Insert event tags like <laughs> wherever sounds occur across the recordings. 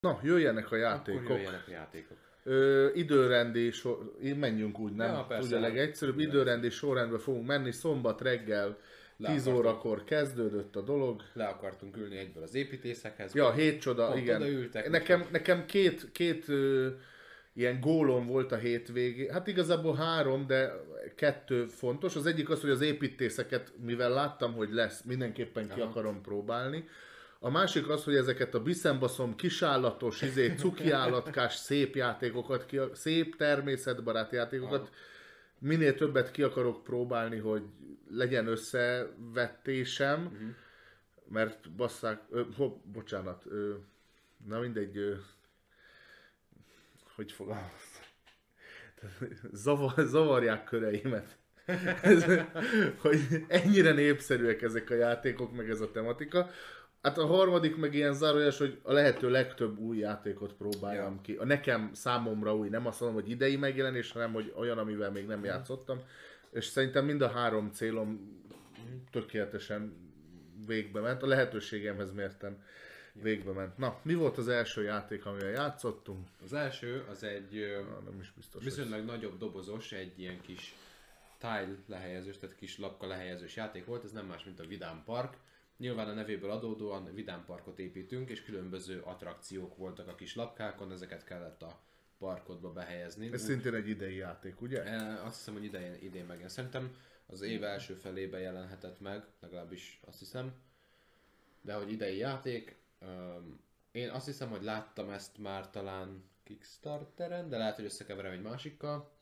Na, jöjjenek a Akkor játékok. jöjjenek a játékok. Ö, időrendi sor... menjünk úgy, nem? Ja, persze. Ugye legegyszerűbb. Időrendi sorrendben fogunk menni. Szombat reggel Le 10 akartam. órakor kezdődött a dolog. Le akartunk ülni egyből az építészekhez. Ja, hét csoda, igen. odaültek, nekem, nekem két, két ö, ilyen gólom volt a hétvégén. Hát igazából három, de kettő fontos. Az egyik az, hogy az építészeket, mivel láttam, hogy lesz, mindenképpen ki Aha. akarom próbálni. A másik az, hogy ezeket a biszembaszom, kisállatos, izé, cuki állatkás, szép játékokat, ki, szép természetbarát játékokat, minél többet ki akarok próbálni, hogy legyen összevetésem, Mhm. mert basszák, ö, ho, bocsánat, ö, na mindegy, ö, hogy fogalmaz, <laughs> Zavar, zavarják köreimet. <laughs> Ez, hogy ennyire népszerűek ezek a játékok, meg ez a tematika. Hát a harmadik meg ilyen zárójeles, hogy a lehető legtöbb új játékot próbáljam Ja. ki. A nekem számomra új, nem azt mondom, hogy idei megjelenés, hanem hogy olyan, amivel még nem játszottam. És szerintem mind a három célom tökéletesen végbe ment. A lehetőségemhez mérten végbe ment. Na, mi volt az első játék, amivel játszottunk? Az első az egy Na, nem is biztos. hogy- viszonylag nagyobb dobozos, egy ilyen kis tile lehelyezős, tehát kis lapka lehelyezős játék volt, ez nem más, mint a Vidám Park. Nyilván a nevéből adódóan Vidám Parkot építünk, és különböző attrakciók voltak a kis lapkákon, ezeket kellett a parkodba behelyezni. Ez szintén egy idei játék, ugye? E, Azt hiszem, hogy idején, idén meg. Szerintem az év első felében jelenhetett meg, legalábbis azt hiszem. De hogy idei játék, én azt hiszem, hogy láttam ezt már talán Kickstarteren, de lehet, hogy összekeverem egy másikkal.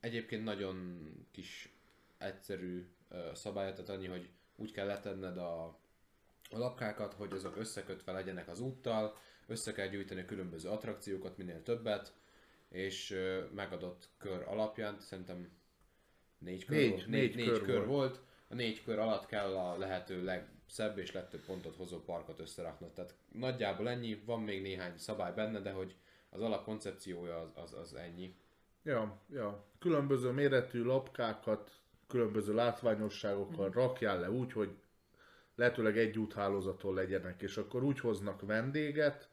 Egyébként nagyon kis egyszerű ö, szabályot, tehát annyi, hogy úgy kell letenned a, a lapkákat, hogy azok összekötve legyenek az úttal, össze kell gyűjteni különböző attrakciókat, minél többet, és megadott kör alapján, szerintem négy kör, Négy- volt, négy négy, kör kör volt. volt. A négy kör alatt kell a lehető legszebb és legtöbb pontot hozó parkot összeraknod. Tehát nagyjából ennyi, van még néhány szabály benne, de hogy az alapkoncepciója az, az, az ennyi. Ja, ja. Különböző méretű lapkákat, különböző látványosságokkal Mhm. rakjál le úgy, hogy lehetőleg egy úthálózaton legyenek, és akkor úgy hoznak vendéget,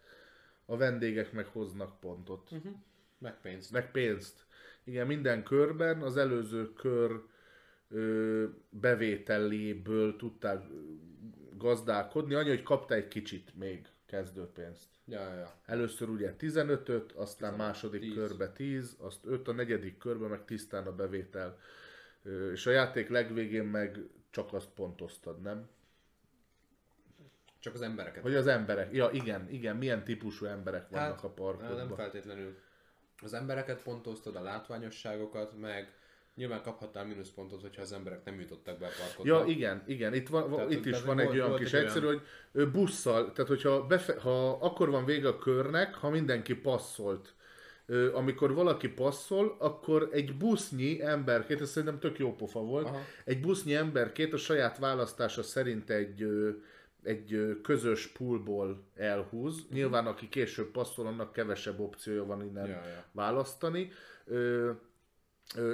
a vendégek meg hoznak pontot. Uh-huh. Meg pénzt. Meg pénzt. Igen, minden körben az előző kör ö, bevételéből tudták gazdálkodni, annyi, hogy kapta egy kicsit még kezdőpénzt. Ja, ja, ja. Először ugye 15-öt, aztán második 10. körbe 10, azt 5, a negyedik körbe meg tisztán a bevétel. És a játék legvégén meg csak azt pontoztad, nem? Csak az embereket. Hogy az emberek, ja igen, igen, milyen típusú emberek vannak Hát, a parkodban. Nem feltétlenül. Az embereket pontoztad, a látványosságokat, meg nyilván kaphattál mínuszpontot, hogyha az emberek nem jutottak be a parkodba. Ja, igen, igen, itt, van, Tehát- itt is van egy olyan kis egy egyszerű, hogy ő busszal, tehát hogyha befe, ha akkor van vége a körnek, ha mindenki passzolt. Amikor valaki passzol, akkor egy busznyi emberkét, ez szerintem tök jó pofa volt, Aha. egy busznyi emberkét a saját választása szerint egy, egy közös poolból elhúz. Mhm. Nyilván aki később passzol, annak kevesebb opciója van innen Ja, ja. választani. Ö,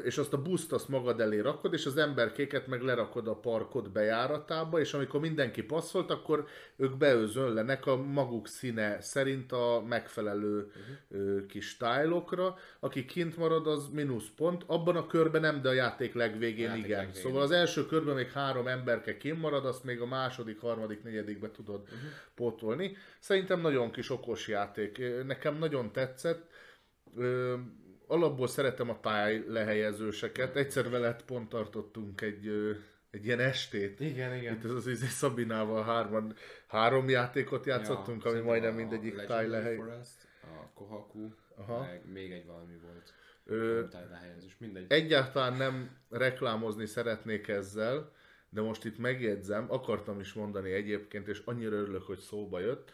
és azt a buszt azt magad elé rakod, és az emberkéket meg lerakod a parkod bejáratába, és amikor mindenki passzolt, akkor ők beözönlenek a maguk színe szerint a megfelelő uh-huh. kis tájlokra. Aki kint marad, az mínusz pont. Abban a körben nem, de a játék legvégén A játék igen. legvégén Szóval az első körben még három emberke kint marad, azt még a második, harmadik, negyedikbe tudod uh-huh. pótolni. Szerintem nagyon kis okos játék. Nekem nagyon tetszett. Alapból szeretem a táj lehelyezőseket. Egyszer veled pont tartottunk egy, egy ilyen estét. Igen, igen. Itt az, az izé Szabinával hárman, három játékot játszottunk, ami szerintem majdnem a mindegyik Legendary táj lehely. Forest, a Kohaku, Aha. meg még egy valami volt. Ö, mindegy. Egyáltalán nem reklámozni szeretnék ezzel, de most itt megjegyzem, akartam is mondani egyébként, és annyira örülök, hogy szóba jött.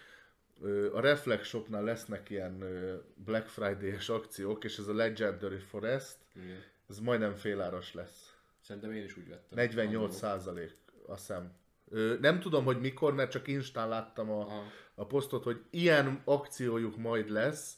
A Reflex Shopnál lesznek ilyen Black Friday-es akciók, és ez a Legendary Forest, Igen. ez majdnem féláras lesz. Szerintem én is úgy vettem. 48 százalék, azt hiszem. Nem tudom, hogy mikor, mert csak instán láttam a, Aha. a posztot, hogy ilyen akciójuk majd lesz.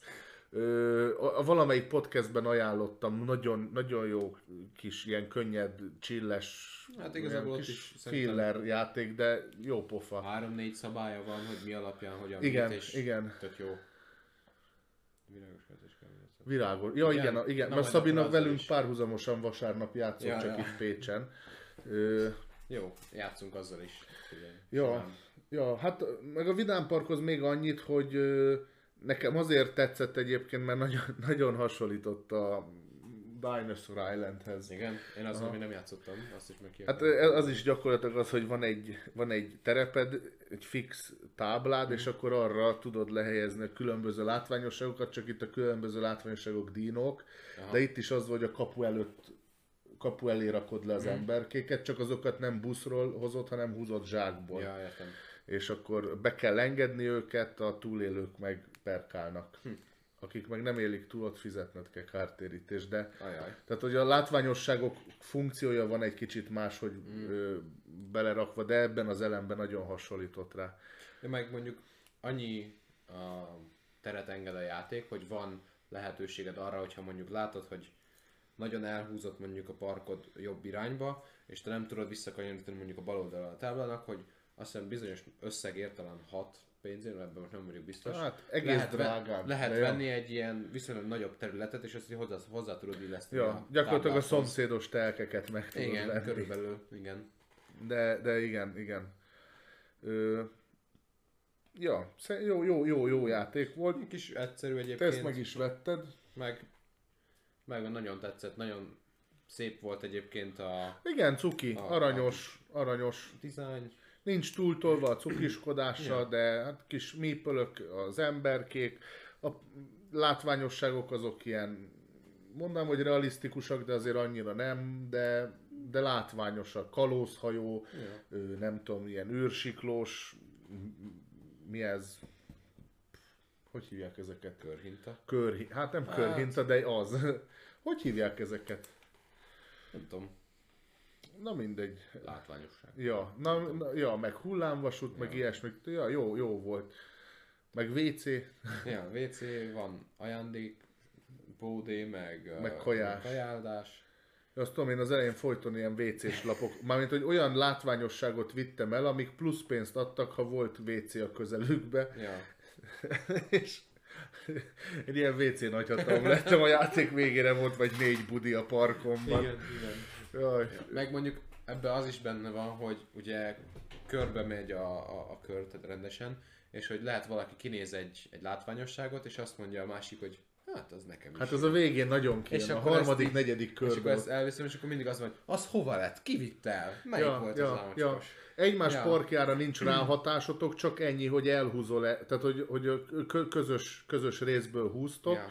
A, a valamelyik podcastben ajánlottam, nagyon, nagyon jó kis, ilyen könnyed, csilles, Hát igazából kis is filler játék, de jó pofa. Három-négy szabálya van, hogy mi alapján, hogyan Igen, mit, és igen. tök jó. Világos kérdés kell. Virágos. Ja, igen, Igen. igen. Na, azzal velünk is. párhuzamosan vasárnap játszott, Ja, csak ja. itt Pécsen. Ö, Jó, játszunk azzal is. Figyelj. Ja, ja, hát meg a Vidám Parkhoz még annyit, hogy nekem azért tetszett egyébként, mert nagyon, <laughs> nagyon hasonlított a Dinosaur Islandhez. Igen, én azon még nem játszottam, azt is meg Hát az is gyakorlatilag az, hogy van egy, van egy tereped, egy fix táblád, Mhm. és akkor arra tudod lehelyezni a különböző látványosságokat, csak itt a különböző látványosságok dínók, Aha. de itt is az, hogy a kapu előtt kapu elé rakod le az Mhm. emberkéket, csak azokat nem buszról hozott, hanem húzott zsákból. Ja, értem. És akkor be kell engedni őket, a túlélők meg perkálnak. Hm. Akik meg nem élik túl, ott fizetned kell kártérítést, de Ajaj. tehát, hogy a látványosságok funkciója van egy kicsit más, hogy Mm. ö, belerakva, de ebben az elemben nagyon hasonlított rá. De meg mondjuk annyi a teret enged a játék, hogy van lehetőséged arra, hogyha mondjuk látod, hogy nagyon elhúzott mondjuk a parkod jobb irányba, és te nem tudod visszakanyarítani mondjuk a bal oldalra a táblának, hogy azt hiszem bizonyos összegért, talán 6 pénzén, ebben most nem vagyok biztos. Hát egész lehet, drágán. lehet de jó. venni egy ilyen viszonylag nagyobb területet, és így hozzá, hozzá tudod illeszteni Ja, a gyakorlatilag a táblához. szomszédos telkeket meg tudod Igen, venni. körülbelül, igen. De, de igen, igen. Ö, ja, jó, jó, jó, jó játék volt. Egy kis egyszerű Te egyébként. ezt meg is vetted. Meg, meg nagyon tetszett, nagyon szép volt egyébként a Igen, cuki, A- aranyos, aranyos. design. Nincs túltolva a cukiskodása, Ja. de hát kis mípölök az emberkék. A látványosságok azok ilyen, mondanám, hogy realisztikusak, de azért annyira nem, de, de látványosak. Kalózhajó, Ja. nem tudom, ilyen űrsiklós, mi ez? Hogy hívják ezeket? Körhinta. Kör, hát nem Hát. körhinta, de az. <laughs> Hogy hívják ezeket? Nem tudom, Na mindegy. látványosság. Ja, na, na, ja meg hullámvasút, meg Ja. ilyesmi. Ja, jó, jó volt. Meg WC, Ja, WC, van ajándék, bódé, meg, Meg kajás. kajáldás. azt tudom, én az elején folyton ilyen WC-s lapok, mármint, hogy olyan látványosságot vittem el, amik plusz pénzt adtak, ha volt WC a közelükbe, Ja. <laughs> és egy ilyen WC nagyhatalom lettem, a játék végére volt vagy négy budi a parkomban. igen. Jaj. Meg mondjuk ebbe az is benne van, hogy ugye körbe megy a, a, a kör, tehát rendesen, és hogy lehet valaki kinéz egy, egy látványosságot, és azt mondja a másik, hogy hát az nekem is. Hát az a végén nagyon kijön, És a harmadik, így- negyedik és akkor körből. ezt elviszem, és akkor mindig az van, hogy az hova lett? Ki vitt el? Melyik Ja, volt ja, az ja. álmocskos? Egymás Ja. parkjára nincs ráhatásotok, csak ennyi, hogy elhúzol, -e, tehát hogy, hogy közös, közös részből húztok, Ja.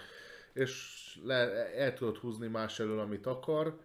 és le, el tudod húzni más elől, amit akar.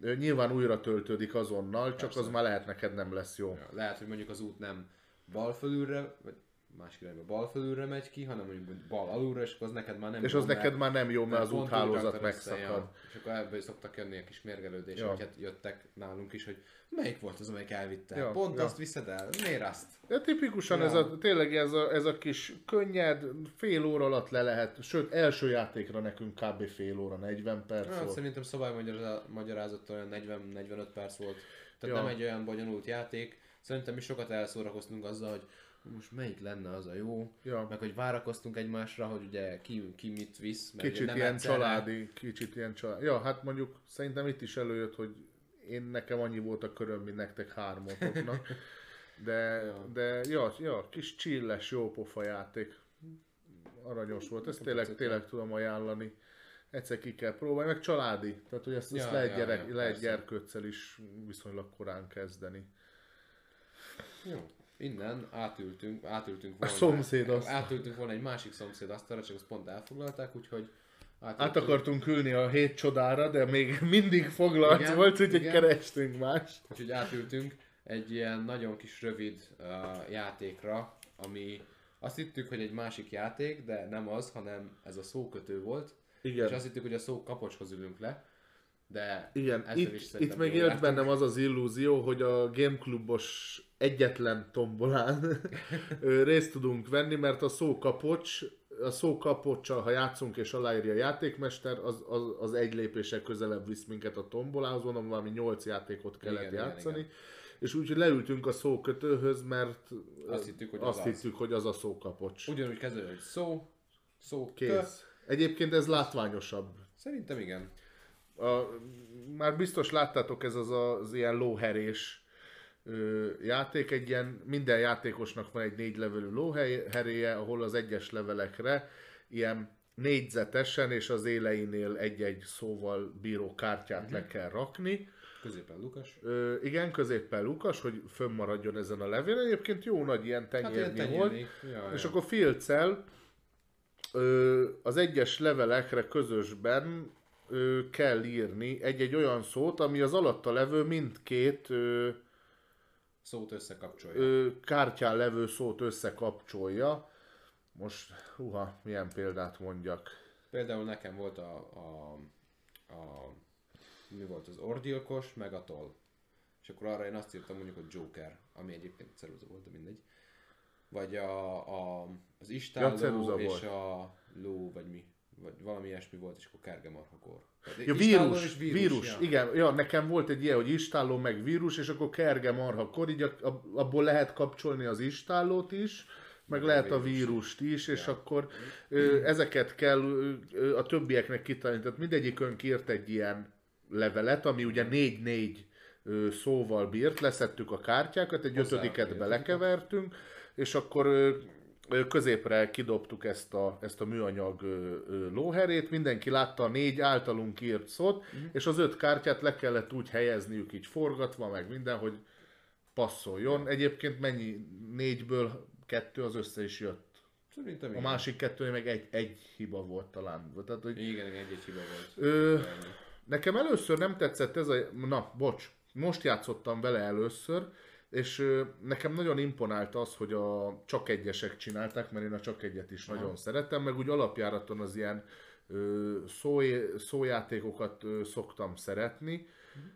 Nyilván újra töltődik azonnal, csak Persze. az már lehet neked nem lesz jó. Ja, Lehet, hogy mondjuk az út nem bal fölülre, vagy másik irányba bal fölülre megy ki, hanem mondjuk bal alulra, és akkor az neked már nem És jó, az mert- neked már nem jó, mert az pont úgy úthálózat össze, megszakad. Ja. És akkor ebből szoktak jönni a kis mérgelődés, Ja. hát jöttek nálunk is, hogy melyik volt az, amelyik elvitte? Ja, Pont ja. azt viszed el, miért azt? De tipikusan Ja. ez a, tényleg ez a, ez a kis könnyed, fél óra alatt le lehet, sőt első játékra nekünk kb. fél óra, 40 perc Hát, volt. szerintem szabálymagyarázat olyan 40-45 perc volt. Tehát Ja. nem egy olyan bonyolult játék. Szerintem mi sokat elszórakoztunk azzal, hogy most melyik lenne az a jó, Ja. meg hogy várakoztunk egymásra, hogy ugye ki, ki mit visz. Ugye Kicsit nem ilyen egyszerre- családi, kicsit ilyen családi. Ja, hát mondjuk szerintem itt is előjött, hogy én nekem annyi volt a köröm, mint nektek hármatoknak. De, Ja. de ja, ja, kis csilles, jó pofa játék. Aranyos volt, ezt tényleg, tényleg tudom ajánlani. Egyszer ki kell próbálni, meg családi. Tehát, hogy ezt, ezt Ja, lehet, ja, gyerek, ja, lehet persze. gyerkőccel is viszonylag korán kezdeni. Jó. Innen átültünk, átültünk A volna. szomszéd asztal. Átültünk volna egy másik szomszéd asztalra, csak azt pont elfoglalták, úgyhogy Át akartunk ülni a hét csodára, de még mindig foglalt Igen, volt, úgyhogy igen. kerestünk más. Úgyhogy átültünk egy ilyen nagyon kis rövid uh, játékra, ami azt hittük, hogy egy másik játék, de nem az, hanem ez a szókötő volt. Igen. És azt hittük, hogy a szó kapocshoz ülünk le, de Igen, itt, is itt még élt bennem az az illúzió, hogy a Gameclubos egyetlen tombolán részt tudunk venni, mert a szókapocs a szó kapocsal, ha játszunk és aláírja a játékmester, az, az, az egy lépéssel közelebb visz minket a tombolához, mondom, valami nyolc játékot kellett Igen, igen, igen, játszani. igen. És úgyhogy leültünk a szókötőhöz, mert Azt hittük, hogy azt az az. hittük, hogy az a szókapocs. Ugyanúgy kezdődik, hogy szó, szó, kö. Kész. Egyébként ez látványosabb. Szerintem igen. A, már biztos láttátok, ez az az ilyen lóherés ö, játék, egy ilyen, minden játékosnak van egy négy levelű lóheréje, ahol az egyes levelekre ilyen négyzetesen és az éleinél egy-egy szóval bíró kártyát Mhm. le kell rakni. Középen Lukas. Ö, igen, középpen Lukas, hogy fönnmaradjon ezen a levélen. Egyébként jó nagy ilyen Hát tenyérnyi volt. tenyérni. Ja, És ja. akkor filccel az egyes levelekre közösben ö, kell írni egy-egy olyan szót, ami az alatta levő mindkét ö, Szót összekapcsolja. ö, kártyán levő szót összekapcsolja. Most, huha, milyen példát mondjak. Például nekem volt a, a, a mi volt az orgyilkos, meg a toll. És akkor arra én azt írtam mondjuk, hogy Joker, ami egyébként ceruza volt, de mindegy. Vagy a, a, az istálló Ja, és volt. a ló, vagy mi. Vagy valami ilyesmi volt, és akkor kergemarhakor. Tehát Ja, vírus, és vírus, vírus ja. igen. Ja, nekem volt egy ilyen, hogy istálló meg vírus, és akkor kerge marhakor, így a, a, abból lehet kapcsolni az istállót is, meg a lehet a vírust. is, és Ja. akkor ö, ezeket kell ö, a többieknek kitalálni. Tehát mindegyikünk írt egy ilyen levelet, ami ugye négy-négy szóval bírt, leszettük a kártyákat, egy Hozzá ötödiket belekevertünk, és akkor középre kidobtuk ezt a, ezt a műanyag lóherét, mindenki látta a négy általunk írt szót, uh-huh. és az öt kártyát le kellett úgy helyezniük, így forgatva, meg minden, hogy passzoljon. Egyébként mennyi? Négyből kettő az össze is jött. Szerintem A igen. másik kettő meg egy, egy hiba volt talán. Tehát, hogy Igen, egy-egy hiba volt. Ö. Nekem először nem tetszett ez a... Na, bocs, most játszottam vele először, és nekem nagyon imponált az, hogy a csak egyesek csinálták, mert én a csak egyet is Aha. nagyon szeretem, meg úgy alapjáraton az ilyen szó, szójátékokat szoktam szeretni.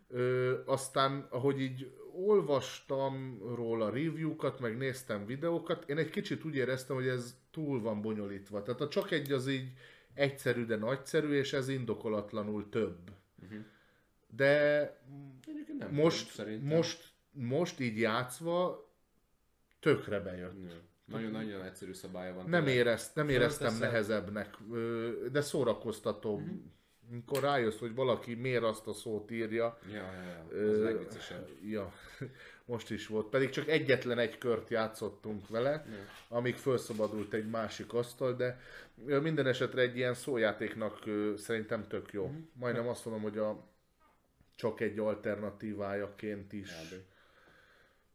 Ö, aztán, ahogy így olvastam róla review-kat, meg néztem videókat, én egy kicsit úgy éreztem, hogy ez túl van bonyolítva. Tehát a csak egy az így egyszerű, de nagyszerű, és ez indokolatlanul több. Mhm. De nem most, tudom, most, most így játszva tökre bejött. Ja. Nagyon-nagyon egyszerű szabálya van. Nem, érezt, nem éreztem nehezebbnek, ö, de szórakoztató. Amikor rájössz, hogy valaki miért azt a szót írja, Ja, ja, ja. Ö, Az legviccesebb. Ja, <laughs> most is volt. Pedig csak egyetlen egy kört játszottunk vele, Ja. amíg felszabadult egy másik asztal, de ö, minden esetre egy ilyen szójátéknak ö, szerintem tök jó. Majdnem azt mondom, hogy a csak egy alternatívájaként is. Kb.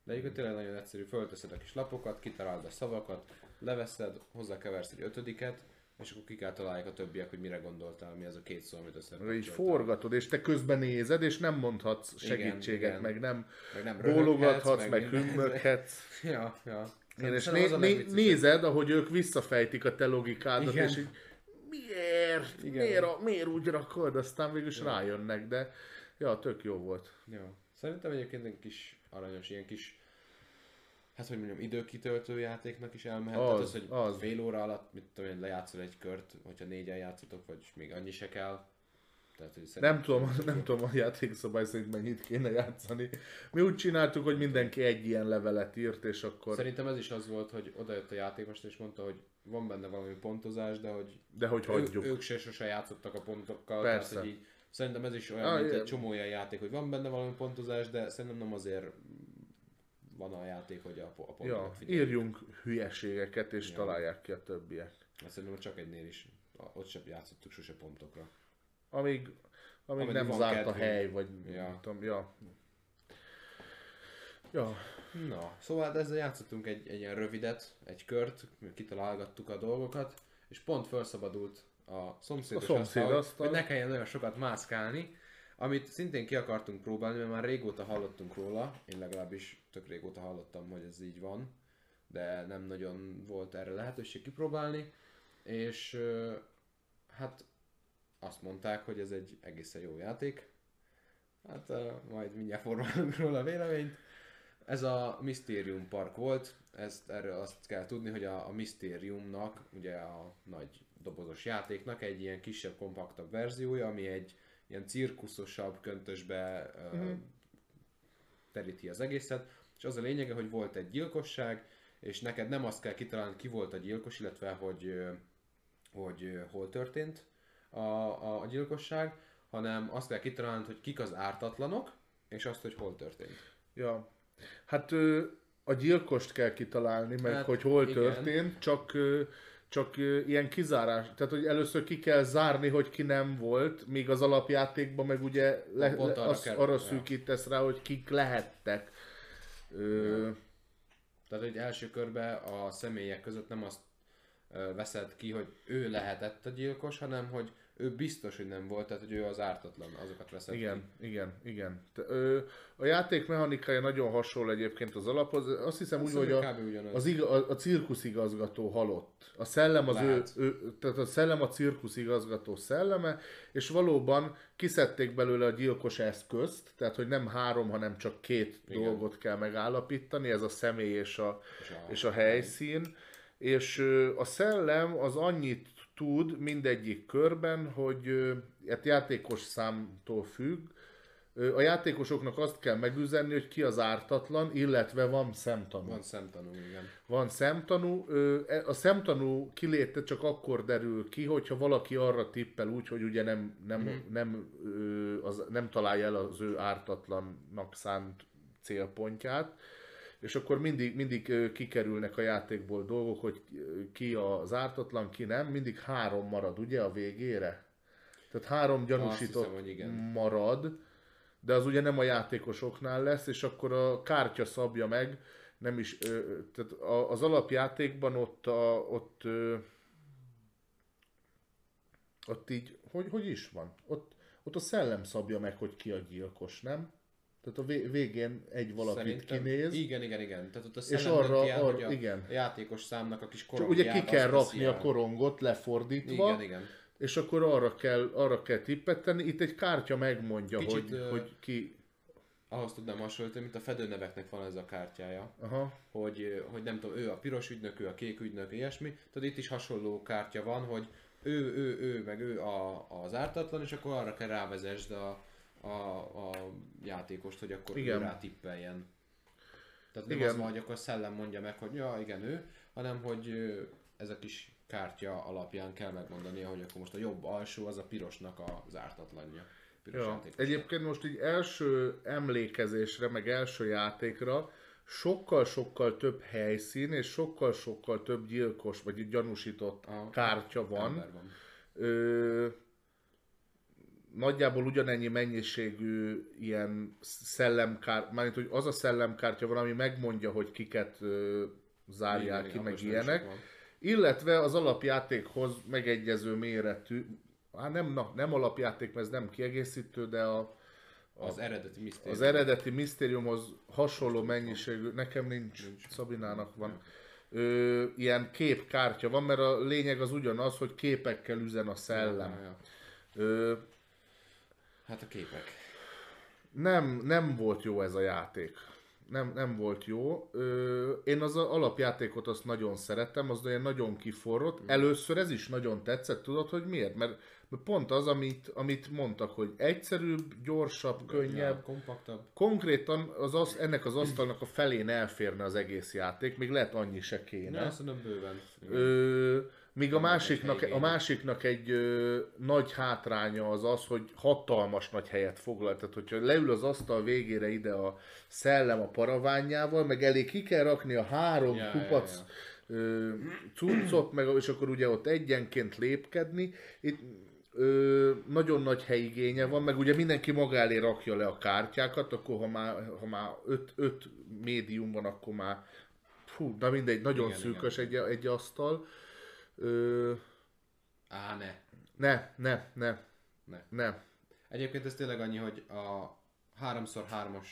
De egyébként tényleg nagyon egyszerű, fölteszed a kis lapokat, kitalálod a szavakat, leveszed, hozzákeversz egy ötödiket, és akkor ki kell találják a többiek, hogy mire gondoltál, mi az a két szó, amit Így összekapcsoltál. forgatod, és te közben nézed, és nem mondhatsz Igen, segítséget, igen. meg nem Meg nem bólogathatsz, meg minden. hümmöghetsz. <laughs> Ja, ja. Igen, és né- né- nézed, ahogy ők visszafejtik a te logikádat, Igen. és így miért? Igen. Miért, a, miért úgy rakod? Aztán végül is rájönnek, de ja, tök jó volt. Ja. Szerintem egyébként egy kis aranyos, ilyen kis hát hogy mondjam, időkitöltő játéknak is elmehet. Az, Tehát az, hogy az. fél óra alatt, mit tudom én, lejátszol egy kört, hogyha négyen játszotok, vagy még annyi se kell. Tehát, hogy Nem tudom, <laughs> nem tudom a játékszabály szerint mennyit kéne játszani. Mi úgy csináltuk, hogy mindenki egy ilyen levelet írt, és akkor... Szerintem ez is az volt, hogy odajött a játékmester és mondta, hogy van benne valami pontozás, de hogy De hogy hagyjuk. Ő, ők se sose játszottak a pontokkal. Persze. Tehát, hogy így, szerintem ez is olyan, Ah, mint igen. egy csomó olyan játék, hogy van benne valami pontozás, de szerintem nem azért van a játék, hogy a, a pontokat Ja, figyeljük. írjunk hülyeségeket, és Ja. találják ki a többiek. Azt szerintem csak egynél is, a- ott sem játszottuk sose pontokra. Amíg, amíg Ameddig nem zárt a kedvünk. hely, vagy Ja. nem tudom, ja. Ja, Na, szóval de ezzel játszottunk egy, egy ilyen rövidet, egy kört, kitalálgattuk a dolgokat, és pont felszabadult a szomszédos A szomszéd asztal, asztal. hogy ne kelljen olyan sokat mászkálni, amit szintén ki akartunk próbálni, mert már régóta hallottunk róla, én legalábbis tök régóta hallottam, hogy ez így van, de nem nagyon volt erre lehetőség kipróbálni, és hát azt mondták, hogy ez egy egészen jó játék. Hát majd mindjárt formálunk <laughs> róla a véleményt. Ez a Mysterium Park volt, ezt, erről azt kell tudni, hogy a, a Mysteriumnak, ugye a nagy dobozos játéknak egy ilyen kisebb, kompaktabb verziója, ami egy ilyen cirkuszosabb köntösbe uh, teríti az egészet, és az a lényege, hogy volt egy gyilkosság, és neked nem azt kell kitalálni, ki volt a gyilkos, illetve hogy, hogy hol történt a, a, a gyilkosság, hanem azt kell kitalálni, hogy kik az ártatlanok, és azt, hogy hol történt. Ja. Hát a gyilkost kell kitalálni, meg Hát, hogy hol igen. történt, csak csak ilyen kizárás, tehát hogy először ki kell zárni, hogy ki nem volt, míg az alapjátékban meg ugye le, le, arra az, kell- arra szűkítesz rá, hogy kik lehettek. Ö, Tehát, hogy első körben a személyek között nem azt veszed ki, hogy ő lehetett a gyilkos, hanem hogy ő biztos, hogy nem volt, tehát hogy ő az ártatlan, azokat veszed Igen, igen, igen. Te, ö, a játék mechanikája nagyon hasonló egyébként az alaphoz. Azt hiszem úgy, Azt hogy a, hogy ugyanaz. az iga, a, a cirkuszigazgató halott. A szellem az ő, ő, tehát a szellem a cirkuszigazgató szelleme, és valóban kiszedték belőle a gyilkos eszközt, tehát hogy nem három, hanem csak két Igen. dolgot kell megállapítani, ez a személy és a, És a- és a helyszín, és ö, a szellem az annyit tud mindegyik körben, hogy hát játékos számtól függ, a játékosoknak azt kell megüzenni, hogy ki az ártatlan, illetve van szemtanú. Van szemtanú, igen. Van szemtanú. E- A szemtanú kiléte csak akkor derül ki, hogyha valaki arra tippel úgy, hogy ugye nem, nem, mm-hmm. nem, az, nem találja el az ő ártatlannak szánt célpontját. És akkor mindig, mindig kikerülnek a játékból dolgok, hogy ki az ártatlan, ki nem. Mindig három marad, ugye, a végére? Tehát három gyanúsított hiszem, hogy igen. marad, de az ugye nem a játékosoknál lesz, és akkor a kártya szabja meg, nem is, tehát az alapjátékban ott, a, ott, ott így, hogy, hogy is van? Ott, ott a szellem szabja meg, hogy ki a gyilkos, nem? Tehát a vé- végén egy valakit Szerintem- kinéz, Igen, igen, igen. Tehát ott a És arra- dönti el, arra- hogy a, igen. a játékos számnak a kis csak korongját ugye ki kell rakni a el. korongot lefordítva, Igen, igen. és akkor arra kell, arra kell tippet tenni. Itt egy kártya megmondja, Kicsit, hogy, ö, hogy ki... Ahhoz tudnám hasonlítani, mint a fedőneveknek van ez a kártyája. Aha. hogy, hogy nem tudom, ő a piros ügynök, ő a kék ügynök, ilyesmi. Tehát itt is hasonló kártya van, hogy ő, ő, ő, meg ő a, az ártatlan, és akkor arra kell rávezesd a, a, a játékost, hogy akkor Igen. ő rá tippeljen. Tehát nem Igen. az van, hogy akkor a szellem mondja meg, hogy ja, igen, ő, hanem hogy ez a kis kártya alapján kell megmondania, hogy akkor most a jobb alsó az a pirosnak az ártatlanja. Piros Ja. Egyébként most így első emlékezésre, meg első játékra sokkal-sokkal több helyszín, és sokkal-sokkal több gyilkos, vagy gyanúsított A- kártya van. Van. Ö, nagyjából ugyanennyi mennyiségű ilyen szellemkár, mármint hogy az a szellemkártya van, ami megmondja, hogy kiket ö, zárják Igen, ki, igen, meg ilyenek. Illetve az alapjátékhoz megegyező méretű, hát nem, na, nem alapjáték, mert ez nem kiegészítő, de a, Az eredeti misztérium. az eredeti misztériumhoz hasonló mennyiségű, nekem nincs, nincs. Szabinának van. Ö, ilyen képkártya van, mert a lényeg az ugyanaz, hogy képekkel üzen a Ja, szellem. ja. Ö, Hát a képek. nem, nem volt jó ez a játék. Nem, nem volt jó. Ö, én az alapjátékot azt nagyon szeretem, az olyan nagyon kiforrott. Mm. Először ez is nagyon tetszett, tudod, hogy miért? Mert pont az, amit, amit mondtak, hogy egyszerűbb, gyorsabb, könnyebb. Ja, kompaktabb. Konkrétan az, az, ennek az asztalnak a felén elférne az egész játék, még lehet annyi se kéne. Ne, szerintem bőven. Igen. Ö, míg a másiknak, a másiknak egy ö, nagy hátránya az az, hogy hatalmas nagy helyet foglal. Tehát, hogyha leül az asztal végére ide a szellem a paraványjával, meg elég ki kell rakni a három Ja, ja, kupac ö, cuccot, meg, és akkor ugye ott egyenként lépkedni. Itt ö, nagyon nagy helyigénye van, meg ugye mindenki maga elé rakja le a kártyákat, akkor ha már, ha már öt, öt médium van, akkor már fú, na mindegy, nagyon Igen, szűkös egy, egy asztal. Ö, Á, ne. ne, ne, ne, ne. ne. Egyébként ez tényleg annyi, hogy a 3x3-as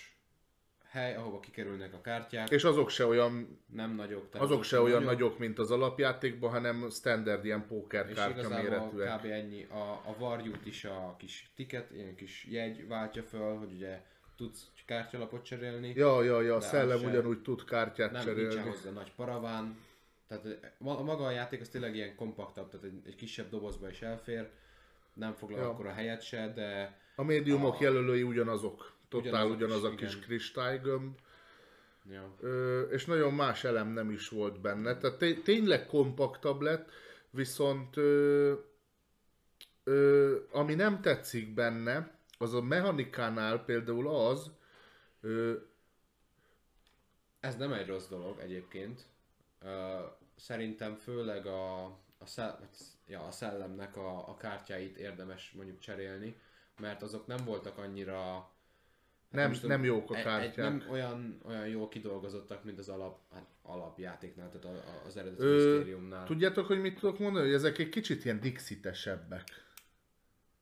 hely, ahova kikerülnek a kártyák, És azok se olyan, nem nagyok. tehát azok se olyan nagyok, mint az alapjátékban, hanem standard ilyen póker kártya méretűek. kb. ennyi. A, a varjút is a kis ticket, ilyen kis jegy váltja föl, hogy ugye tudsz kártyalapot cserélni. Ja, ja, ja, a szellem se- ugyanúgy tud kártyát nem cserélni. nincsen hozzá nagy paraván. Tehát eh, a maga a játék az tényleg ilyen kompaktabb, tehát egy, egy kisebb dobozba is elfér. Nem foglal Ja. akkor a helyet se, de A médiumok A- jelölői ugyanazok. Totál Ugyanazok ugyanaz a kis igen. kristálygömb. ja. Ö, és nagyon más elem nem is volt benne. Tehát té- tényleg kompaktabb lett, viszont ö, ö, ami nem tetszik benne, az a mechanikánál például az, ö, Ez nem egy rossz dolog egyébként. Szerintem főleg a, a, szell, ja, a szellemnek a, a kártyáit érdemes mondjuk cserélni, mert azok nem voltak annyira nem, is nem jók a kártyák. Egy, nem olyan, olyan jól kidolgozottak, mint az alap, hát alapjátéknál, tehát a, a, az eredeti Ö, misztériumnál. Tudjátok, hogy mit tudok mondani? Hogy ezek egy kicsit ilyen dixitesebbek.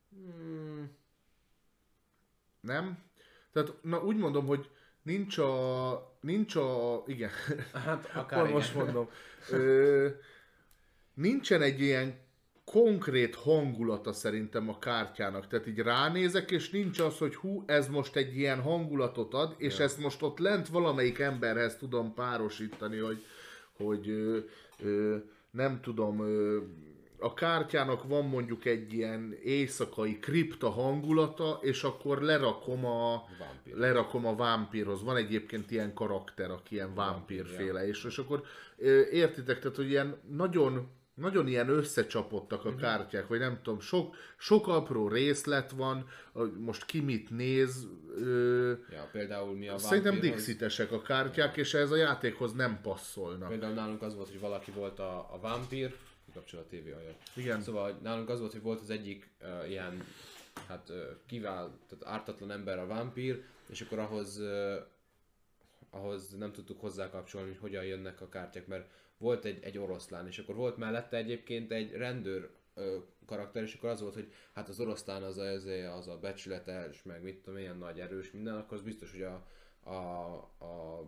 Hmm, Nem? Tehát, na úgy mondom, hogy nincs a... Nincs a... Igen. hát akár igen. most mondom. Ö, nincsen egy ilyen konkrét hangulata szerintem a kártyának. Tehát így ránézek, és nincs az, hogy hú, ez most egy ilyen hangulatot ad, és Ja. ezt most ott lent valamelyik emberhez tudom párosítani, hogy, hogy ö, ö, nem tudom, ö, a kártyának van mondjuk egy ilyen éjszakai kripta hangulata, és akkor lerakom a, Vámpír. lerakom a vámpírhoz. Van egyébként ilyen karakter, aki ilyen Vámpír, vámpírféle, és, és akkor értitek, tehát hogy ilyen nagyon, nagyon ilyen összecsapottak a Mhm. kártyák, vagy nem tudom, sok, sok apró részlet van, most ki mit néz, ö, Ja, például mi a szerintem dixitesek a kártyák, és ez a játékhoz nem passzolnak. Például nálunk az volt, hogy valaki volt a, a vámpír, kapcsol a tévé ajaj. Igen. Szóval nálunk az volt, hogy volt az egyik uh, ilyen, hát uh, kivál, tehát ártatlan ember a vámpír, és akkor ahhoz, uh, ahhoz nem tudtuk hozzákapcsolni, hogy hogyan jönnek a kártyák, mert volt egy, egy oroszlán, és akkor volt mellette egyébként egy rendőr ö, karakter, és akkor az volt, hogy hát az oroszlán az a, az a, az a becsületes, meg mit tudom, ilyen nagy erős minden, akkor az biztos, hogy a, a, a,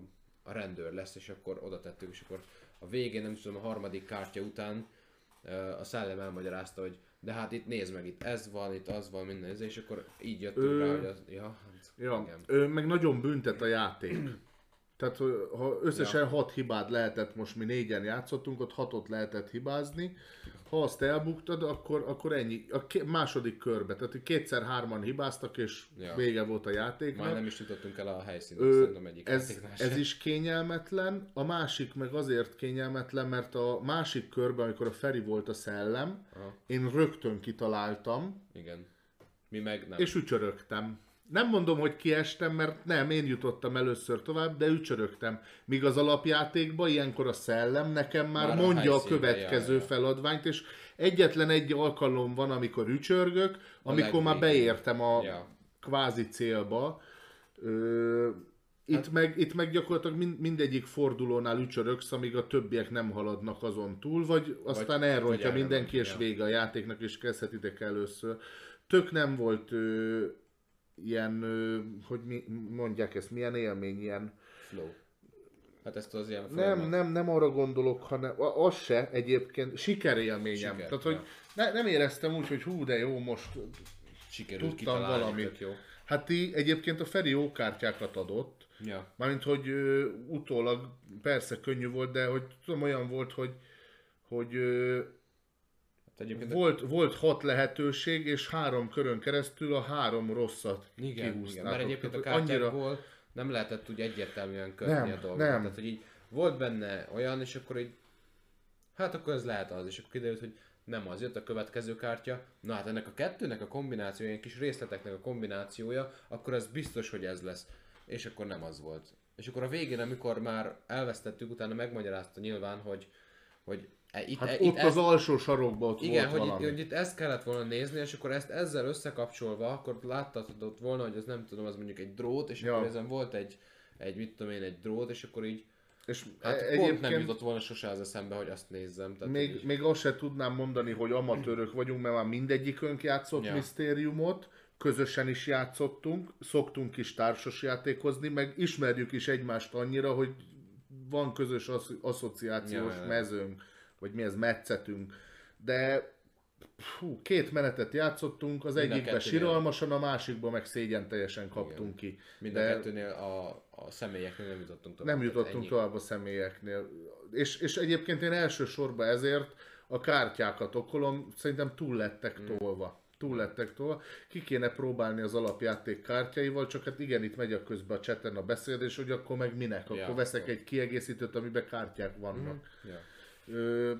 a rendőr lesz, és akkor oda tettük, és akkor a végén, nem tudom, a harmadik kártya után a szellem elmagyarázta, hogy de hát itt nézd meg, itt ez van, itt az van, minden és akkor így jöttünk Ö, rá, hogy az, ja, hát, Ja, igen. ő meg nagyon büntet a játék. Tehát ha összesen Ja. hat hibád lehetett, most mi négyen játszottunk, ott hatot lehetett hibázni. Ha azt elbuktad, akkor, akkor ennyi. A ké- második körbe, tehát kétszer-hárman hibáztak, és Ja. vége volt a játéknak. Már nem is jutottunk el a helyszínre, Ö, szerintem egyik ez, ez is kényelmetlen, a másik meg azért kényelmetlen, mert a másik körben, amikor a Feri volt a szellem, Aha. én rögtön kitaláltam, Igen. Mi meg nem. és ücsörögtem. Nem mondom, hogy kiestem, mert nem, én jutottam először tovább, de ücsörögtem. Míg az alapjátékban ilyenkor a szellem nekem már, Már a mondja a, helyszínbe, következő ja, ja. feladványt, és egyetlen egy alkalom van, amikor ücsörgök, amikor már beértem a Ja. kvázi célba. Ö, itt, Hát- meg, itt meg gyakorlatilag mind, mindegyik fordulónál ücsörögsz, amíg a többiek nem haladnak azon túl, vagy aztán vagy elrontja elrontja, mindenki, és ja. vége a játéknak, és kezdhetitek először. Tök nem volt ö, ilyen, hogy mi, mondják ezt, milyen élmény, ilyen Flow. Hát ezt az ilyen nem, folyamat- nem, nem arra gondolok, hanem az se egyébként sikerélményem. Siker, Tehát, hogy ne, nem éreztem úgy, hogy hú, de jó, most sikerült tudtam valamit. jó. Hát ti egyébként a Feri jó kártyákat adott, Ja. Mármint, hogy ö, utólag persze könnyű volt, de hogy tudom, olyan volt, hogy, hogy ö, egyébként volt, volt hat lehetőség, és három körön keresztül a három rosszat igen, igen, kihúztátok. mert egyébként a kártyákból nem lehetett úgy egyértelműen kötni Nem, a dolgot. nem. Tehát, hogy így volt benne olyan, és akkor így, hát akkor ez lehet az, és akkor kiderült, hogy nem az, jött a következő kártya, na hát ennek a kettőnek a kombinációja, ilyen kis részleteknek a kombinációja, akkor ez biztos, hogy ez lesz. És akkor nem az volt. És akkor a végén, amikor már elvesztettük, utána megmagyarázta nyilván, hogy, hogy itt, Hát e, ott itt az alsó sarokban ott igen, volt hogy itt, valami. hogy itt ezt kellett volna nézni, és akkor ezt ezzel összekapcsolva, akkor láthatod volna, hogy ez nem tudom, az mondjuk egy drót, és Ja. akkor ezen volt egy, egy, mit tudom én, egy drót, és akkor így, és hát e- pont nem jutott volna sose az eszembe, hogy azt nézzem. Tehát még, így, még azt se tudnám mondani, hogy amatőrök vagyunk, mert már mindegyikünk játszott Ja. misztériumot, közösen is játszottunk, szoktunk is társasjátékozni, meg ismerjük is egymást annyira, hogy van közös asz- asszociációs ja. mezőnk, vagy mi ez, metszetünk. De Fú, két menetet játszottunk, az egyikben siralmasan, a másikban meg szégyen teljesen kaptunk ki. Mind a De kettőnél a, a személyeknél nem jutottunk tovább. nem jutottunk ennyi. tovább a személyeknél. És, és egyébként én elsősorban ezért a kártyákat okolom, szerintem túl lettek Hmm. tolva. Túl lettek tolva. Ki kéne próbálni az alapjáték kártyáival, csak hát igen, itt megy a közben a cseten a beszélés, hogy akkor meg minek? Akkor Ja, veszek akkor- egy kiegészítőt, amiben kártyák vannak. Ja. Ö,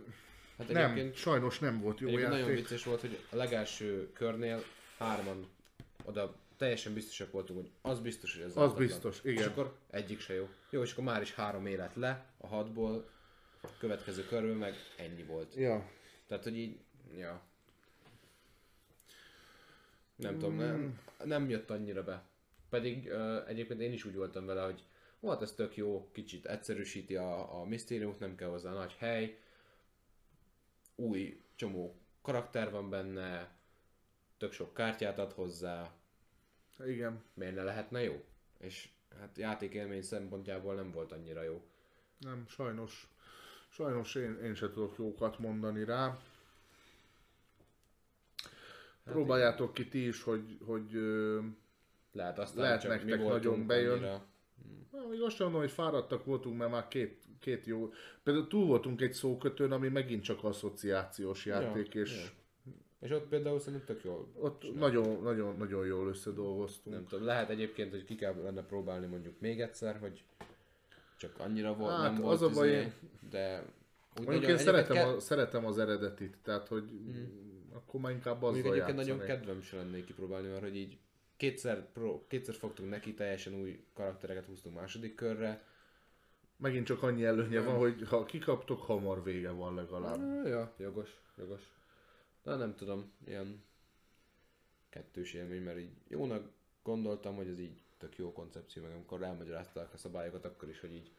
Hát nem, sajnos nem volt jó egyébként nagyon játék. vicces volt, hogy a legelső körnél hárman oda teljesen biztosak voltunk, hogy az biztos, hogy ez Az biztos, igen. És akkor egyik se jó. Jó, és akkor már is három élet le a hatból, következő körül meg ennyi volt. Ja. Tehát, hogy így, ja. Nem tudom, nem, nem jött annyira be. Pedig uh, egyébként én is úgy voltam vele, hogy volt ez tök jó, kicsit egyszerűsíti a, a misztériumot, nem kell hozzá nagy hely, új csomó karakter van benne, tök sok kártyát ad hozzá, Igen. miért ne lehetne jó? És hát játékélmény szempontjából nem volt annyira jó. Nem, sajnos. Sajnos én, én se tudok jókat mondani rá. Próbáljátok ki ti is, hogy, hogy Lehet aztán Lehet csak nektek mi nagyon bejön. annyira- Na, még azt mondom, hogy fáradtak voltunk, mert már két, két jó... Például túl voltunk egy szókötőn, ami megint csak asszociációs játék, Ja, és ja. És ott például szerintem tök jól ott nagyon, nagyon, nagyon jól összedolgoztunk. Nem tudom, lehet egyébként, hogy ki kell benne próbálni mondjuk még egyszer, hogy csak annyira volt, Hát, nem volt az a baj, izé, de úgy Mondjuk én nagyon- szeretem, egyébként a, szeretem az eredetit, tehát hogy akkor már inkább azzal Mondjuk egyébként nagyon játszanék. kedvem is lennék kipróbálni, mert hogy így kétszer, pro, kétszer fogtunk neki, teljesen új karaktereket húztunk második körre. Megint csak annyi előnye van, hogy ha kikaptok, hamar vége van legalább. Ja, jogos, jogos. De nem tudom, ilyen kettős élmény, mert így jónak gondoltam, hogy ez így tök jó koncepció, meg amikor elmagyarázták a szabályokat, akkor is, hogy így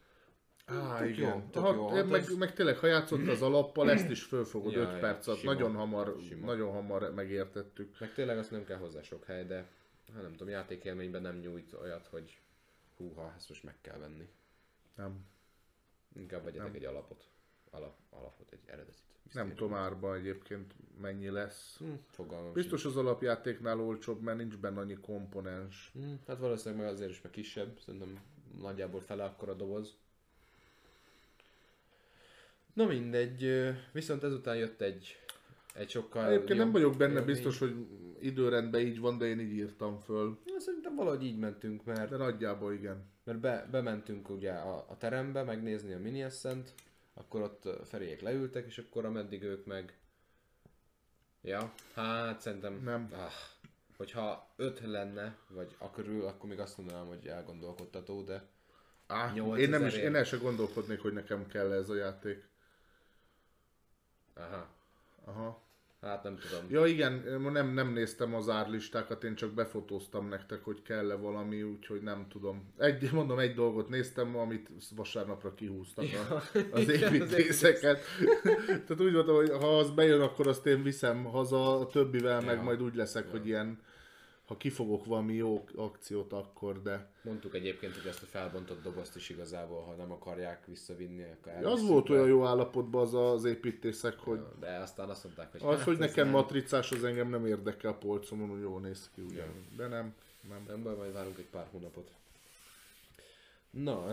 Á, tök igen. jó, tök ha, jó. meg, Hát meg, ez- meg tényleg, ha játszott az alappal, ezt is fölfogod Ja, 5 ja, perc alatt. Nagyon hamar, Sima. nagyon hamar megértettük. Meg tényleg azt nem kell hozzá sok hely, de hát nem tudom, játékélményben nem nyújt olyat, hogy húha, ezt most meg kell venni. Nem, Inkább vegyetek Nem. egy alapot. Alap, alapot, egy eredetit. nem tudom árban egyébként mennyi lesz. Hm, fogalmam Biztos az alapjátéknál olcsóbb, mert nincs benne annyi komponens. sincs. Hm, hát valószínűleg meg azért is meg kisebb, szerintem nagyjából fele akkor a doboz. Na mindegy, viszont ezután jött egy, egy sokkal Egyébként nem vagyok benne élmény. biztos, hogy időrendben így van, de én így írtam föl. Na, Szerintem valahogy így mentünk, mert De nagyjából igen. Mert be, bementünk ugye a, a terembe megnézni a mini Ascent, akkor ott Feriék leültek, és akkor ameddig ők meg... Ja, hát szerintem... Nem. Ah, hogyha öt lenne, vagy a körül, akkor még azt mondanám, hogy elgondolkodtató, de... Á, 8000 én nem is, én el se gondolkodnék, hogy nekem kell ez a játék. Aha, Aha. Hát nem tudom. Ja igen, nem, nem néztem az árlistákat, én csak befotóztam nektek, hogy kell-e valami, úgyhogy nem tudom. Egy, mondom, egy dolgot néztem, amit vasárnapra kihúztak a, <laughs> az építészeket. Tehát úgy voltam, hogy ha az bejön, akkor azt én viszem haza, a többivel meg Ja. majd úgy leszek, hogy ilyen, ha kifogok valami jó akciót, akkor de... Mondtuk egyébként, hogy ezt a felbontott dobozt is igazából, ha nem akarják visszavinni, akkor Ja, az volt olyan jó állapotban az az építészek, hogy De aztán azt mondták, hogy az, hát hogy nekem nem. matricás, az engem nem érdekel a polcomon, hogy jól néz ki, ugye. De nem, nem. Nem baj, majd várunk egy pár hónapot. Na,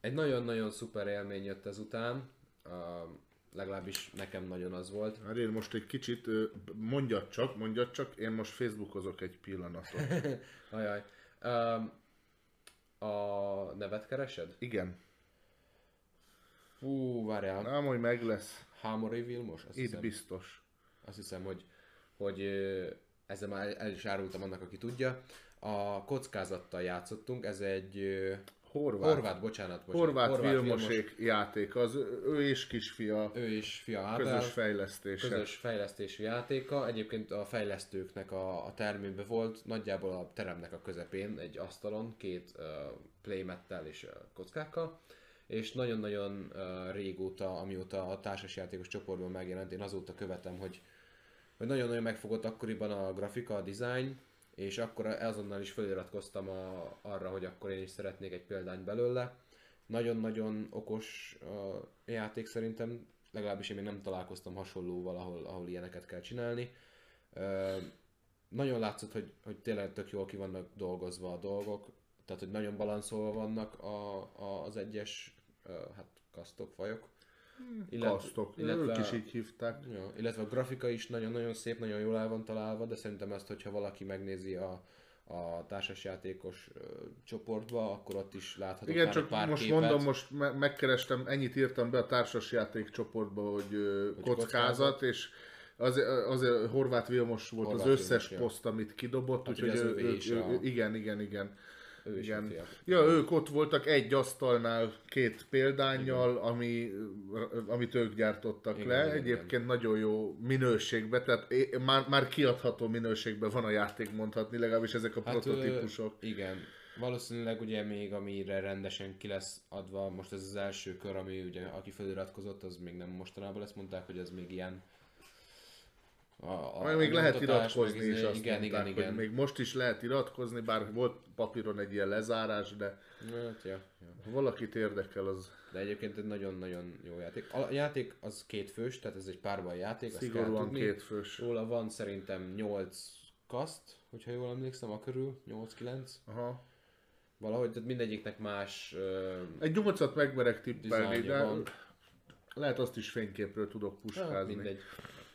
egy nagyon-nagyon szuper élmény jött ezután. Legalábbis nekem nagyon az volt. Hát én most egy kicsit, mondjad csak, mondjad csak, én most Facebookozok egy pillanatot. <laughs> Ajaj. Um, a nevet keresed? Igen. Fú, várjál. Nem, hogy meg lesz. Hámori Vilmos? Azt Itt hiszem, biztos. azt hiszem, hogy, hogy ezzel már el is árultam annak, aki tudja. A kockázattal játszottunk, ez egy Horvát. horvát, bocsánat, bocsánat. Horvát, Vilmos. Vilmosék játék, az ő és kisfia Ő is fia Ábel. közös fejlesztése. közös fejlesztésű játéka. Egyébként a fejlesztőknek a, a termében volt nagyjából a teremnek a közepén egy asztalon, két uh, playmettel és uh, kockákkal, és nagyon-nagyon uh, régóta, amióta a társasjátékos csoportban megjelent, én azóta követem, hogy, hogy nagyon-nagyon megfogott akkoriban a grafika, a design, és akkor azonnal is feliratkoztam a, arra, hogy akkor én is szeretnék egy példányt belőle. Nagyon-nagyon okos a játék szerintem, legalábbis én még nem találkoztam hasonlóval, ahol, ahol ilyeneket kell csinálni. Ö, nagyon látszott, hogy, hogy tényleg tök jól ki vannak dolgozva a dolgok, tehát hogy nagyon balanszolva vannak a, a, az egyes ö, hát kasztok, fajok. Kasztok, ők is így hívták. Ja, illetve a grafika is nagyon-nagyon szép, nagyon jól el van találva, de szerintem ezt, hogyha valaki megnézi a, a társasjátékos ö, csoportba, akkor ott is látható Igen, csak pár most képet. mondom, most me- megkerestem, ennyit írtam be a társasjáték csoportba, hogy, ö, kockázat, kockázat. és azért, azért Horváth Vilmos volt Horváth az összes Vilmos, poszt, amit kidobott, Hát úgyhogy ő, ő, ő, a- igen, igen, igen. Ő is igen. Ja, ők ott voltak egy asztalnál két példányjal, ami, amit ők gyártottak Igen, le. igen, Egyébként nagyon jó minőségben, tehát é- már, már kiadható minőségben van a játék mondhatni, legalábbis ezek a Hát, prototípusok. Ö, igen. Valószínűleg ugye még amire rendesen ki lesz adva, most ez az első kör, ami ugye aki feliratkozott, az még nem mostanában lesz, mondták, hogy ez még ilyen a, a, Majd még lehet iratkozni meg is, izé- azt igen, mondták, igen, igen, még most is lehet iratkozni, bár volt papíron egy ilyen lezárás, de Hát, ja, ja. ha valakit érdekel, az De egyébként egy nagyon-nagyon jó játék. A játék az két fős, tehát ez egy párban játék, szigorúan kétfős. Róla van szerintem 8 kaszt, hogyha jól emlékszem, a körül, 8-9. Aha. Valahogy, tehát mindegyiknek más ö, Egy nyolcat megmerek tippelni, de van. lehet azt is fényképről tudok Hát, puskázni. mindegy.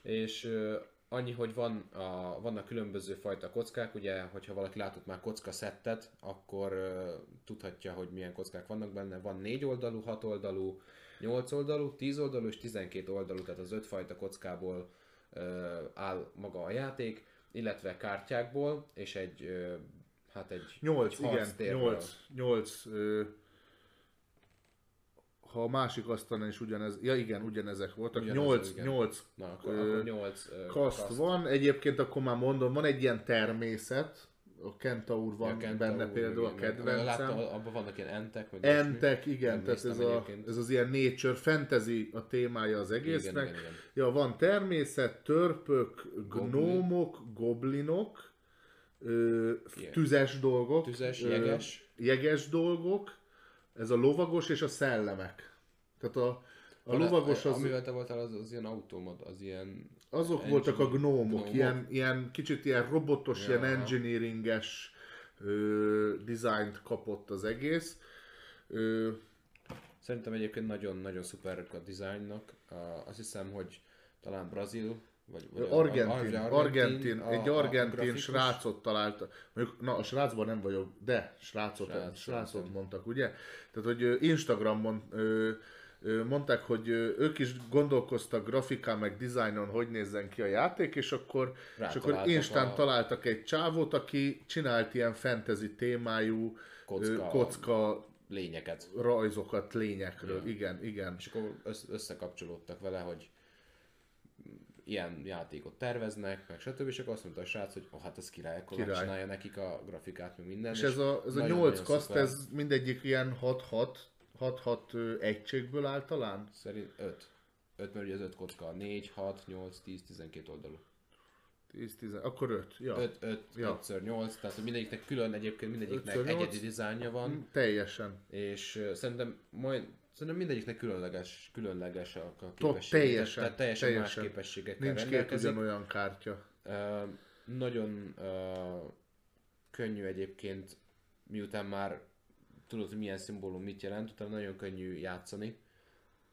És annyi, hogy van a, vannak különböző fajta kockák, ugye, hogyha valaki látott már kocka szettet, akkor tudhatja, hogy milyen kockák vannak benne. Van 4 oldalú, 6 oldalú, 8 oldalú, 10 oldalú és 12 oldalú, tehát az öt fajta kockából ö, áll maga a játék, illetve kártyákból, és egy, hát egy, Nyolc, egy igen, nyolc, nyolc, ö, ha a másik asztalon is ugyanez, ja igen, ugyanezek voltak, Ugyanez, nyolc, igen. nyolc Na, akkor, Ö, akkor 8 kaszt van, egyébként akkor már mondom, van egy ilyen természet, a Kentaur van Ja, benne Kentaur, például a igen, meg- kedvencem. Láttam, abban vannak ilyen entek, ilyesmi. Entek, igen, Nem tehát ez, néztem a, egyébként. ez az ilyen nature fantasy a témája az egésznek. igen, igen. Ja, van természet, törpök, gnómok, goblinok, ö, tüzes dolgok, Tüzes, ö, jeges. jeges dolgok, ez a lovagos és a szellemek. Tehát a, a Van- lovagos az, Amivel te voltál, az, az ilyen automod, az ilyen... azok voltak a gnómok, gnómok. Ilyen, ilyen kicsit ilyen robotos, Ja. ilyen engineeringes ö, dizájnt kapott az egész. Ö, Szerintem egyébként nagyon-nagyon szuperek a dizájnnak. Azt hiszem, hogy talán brazil, vagy, vagy a- Argentin, a- argentin, a- egy a- a argentin grafikus. srácot találta. Mondjuk, na a srácban nem vagyok, de srácot, Srác, srácot mondtak, ugye? Tehát, hogy Instagramon ö, ö, mondták, hogy ők is gondolkoztak grafikán, meg dizájnon, hogy nézzen ki a játék, és akkor, és akkor Instán a- találtak egy csávót, aki csinált ilyen fantasy témájú Kocka. kocka, kocka lényeket. rajzokat lényekről. Ja. Igen, igen. És akkor össz- összekapcsolódtak vele, hogy ilyen játékot terveznek, meg stb. És akkor azt mondta a srác, hogy oh, hát ez király, akkor Király. megcsinálja nekik a grafikát, meg minden. És ez a, ez a nagyon-nagyon 8 kaszt, ez mindegyik ilyen 6-6 6-6 ö, egységből áll talán? Szerint 5. 5, mert ugye az 5 kocka. 4, 6, 8, 10, 12 oldalú. 10-10, akkor 5. Ja. 5, 5, Ja. 5 8, tehát mindegyiknek külön egyébként mindegyiknek Ötször nyolc. egyedi dizájnja van, Teljesen. és szerintem majd Szerintem mindegyiknek különleges, különleges a, a Tot, képessége. teljesen, tehát teljesen, teljesen. más képességekkel Nincs két ugyanolyan kártya. Ö, nagyon uh, könnyű egyébként, miután már tudod, hogy milyen szimbólum mit jelent, utána nagyon könnyű játszani.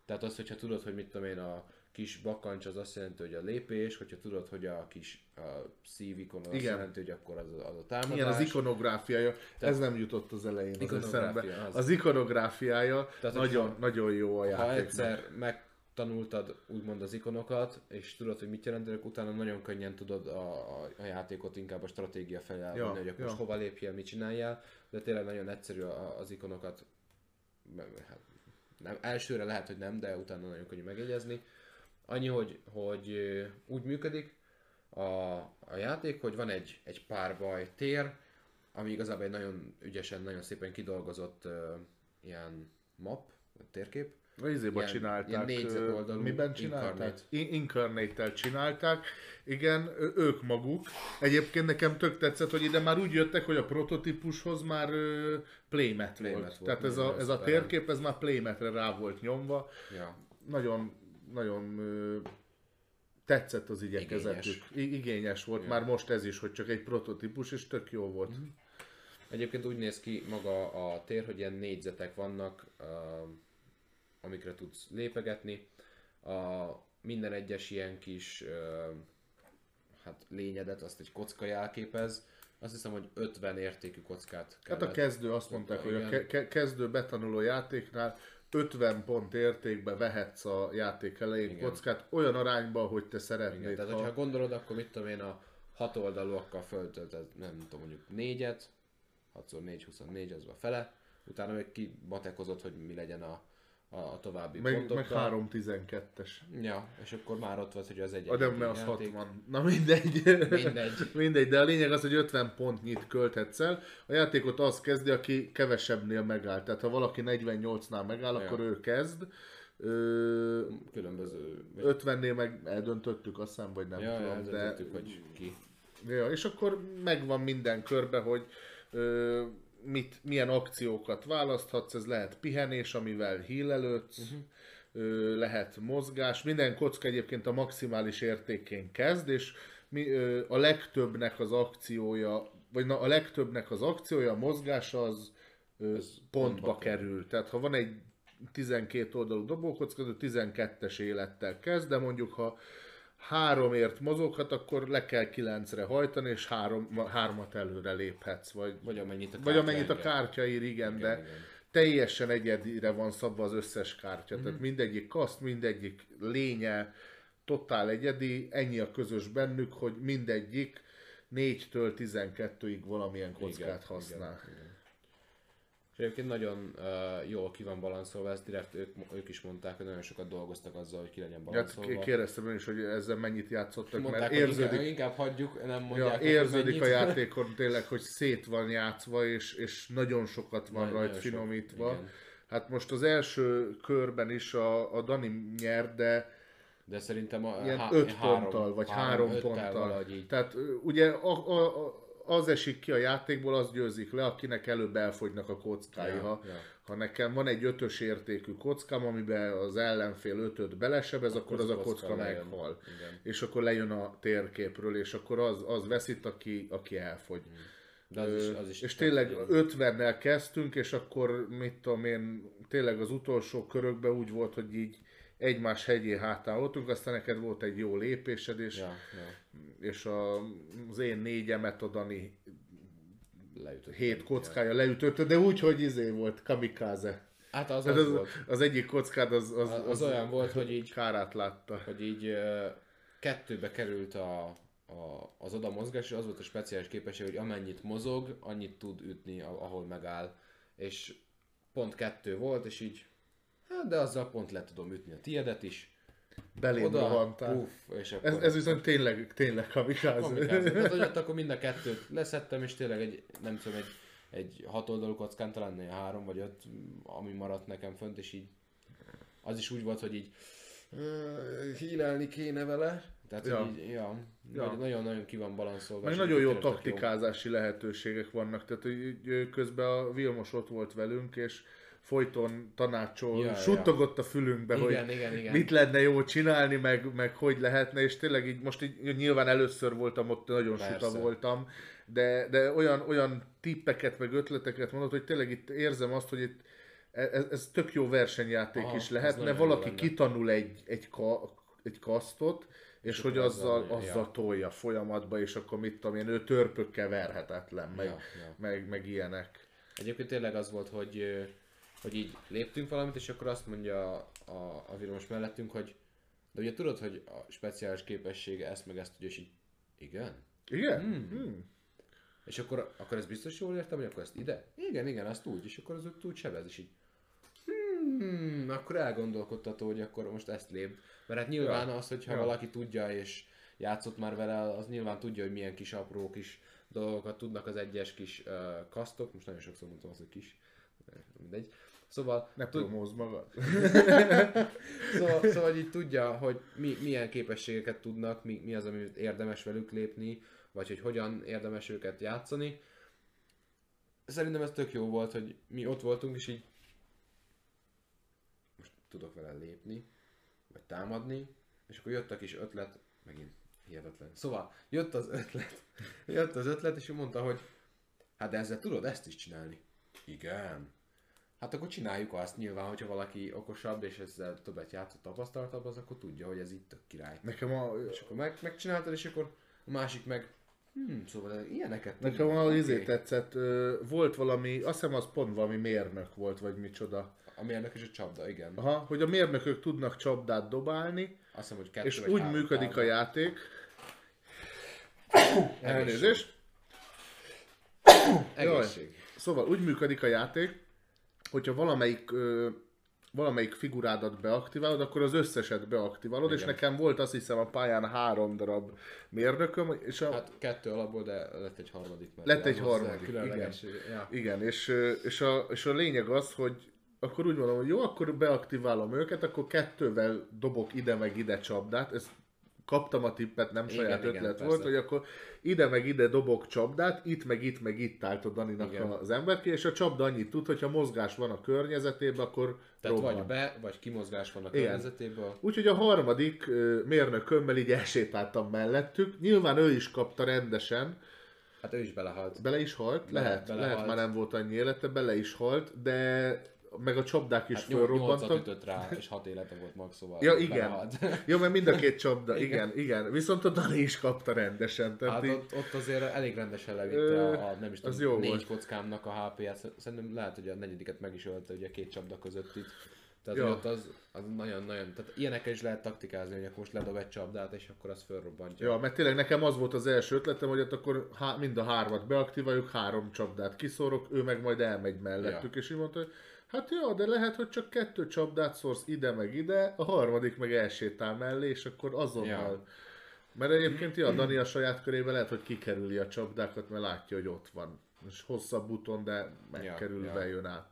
Tehát az, hogyha tudod, hogy mit tudom én, a kis bakancs az azt jelenti, hogy a lépés, hogyha tudod, hogy a kis a szívikon az azt Igen. jelenti, hogy akkor az, az a támadás. Igen, az ikonográfiája, ez nem jutott az elején az eszembe. az. Az ikonográfiája Tehát, nagyon, hogyha- nagyon jó a Ha játéknak. egyszer megtanultad úgymond az ikonokat, és tudod, hogy mit jelentenek, utána nagyon könnyen tudod a, a, a játékot inkább a stratégia felé elvinni, Ja, hogy akkor ja. most hova lépjél, mit csináljál, de tényleg nagyon egyszerű a, az ikonokat, hát nem, elsőre lehet, hogy nem, de utána nagyon könnyű megjegyezni. Annyi, hogy, hogy úgy működik a, a játék, hogy van egy, egy párbaj tér, ami igazából egy nagyon ügyesen, nagyon szépen kidolgozott uh, ilyen map, térkép, izéba Ilyen- csinálták. ilyen Miben csinálták? Incarnate. In- Incarnate-tel csinálták. Igen, ők maguk. Egyébként nekem tök tetszett, hogy ide már úgy jöttek, hogy a prototípushoz már ö, playmat, Playmat volt. volt, Tehát ez a, ez a térkép, ez már playmetre rá volt nyomva. Ja. Nagyon nagyon tetszett az igyekezetük. Igényes. Igényes, igényes volt, Ja. már most ez is, hogy csak egy prototípus, és tök jó volt. Mhm. Egyébként úgy néz ki maga a tér, hogy ilyen négyzetek vannak, uh, amikre tudsz lépegetni. A minden egyes ilyen kis uh, hát lényedet, azt egy kocka jelképez. Azt hiszem, hogy 50 értékű kockát Hát a kellett. kezdő azt mondták, hogy a Igen. ke- kezdő betanuló játéknál 50 pont értékbe vehetsz a játék elején Igen. kockát, olyan arányban, hogy te szeretnéd. Igen, tehát, ha... hogyha gondolod, akkor mit tudom én, a hat oldalúakkal föltölted, nem tudom, mondjuk négyet, 6x4, 24, az a fele, utána még kibatekozott, hogy mi legyen a, a, további meg, pontokkal. meg 3 12-es. Ja, és akkor már ott volt, hogy az egy A nem, mert az 60. Na mindegy. Mindegy. <laughs> mindegy, de a lényeg az, hogy 50 pontnyit költhetsz el. A játékot az kezdi, aki kevesebbnél megáll. Tehát ha valaki 48-nál megáll, Ja. akkor ő kezd. Ö, Különböző... 50-nél meg eldöntöttük, azt hiszem, vagy nem ja, tudom. De, eldöntöttük, hogy ki. ja, és akkor megvan minden körbe, hogy ö, mit, milyen akciókat választhatsz, ez lehet pihenés, amivel hílelődsz, Mhm. ö, lehet mozgás, minden kocka egyébként a maximális értékén kezd, és mi, a legtöbbnek az akciója, vagy na, a legtöbbnek az akciója, a mozgás az Ez pontba pontba kerül. Tehát ha van egy 12 oldalú dobókocka, az 12-es élettel kezd, de mondjuk ha háromért mozoghat, akkor le kell kilencre hajtani, és három, hármat előre léphetsz, vagy, Vagy amennyit a vagy amennyit a kártya ír, igen, Igen, de igen. teljesen egyedire van szabva az összes kártya. Mhm. Tehát mindegyik kaszt, mindegyik lénye, totál egyedi, ennyi a közös bennük, hogy mindegyik 4-től 12-ig valamilyen kockát Igen, használ. igen, igen. És egyébként nagyon uh, jól ki van balanszolva, ezt direkt ők, ők is mondták, hogy nagyon sokat dolgoztak azzal, hogy ki legyen balanszolva. kérdeztem én is, hogy ezzel mennyit játszottak, Mondták, mert érződik, inkább, inkább hagyjuk, nem mondják, Ja, érződik a játékon tényleg, hogy szét van játszva, és, és nagyon sokat van Nagyon- sok, finomítva. igen. Hát most az első körben is a, a Dani nyert, de De szerintem a, ilyen há- 5 három- ponttal, vagy három, 3 öttel ponttal. így. Tehát ugye a, a, a, az esik ki a játékból, az győzik le, akinek előbb elfogynak a kockái. Ja, ha, ja. ha nekem van egy ötös értékű kockám, amiben az ellenfél ötöt belesebez, akkor, az a kocka lejön. meghal. Igen. És akkor lejön a térképről, és akkor az, az veszít, aki, aki elfogy. De az is, az is és tényleg jó. 50-nel kezdtünk, és akkor mit tudom én, tényleg az utolsó körökben úgy volt, hogy így egymás hegyé hátán voltunk, aztán neked volt egy jó lépésed, és, Ja, ja. és a, az én négyemet a Dani Leütött. hét kockája leütötte, de úgy, hogy izé volt, kamikaze. Hát az az, az, volt. az egyik kockád az, az, Az, az olyan volt, hogy így kárát látta. hogy így kettőbe került a, a, az oda mozgás, és az volt a speciális képesség, hogy amennyit mozog, annyit tud ütni, ahol megáll. És pont kettő volt, és így, hát de azzal pont le tudom ütni a tiedet is. Belém Oda, rohantál. puff, és akkor... Ez, ez viszont tényleg, tényleg kamikaze. Kamikáze. Tehát, <laughs> hogy ott akkor mind a kettőt leszettem, és tényleg egy, nem tudom, egy, egy hat oldalú kockán talán három vagy öt, ami maradt nekem fönt, és így az is úgy volt, hogy így hílelni kéne vele. Tehát, Ja. hogy így, ja, Ja. nagyon-nagyon ki van balanszolva. Meg nagyon jó taktikázási lehetőségek vannak, tehát ö, közben a Vilmos ott volt velünk, és folyton tanácsol, Ja, ja, ja. suttogott a fülünkbe, Igen, hogy igen, igen. mit lenne jó csinálni, meg, meg hogy lehetne, és tényleg így most így nyilván először voltam ott, nagyon Persze. suta voltam, de, de olyan, olyan tippeket, meg ötleteket mondott, hogy tényleg itt érzem azt, hogy itt ez, ez tök jó versenyjáték Aha, is lehetne, valaki kitanul egy, egy, ka, egy kasztot, és hogy azzal, azzal- azzal ja. tolja folyamatba, és akkor mit tudom én, ő törpökkel verhetetlen, meg, Ja, ja. meg, meg ilyenek. Egyébként tényleg az volt, hogy, hogy így léptünk valamit, és akkor azt mondja a, a, a villamos mellettünk, hogy de ugye tudod, hogy a speciális képessége ezt meg ezt tudja, és így igen? Igen? Hmm. Hmm. És akkor, akkor ez biztos jól értem, hogy akkor ezt ide? Igen, igen, azt úgy, és akkor az ott úgy sebez, és így hmm, akkor elgondolkodtató, hogy akkor most ezt lép. Mert hát nyilván az, hogyha Ja. valaki tudja, és játszott már vele, az nyilván tudja, hogy milyen kis apró kis dolgokat tudnak az egyes kis uh, kasztok. Most nagyon sokszor mondtam azt, hogy kis, de mindegy. Szóval, Ne tud, promózd magad. <laughs> szóval, szóval így tudja, hogy mi, milyen képességeket tudnak, mi, mi az, amit érdemes velük lépni, vagy hogy hogyan érdemes őket játszani. Szerintem ez tök jó volt, hogy mi ott voltunk, és így most tudok vele lépni, vagy támadni, és akkor jött a kis ötlet, megint hihetetlen. Szóval jött az ötlet, jött az ötlet, és ő mondta, hogy hát de ezzel tudod ezt is csinálni. Igen. Hát akkor csináljuk azt nyilván, hogyha valaki okosabb, és ezzel többet játszott, tapasztaltabb, az akkor tudja, hogy ez itt tök király. Nekem a, És akkor meg, megcsináltad, és akkor a másik meg, hm, szóval ilyeneket nekem a izé tetszett, volt valami, azt hiszem az pont valami mérnök volt, vagy micsoda. A mérnök és a csapda, igen. Aha, hogy a mérnökök tudnak csapdát dobálni, Azt hiszem, hogy kettő és úgy működik a távol. játék. Elnézést. Egészség. Szóval úgy működik a játék, hogyha valamelyik, ö, valamelyik figurádat beaktiválod, akkor az összeset beaktiválod, és Igen. nekem volt azt hiszem a pályán három darab mérnököm, és a, Hát kettő alapból, de lett egy harmadik. Mert Lett egy harmadik, különleges- Ja. Igen, és, és, a, és a lényeg az, hogy akkor úgy mondom, hogy jó, akkor beaktiválom őket, akkor kettővel dobok ide meg ide csapdát, ezt kaptam a tippet, nem Igen, saját igen, ötlet persze. volt, hogy akkor ide meg ide dobok csapdát, itt meg itt meg itt állt a Daninak Igen. az emberke, és a csapda annyit tud, hogyha mozgás van a környezetében, akkor Tehát robban. vagy be, vagy kimozgás van a Igen. környezetéből. Úgyhogy a harmadik mérnökömmel így elsétáltam mellettük. Nyilván ő is kapta rendesen, Hát ő is belehalt. Bele is halt? Lehet, belehalt. lehet már nem volt annyi élete, bele is halt, de meg a csapdák is Hát fölrobbantak. ütött rá, és hat élete volt max, szóval Ja, igen. Ja, mert mind a két csapda, igen, igen. Viszont a Dani is kapta rendesen. Tehát Hát így, ott, ott azért elég rendesen levitte Ö, a, a, nem is tudom, jó négy volt. kockámnak a HP-ját. Szerintem lehet, hogy a negyediket meg is ölte ugye a két csapda között itt. Tehát Ja. ja. ott az, az nagyon-nagyon, tehát ilyenekkel is lehet taktikázni, hogy akkor most ledob egy csapdát, és akkor az fölrobbantja. ja, mert tényleg nekem az volt az első ötletem, hogy ott akkor há, mind a hármat beaktiváljuk, három csapdát kiszórok, ő meg majd elmegy mellettük, és így mondta, hogy hát jó, de lehet, hogy csak kettő csapdát szórsz ide meg ide, a harmadik meg elsétál mellé, és akkor azonnal... Ja. Mert egyébként ja, Dani a saját körébe lehet, hogy kikerüli a csapdákat, mert látja, hogy ott van. És hosszabb úton, de megkerülve Ja, ja. jön át.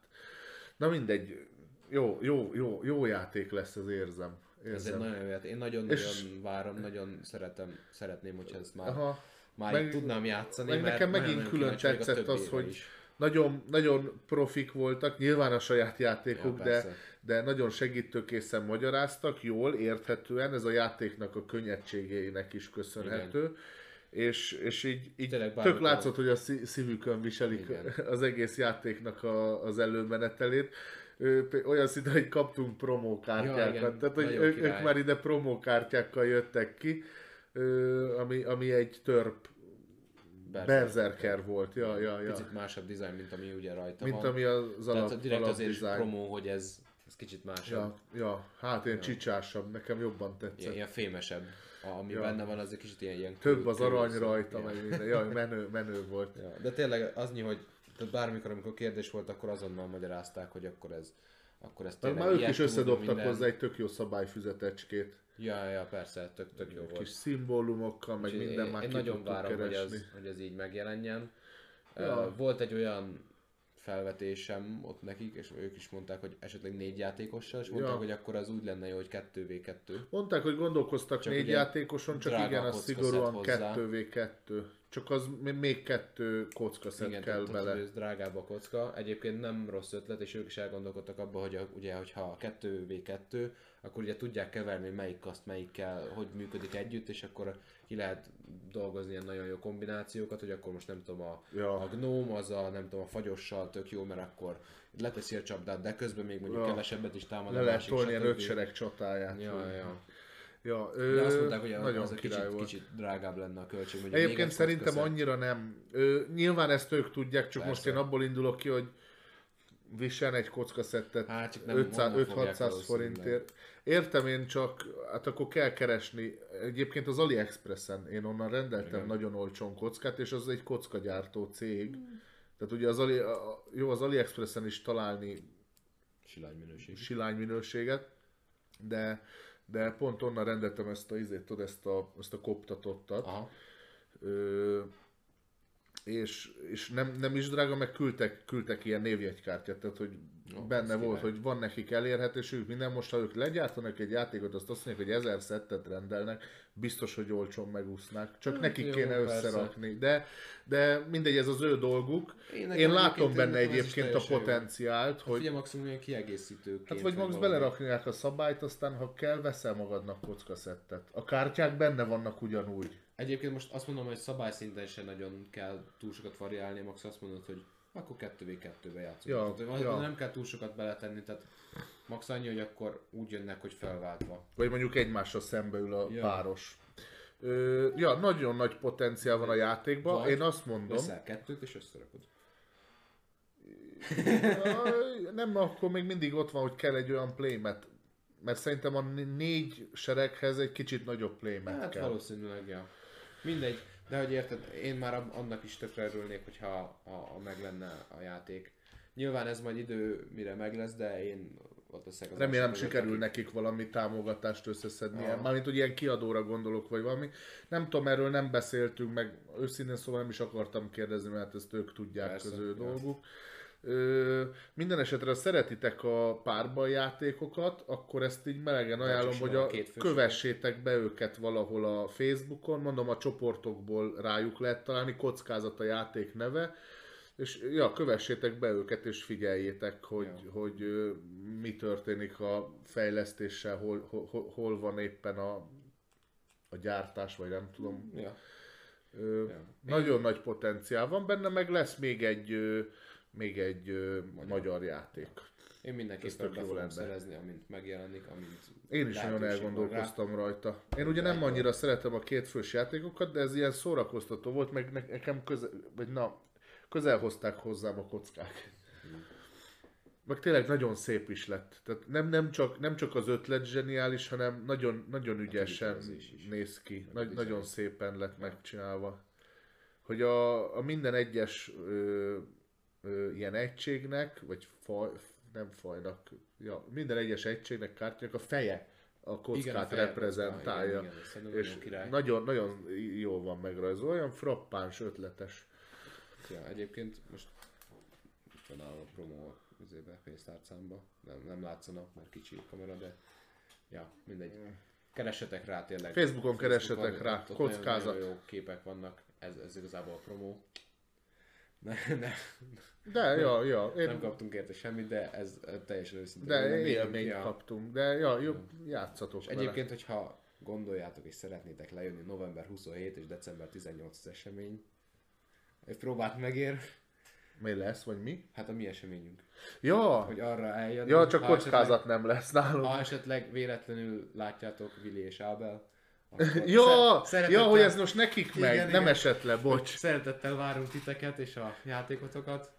Na mindegy, jó, jó, jó, jó játék lesz, ez érzem. Ez egy érzem. nagyon jó játék. Én nagyon-nagyon És- várom, nagyon szeretem, szeretném, hogyha ezt már, Aha. már Meg- tudnám játszani, meg nekem megint külön tetszett az, hogy is. Nagyon, nagyon profik voltak, nyilván a saját játékuk, Ja, de, de nagyon segítőkészen magyaráztak, jól, érthetően, ez a játéknak a könnyedségeinek is köszönhető. És, és így, így Tényleg tök látszott, hogy a szí- szívükön viselik Igen. <laughs> az egész játéknak a, az előmenetelét. Olyan szinte, hogy kaptunk promókártyákat. Ja, igen, Tehát, hogy ők, ők már ide promókártyákkal jöttek ki, ami, ami egy törp Berserker volt, ja, ja, ja. Picit másabb dizájn, mint ami ugye rajta Mint van. ami az alap, Tehát direkt alap azért design. promó, hogy ez, ez kicsit másabb. Ja, ja, hát ilyen csicsásabb, nekem jobban tetszett. Ilyen, ilyen fémesebb. Ami Ja. ja. benne van, az egy kicsit ilyen, ilyen Több az arany különször. rajta, Ja. meg minden. Jaj, menő, menő volt. Ja. De tényleg aznyi, hogy tehát bármikor, amikor kérdés volt, akkor azonnal magyarázták, hogy akkor ez akkor ez Mert tényleg már ők is összedobtak minden. hozzá egy tök jó szabályfüzetecskét. Ja, ja, persze, tök, tök jó volt. Kis szimbólumokkal, meg Úgyhogy minden én, már én nagyon várom, hogy keresni. ez, hogy ez így megjelenjen. Ja. Ja. Volt egy olyan felvetésem ott nekik, és ők is mondták, hogy esetleg négy játékossal, és mondták, Ja. hogy akkor az úgy lenne jó, hogy 2v2. Mondták, hogy gondolkoztak Csak négy játékoson, csak igen, az szigorúan szed hozzá. 2v2. Csak az még- kettő kockaszet Igen, kell bele. ez drágább a kocka. Egyébként nem rossz ötlet, és ők is elgondolkodtak abban, hogy a, ugye, hogyha 2v2, akkor ugye tudják keverni, melyik kaszt melyikkel, hogy működik együtt, és akkor ki lehet dolgozni ilyen nagyon jó kombinációkat, hogy akkor most nem tudom, a, Ja. a gnóm az a, nem tudom, a fagyossal tök jó, mert akkor leteszi a csapdát, de közben még mondjuk Ja. kevesebbet is támad Le a lehet tolni stb. ötsereg csatáját. Ja, ja. Ja De ö, azt mondták, hogy nagyon az király kicsit, kicsit drágább lenne a költség. mondjuk Egyébként egy szerintem kockaszett. annyira nem. Ö, nyilván ezt ők tudják, csak Persze. most én abból indulok ki, hogy visel egy kockaszettet Hát, csak nem 500 onnan fogják 5-600 valószínűleg. forintért. Értem én csak, hát akkor kell keresni. Egyébként az AliExpressen én onnan rendeltem Igen. nagyon olcsón kockát, és az egy kockagyártó cég. Tehát ugye az, Ali, jó, az AliExpressen is találni Silány minőség. silány minőséget, de, de pont onnan rendeltem ezt a, izét, tudod, ezt a, ezt a koptatottat. Aha. Ö, és, és nem, nem is drága, meg küldtek, küldtek ilyen névjegykártyát, tehát hogy Ó, benne volt, király. hogy van nekik elérhetőségük, minden most, ha ők legyártanak egy játékot, azt azt mondják, hogy ezer szettet rendelnek, biztos, hogy olcsón megúsznák. Csak Hát nekik jó, kéne persze. összerakni. De, de mindegy, ez az ő dolguk. Én Én, látom benne egyébként a teljesen jó. potenciált, Hogy... Ugye maximum ilyen kiegészítőként. Hát vagy max belerakják a szabályt, aztán ha kell, veszel magadnak kockaszettet. A kártyák benne vannak ugyanúgy. Egyébként most azt mondom, hogy szabályszinten sem nagyon kell túl sokat variálni, max azt mondod, hogy akkor 2v2-be játszunk. Ja, tehát, ja. Nem kell túl sokat beletenni, tehát max annyi, hogy akkor úgy jönnek, hogy felváltva. Vagy mondjuk egymással szembe ül a Ja. páros. Ö, ja, nagyon nagy potenciál van a játékban. Vagy Én azt mondom, Veszel kettőt és összerakod. Nem, akkor még mindig ott van, hogy kell egy olyan playmat. Mert szerintem a né- négy sereghez egy kicsit nagyobb playmat Hát kell. valószínűleg, ja. Mindegy, de hogy érted, én már annak is tökre örülnék, hogyha ha, ha meg lenne a játék. Nyilván ez majd idő, mire meg lesz, de én leszek az Remélem sikerül akik- nekik valami támogatást összeszedni. Aha. Mármint, hogy ilyen kiadóra gondolok, vagy valami. Nem tudom, erről nem beszéltünk, meg őszintén szóval nem is akartam kérdezni, mert ezt ők tudják, Persze, az ő ja. dolguk. Ö, minden esetre, szeretitek a párban játékokat, akkor ezt így melegen ajánlom, hogy a, kövessétek be őket valahol a Facebookon, mondom a csoportokból rájuk lehet találni, kockázat a játék neve, és ja, kövessétek be őket, és figyeljétek, hogy, Ja. hogy ö, mi történik a fejlesztéssel, hol, hol, hol van éppen a, a gyártás, vagy nem tudom. Ja. Ö, Ja. Nagyon nagy potenciál van benne, meg lesz még egy, még egy magyar. magyar játék. Én mindenképpen be fogom lenne. szerezni, amint megjelenik, amint Én is nagyon elgondolkoztam rajta. Én ugye nem annyira szeretem a kétfős játékokat, de ez ilyen szórakoztató volt, meg ne- nekem közel, vagy na, közel hozták hozzám a kockák. Meg tényleg nagyon szép is lett. Tehát nem, nem, csak, nem csak az ötlet zseniális, hanem nagyon, nagyon ügyesen kivitelezés is. néz ki. a Nagy, nagyon szépen lett megcsinálva. Hogy a, a minden egyes ö, ö, ilyen egységnek, vagy faj, nem fajnak, ja, minden egyes egységnek, kártyának a feje a kockát Igen, a feje reprezentálja. igen, igen, és nagyon nagyon, nagyon jól van megrajzolva, olyan frappáns, ötletes. Ja, egyébként most van a promo üzébe, pénztárcámba. Nem, nem látszanak, mert kicsi a kamera, de ja, mindegy. Keressetek rá tényleg. Facebookon keressetek ott- rá, ott nagyon- kockázat. Nagyon jó képek vannak, ez, ez igazából a promo. Ne, ne, De, ja, ja, én, nem kaptunk érte semmit, de ez teljesen őszintén. de élményt ja. kaptunk, de ja, jó, játszatok És vele. egyébként, hogyha gondoljátok és szeretnétek lejönni november 27 és december 18 az esemény, egy próbát megér, Mi lesz, vagy mi? hát a mi eseményünk. Ja, Hogy arra eljönni. ja csak kockázat nem lesz nálunk. Ha esetleg véletlenül látjátok Vili és Ábel, Ja, ja, hogy ez most nekik meg, Igen, nem igen. esett le, bocs. Szeretettel várunk titeket és a játékotokat,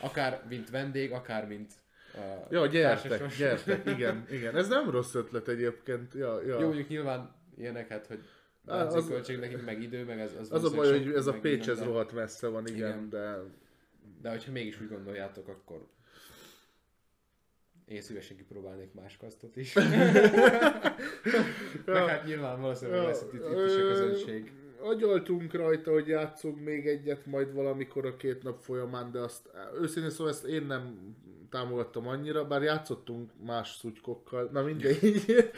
akár mint vendég, akár mint uh, Ja, gyertek, gyertek, <laughs> igen, igen. Ez nem rossz ötlet egyébként. Ja, ja. Jó, mondjuk nyilván ilyenek, hát, hogy Á, az- benzinköltség nekik, meg idő, meg ez, az Az a baj, hogy ez a Pécs ez rohadt messze van, igen, Igen. de De hogyha mégis úgy gondoljátok, akkor én szívesen kipróbálnék más kasztot is. <laughs> Meg hát nyilván valószínűleg lesz itt, itt is a közönség. Agyaltunk rajta, hogy játszunk még egyet majd valamikor a két nap folyamán, de azt őszintén szóval ezt én nem támogattam annyira, bár játszottunk más szutykokkal, na mindegy. <laughs>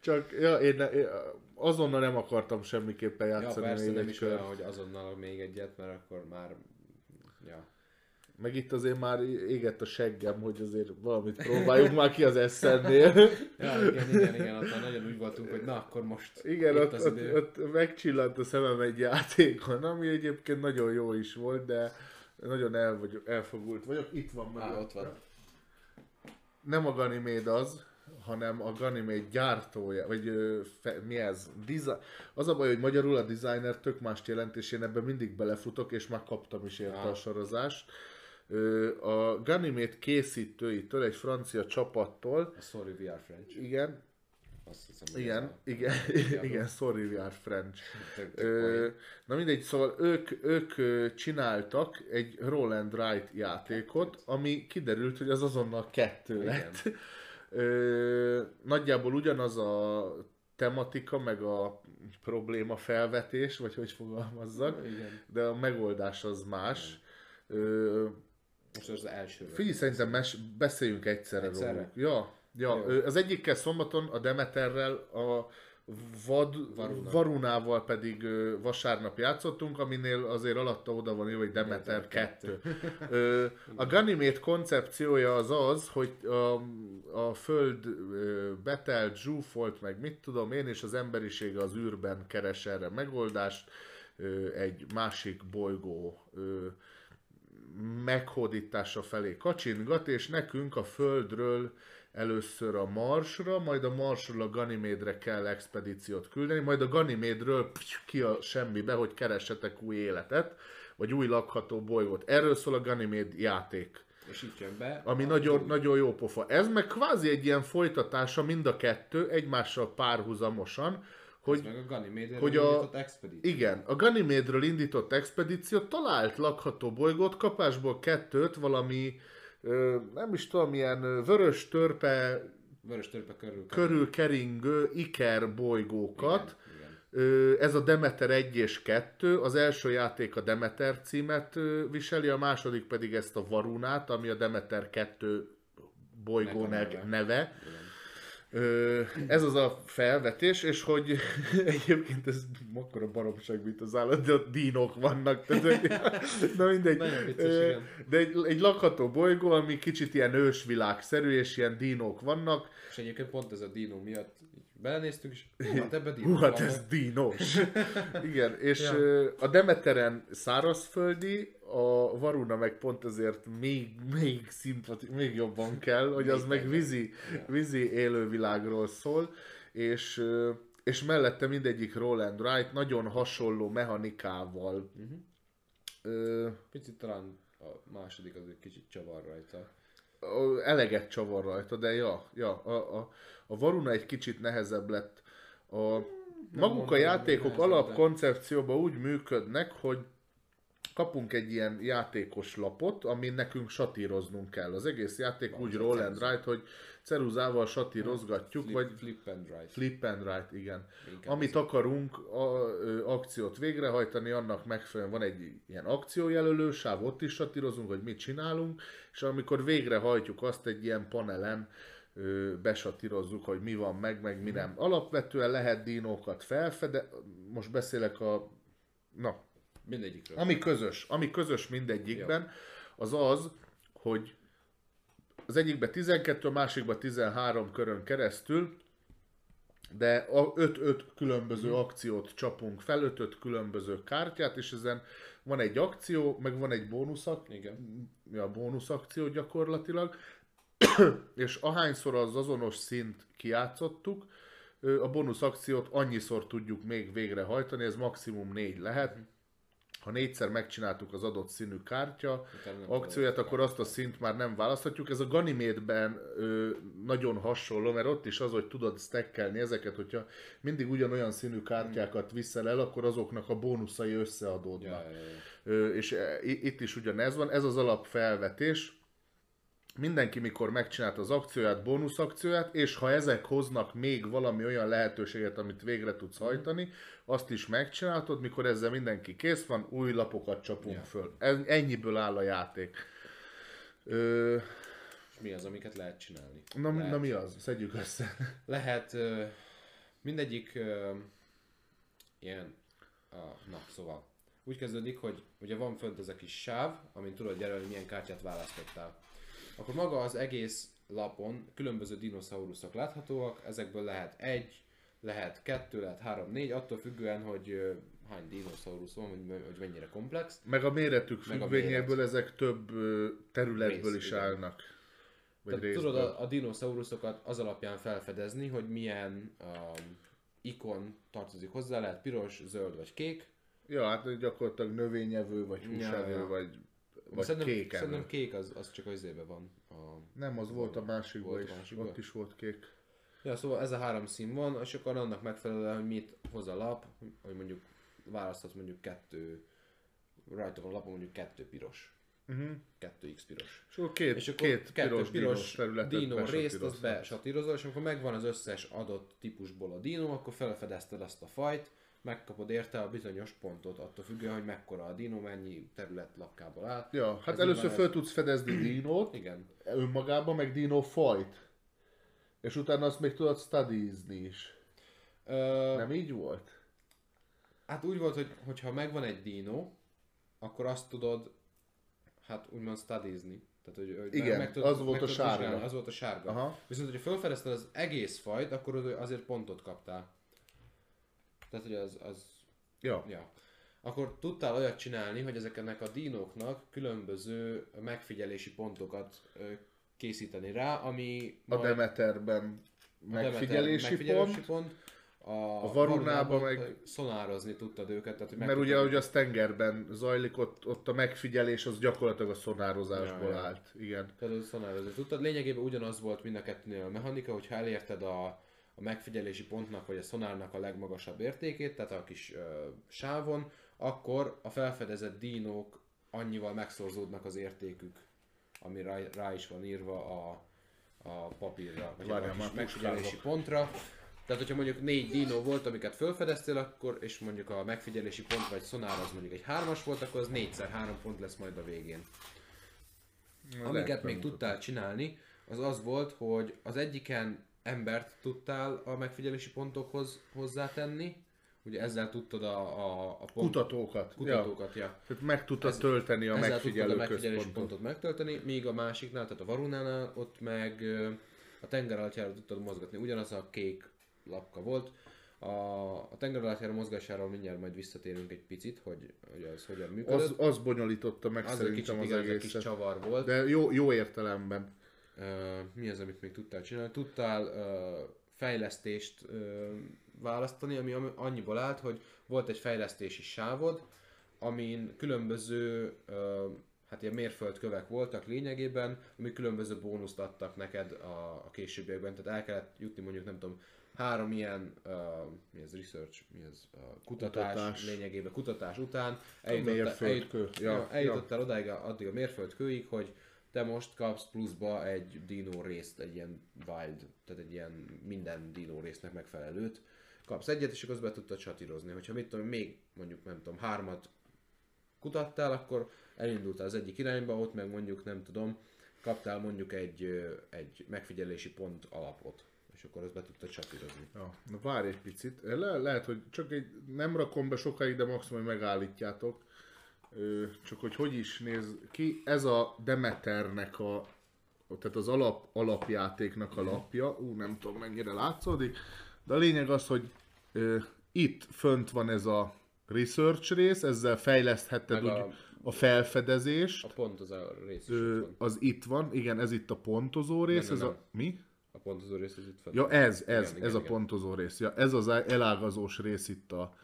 Csak ja, én, ne, én azonnal nem akartam semmiképpen Ja, játszani persze még nem is olyan, hogy azonnal még egyet, mert akkor már... Ja. Meg itt azért már égett a seggem, hogy azért valamit próbáljuk már ki az eszennél. <laughs> ja, igen, igen, igen, ott már nagyon úgy voltunk, hogy na, akkor most Igen, ott, az ott, idő. ott megcsillant a szemem egy játékon, ami egyébként nagyon jó is volt, de nagyon el vagyok, elfogult vagyok. Itt van Á, meg. ott van. Nem a Ganymede az, hanem a Ganymede gyártója, vagy fe, mi ez? Desi- az a baj, hogy magyarul a designer tök mást jelent, és én ebben mindig belefutok, és már kaptam is érte a sorozást. A Ganymede készítőitől, egy francia csapattól, A Sorry We Are French. igen, Azt hiszem, igen, a... igen, kiadó. igen, sorry, we are French. <laughs> Ö, na mindegy, szóval ők, ők csináltak egy Roll and Write játékot, ami kiderült, hogy az azonnal kettő Igen. lett. Ö, nagyjából ugyanaz a tematika, meg a probléma felvetés, vagy hogy fogalmazzak, Igen. de a megoldás az más. Ö, Most az első. figyelj, szerintem mes- beszéljünk egyszerre, Egyszerre? róluk. Ja, ja. Jó. Az egyikkel szombaton a Demeterrel, a vad, Varuna. Varunával pedig vasárnap játszottunk, aminél azért alatta oda van írva, hogy Demeter Demeter 2. Ö, a Ganymede koncepciója az az, hogy a, a föld betelt, zsúfolt, meg mit tudom én, és az emberiség az űrben keres erre megoldást, egy másik bolygó meghódítása felé kacsingat, és nekünk a Földről először a Marsra, majd a Marsról a Ganymédre kell expedíciót küldeni, majd a Ganymédről ki a semmibe, hogy keressetek új életet, vagy új lakható bolygót. Erről szól a Ganyméd játék És itt jön be. ami a- nagyon, nagyon jó pofa. Ez meg kvázi egy ilyen folytatása mind a kettő, egymással párhuzamosan, hogy meg a Ganymédről hogy a- indított expedíció. igen, a Ganymédről indított expedíció talált lakható bolygót, kapásból kettőt, valami ö, nem is tudom, milyen ö, vörös törpe Vörös törpe körül. körül keringő iker bolygókat. Igen, Ö, Ez a Demeter 1 és 2, az első játék a Demeter címet viseli, a második pedig ezt a Varunát, ami a Demeter 2 bolygó neve. neve. neve. igen. Ez az a felvetés, és hogy <laughs> egyébként ez akkora baromság, mint az állat, de ott dínok vannak. Tehát, <laughs> na mindegy. Vicces. De egy, egy lakható bolygó, ami kicsit ilyen ősvilágszerű, és ilyen dínok vannak. És egyébként pont ez a dino miatt belenéztünk, és hú, hát ebben <laughs> dino Hú, hát ez dínos. Igen, és Ja. a Demeteren szárazföldi, a Varuna meg pont ezért még, még, szimpati, még jobban kell, hogy az meg vízi, vízi élővilágról szól, és, és mellette mindegyik roll and write nagyon hasonló mechanikával. Mhm. Ö, Picit talán a második az egy kicsit csavar rajta. Eleget csavar rajta, de ja, ja a, a, a Varuna egy kicsit nehezebb lett. A, maguk a játékok alapkoncepcióban úgy működnek, hogy kapunk egy ilyen játékos lapot, amin nekünk satíroznunk kell. Az egész játék Van, úgy roll and write, hogy ceruzával satírozgatjuk, Flip, vagy flip and right. flip and write, igen. Inkább Amit ez- akarunk a, ö, akciót végrehajtani, annak megfelelően van egy ilyen akciójelölő sáv, ott is satírozunk, hogy mit csinálunk, és amikor végrehajtjuk azt egy ilyen panelen, besatírozzuk, hogy mi van meg, meg mi nem. Alapvetően lehet dinókat felfede, most beszélek a, na, Mindegyikről. ami közös, ami közös mindegyikben, az az, hogy az egyikben 12, a másikban 13 körön keresztül, de a 5-5 különböző akciót csapunk fel, 5-5 különböző kártyát, és ezen van egy akció, meg van egy bónusz, ak- Igen. ja, bónusz akció gyakorlatilag, <coughs> és ahányszor az azonos szint kiátszottuk, a bónusz akciót annyiszor tudjuk még végrehajtani, ez maximum 4 lehet. Ha négyszer megcsináltuk az adott színű kártya akcióját, akkor azt a szint már nem választhatjuk. Ez a Ganymédben nagyon hasonló, mert ott is az, hogy tudod stackelni ezeket, hogyha mindig ugyanolyan színű kártyákat viszel el, akkor azoknak a bónuszai összeadódnak. Ja, ja, ja. Ö, és e, itt is ugyanez van, ez az alapfelvetés. Mindenki, mikor megcsinálta az akcióját, bónusz akcióját, és ha ezek hoznak még valami olyan lehetőséget, amit végre tudsz hajtani, azt is megcsináltod, mikor ezzel mindenki kész van, új lapokat csapunk Ja. föl. Ennyiből áll a játék. Ö, És mi az, amiket lehet csinálni? na, lehet, na mi az? Szedjük össze. <laughs> Lehet mindegyik ilyen, a, na szóval, úgy kezdődik, hogy ugye van fönt ez a kis sáv, amin tudod jelölni, milyen kártyát választottál. Akkor maga az egész lapon különböző dinoszauruszok láthatóak, ezekből lehet egy, lehet kettő, lehet három, négy, attól függően, hogy hány dinoszaurusz van, hogy, hogy mennyire komplex. Meg a méretük függvényéből ezek több területből Rész, is igen. állnak. Vagy Tehát tudod a, a dinoszauruszokat az alapján felfedezni, hogy milyen um, ikon tartozik hozzá, lehet piros, zöld vagy kék. Ja, hát gyakorlatilag növényevő, vagy Ja, húsevő, ja. vagy, vagy szerintem, kéken. szerintem kék az, az csak az izében van. A... Nem, az volt a másikban is. másikban? Ott is volt kék. Ja, szóval ez a három szín van, és akkor annak megfelelően, hogy mit hoz a lap, hogy mondjuk választhatsz mondjuk kettő, rajta van a lapon mondjuk kettő piros. Uh-huh. 2x piros. És akkor két, És akkor két kettő piros, piros, területet dino részt, azt besatírozol, és amikor megvan az összes adott típusból a dino, akkor felfedezted azt a fajt, megkapod érte a bizonyos pontot, attól függően, hogy mekkora a dino, mennyi terület lakkából áll. Ja, hát Ez először föl tudsz fedezni <clears throat> dinót, Igen. önmagában, meg dino fajt. És utána azt még tudod studiezni is. Ö, Nem így volt? Hát úgy volt, hogy hogyha megvan egy dino, akkor azt tudod, hát úgymond studiezni. Tehát, hogy, hogy Igen, meg tudod, az volt meg a sárga. vizsgálni, Az volt a sárga. Aha. Viszont, hogyha felfedezted az egész fajt, akkor azért pontot kaptál. Tehát, hogy az, az Ja. Ja. Akkor tudtál olyat csinálni, hogy ezeknek a dinóknak különböző megfigyelési pontokat készíteni rá, ami A Demeterben a Demeter megfigyelési, megfigyelési pont, pont. A, A Varunában meg- szonározni tudtad őket. Tehát, hogy mert ugye, ahogy az tengerben zajlik, ott, ott a megfigyelés az gyakorlatilag a szonározásból Ja, állt. Igen. Például szonározni tudtad. Lényegében ugyanaz volt mind a kettőnél a mechanika, hogyha elérted a, a megfigyelési pontnak vagy a szonárnak a legmagasabb értékét, tehát a kis ö, sávon, akkor a felfedezett dinók annyival megszorzódnak az értékük, ami rá, rá is van írva a, a papírra, vagy Várjál, a kis megfigyelési puskázok. pontra. Tehát, hogyha mondjuk négy dino volt, amiket felfedeztél, akkor, és mondjuk a megfigyelési pont vagy szonár az mondjuk egy hármas volt, akkor az négyszer három pont lesz majd a végén. Amiket még tudtál csinálni, az az volt, hogy az egyiken embert tudtál a megfigyelési pontokhoz hozzátenni, ugye ezzel tudtad a, a, a pont, Kutatókat. kutatókat, ja. Ja. Tehát meg tudtad tölteni a megfigyelő a megfigyelési pontot megtölteni, míg a másiknál, tehát a Varunánál ott meg a tenger alattjára tudtad mozgatni. Ugyanaz a kék lapka volt. A, a tenger alattjára mozgásáról mindjárt majd visszatérünk egy picit, hogy, hogy az hogyan működött. Az, az bonyolította meg az egy kicsit szerintem az igaz, egy kis egészet. csavar volt. De jó, jó értelemben. Mi az, amit még tudtál csinálni? Tudtál fejlesztést választani, ami am- annyiból állt, hogy volt egy fejlesztési sávod, amin különböző hát ilyen mérföldkövek voltak lényegében, ami különböző bónuszt adtak neked a, a későbbiekben, tehát el kellett jutni mondjuk nem tudom, három ilyen, uh, mi ez research, mi ez uh, kutatás, Kutatás. lényegében kutatás után mérföldkő. Ja, ja, eljutottál odáig, addig a mérföldkőig, hogy te most kapsz pluszba egy dino részt, egy ilyen wild, tehát egy ilyen minden dino résznek megfelelőt. Kapsz egyet, és akkor be tudtad satírozni. Hogyha mit tudom, még mondjuk nem tudom, hármat kutattál, akkor elindultál az egyik irányba, ott meg mondjuk nem tudom, kaptál mondjuk egy, egy megfigyelési pont alapot, és akkor azt be tudtad satírozni. Ja, na várj egy picit. Le, lehet, hogy csak egy, nem rakom be sokáig, de maximum, megállítjátok. Csak hogy hogy is néz ki. Ez a Demeternek a, tehát az alap, alapjátéknak a lapja. Ú, nem tudom mennyire látszódik. De a lényeg az, hogy ö, itt fönt van ez a research rész, ezzel fejlesztheted Meg úgy a- a felfedezést. A pont az a rész is Ö, itt van. az itt van, igen, ez itt a pontozó rész, Nem, ez nem, a... Mi? A pontozó rész az itt van. Ja, ez, ez, Igen, ez igen, a igen. pontozó rész. Ja, ez az elágazós rész itt a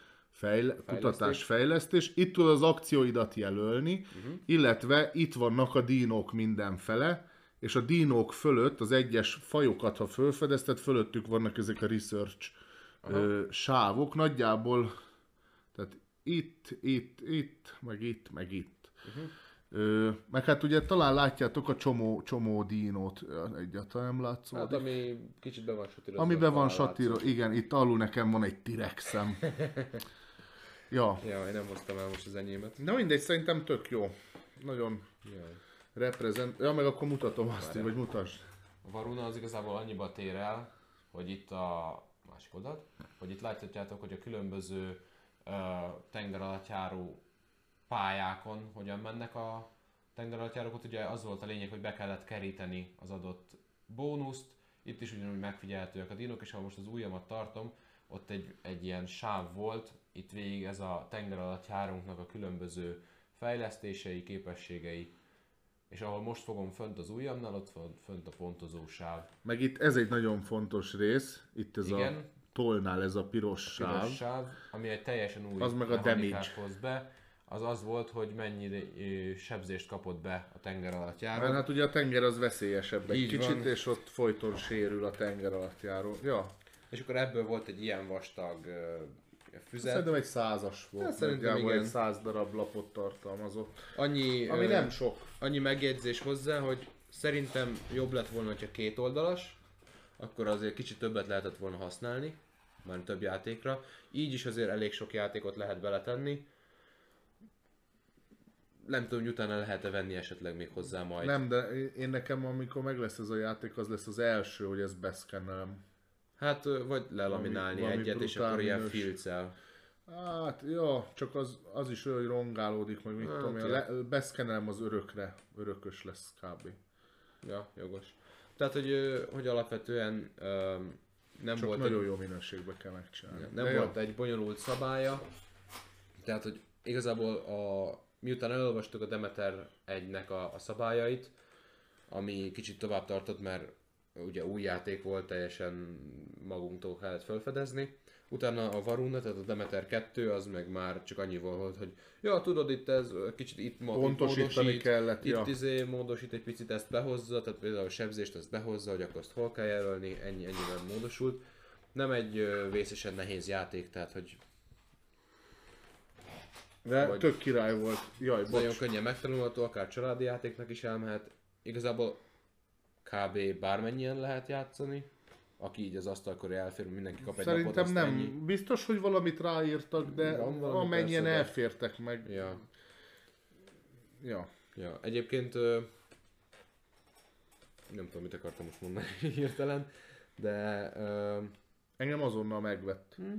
fejle- kutatás, Fejlesztés. fejlesztés. Itt tudod az akcióidat jelölni, uh-huh. illetve itt vannak a dínók mindenfele, és a dínók fölött, az egyes fajokat, ha felfedezted, fölöttük vannak ezek a research ö, sávok, nagyjából, tehát itt, itt, itt, meg itt, meg itt. Uh-huh. Ö, meg hát ugye talán látjátok a csomó, csomó dínót, egyáltalán nem látszódik. Hát ami kicsit be van satírozva. Amiben van talán satíró, látszik. igen, itt alul nekem van egy T-rexem. <laughs> ja. Ja, én nem hoztam el most az enyémet. Na mindegy, szerintem tök jó. Nagyon Jaj. reprezent... Ja, meg akkor mutatom azt, hogy vagy mutasd. A Varuna az igazából annyiba tér el, hogy itt a másik oldalt, hogy itt láthatjátok, hogy a különböző uh, tengeralattjáró pályákon hogyan mennek a tengeralattjárók. Ott ugye az volt a lényeg, hogy be kellett keríteni az adott bónuszt. Itt is ugyanúgy megfigyelhetőek a dinok, és ha most az ujjamat tartom, ott egy, egy ilyen sáv volt, itt végig ez a tengeralattjárónknak a különböző fejlesztései, képességei, és ahol most fogom fönt az ujjamnál, ott van fönt a pontozó sáv. Meg itt ez egy nagyon fontos rész, itt ez Igen. a tollnál ez a piros Piros sáv. sáv, ami egy teljesen új Az meg a damage. hoz be. Az az volt, hogy mennyi sebzést kapott be a tenger alatt járó. Mert hát ugye a tenger az veszélyesebb egy Így kicsit, van. és ott folyton sérül a tenger alatt járó. Ja, És akkor ebből volt egy ilyen vastag füzet. Szerintem egy százas volt. Hát szerintem igen. egy száz darab lapot tartalmazott. Annyi, Ami ö, nem sok. annyi megjegyzés hozzá, hogy szerintem jobb lett volna, hogyha két oldalas, akkor azért kicsit többet lehetett volna használni, már több játékra. Így is azért elég sok játékot lehet beletenni. Nem tudom, hogy utána lehet-e venni esetleg még hozzá majd. Nem, de én nekem, amikor meg lesz ez a játék, az lesz az első, hogy ezt beszkennelem. Hát vagy lelaminálni Valami- valami egyet, és brutál akkor ilyen filccel. Hát, ja, csak az, az is olyan, hogy rongálódik, meg mit Hát, tudom én. Le, beszkennelem az örökre, örökös lesz kb. Ja, jogos. Tehát, hogy, hogy alapvetően nem Csak volt nagyon egy, jó minőségbe kell megcsinálni. nem De volt jó. egy bonyolult szabálya. Tehát, hogy igazából a, miután elolvastuk a Demeter 1-nek a, a szabályait, ami kicsit tovább tartott, mert ugye új játék volt, teljesen magunktól kellett felfedezni. Utána a Varuna, tehát a Demeter 2, az meg már csak annyi volt, hogy ja, tudod, itt ez kicsit itt Pontosítani módosít, kellett, itt ja. izé módosít egy picit, ezt behozza, tehát például a sebzést ezt behozza, hogy akkor azt hol kell jelölni, ennyi, ennyiben módosult. Nem egy vészesen nehéz játék, tehát hogy De vagy- tök király volt. Jaj, nagyon bocs. könnyen megtanulható, akár családi játéknak is elmehet. Igazából kb. bármennyien lehet játszani. Aki így az asztal köré elfér, mindenki kap egy napot, Szerintem azt nem. Ennyi. Biztos, hogy valamit ráírtak, de Van amennyien persze, de- elfértek meg. Ja, Ja. ja. Egyébként nem tudom, mit akartam most mondani <laughs> hirtelen, de ö, Engem azonnal megvett. Tehát,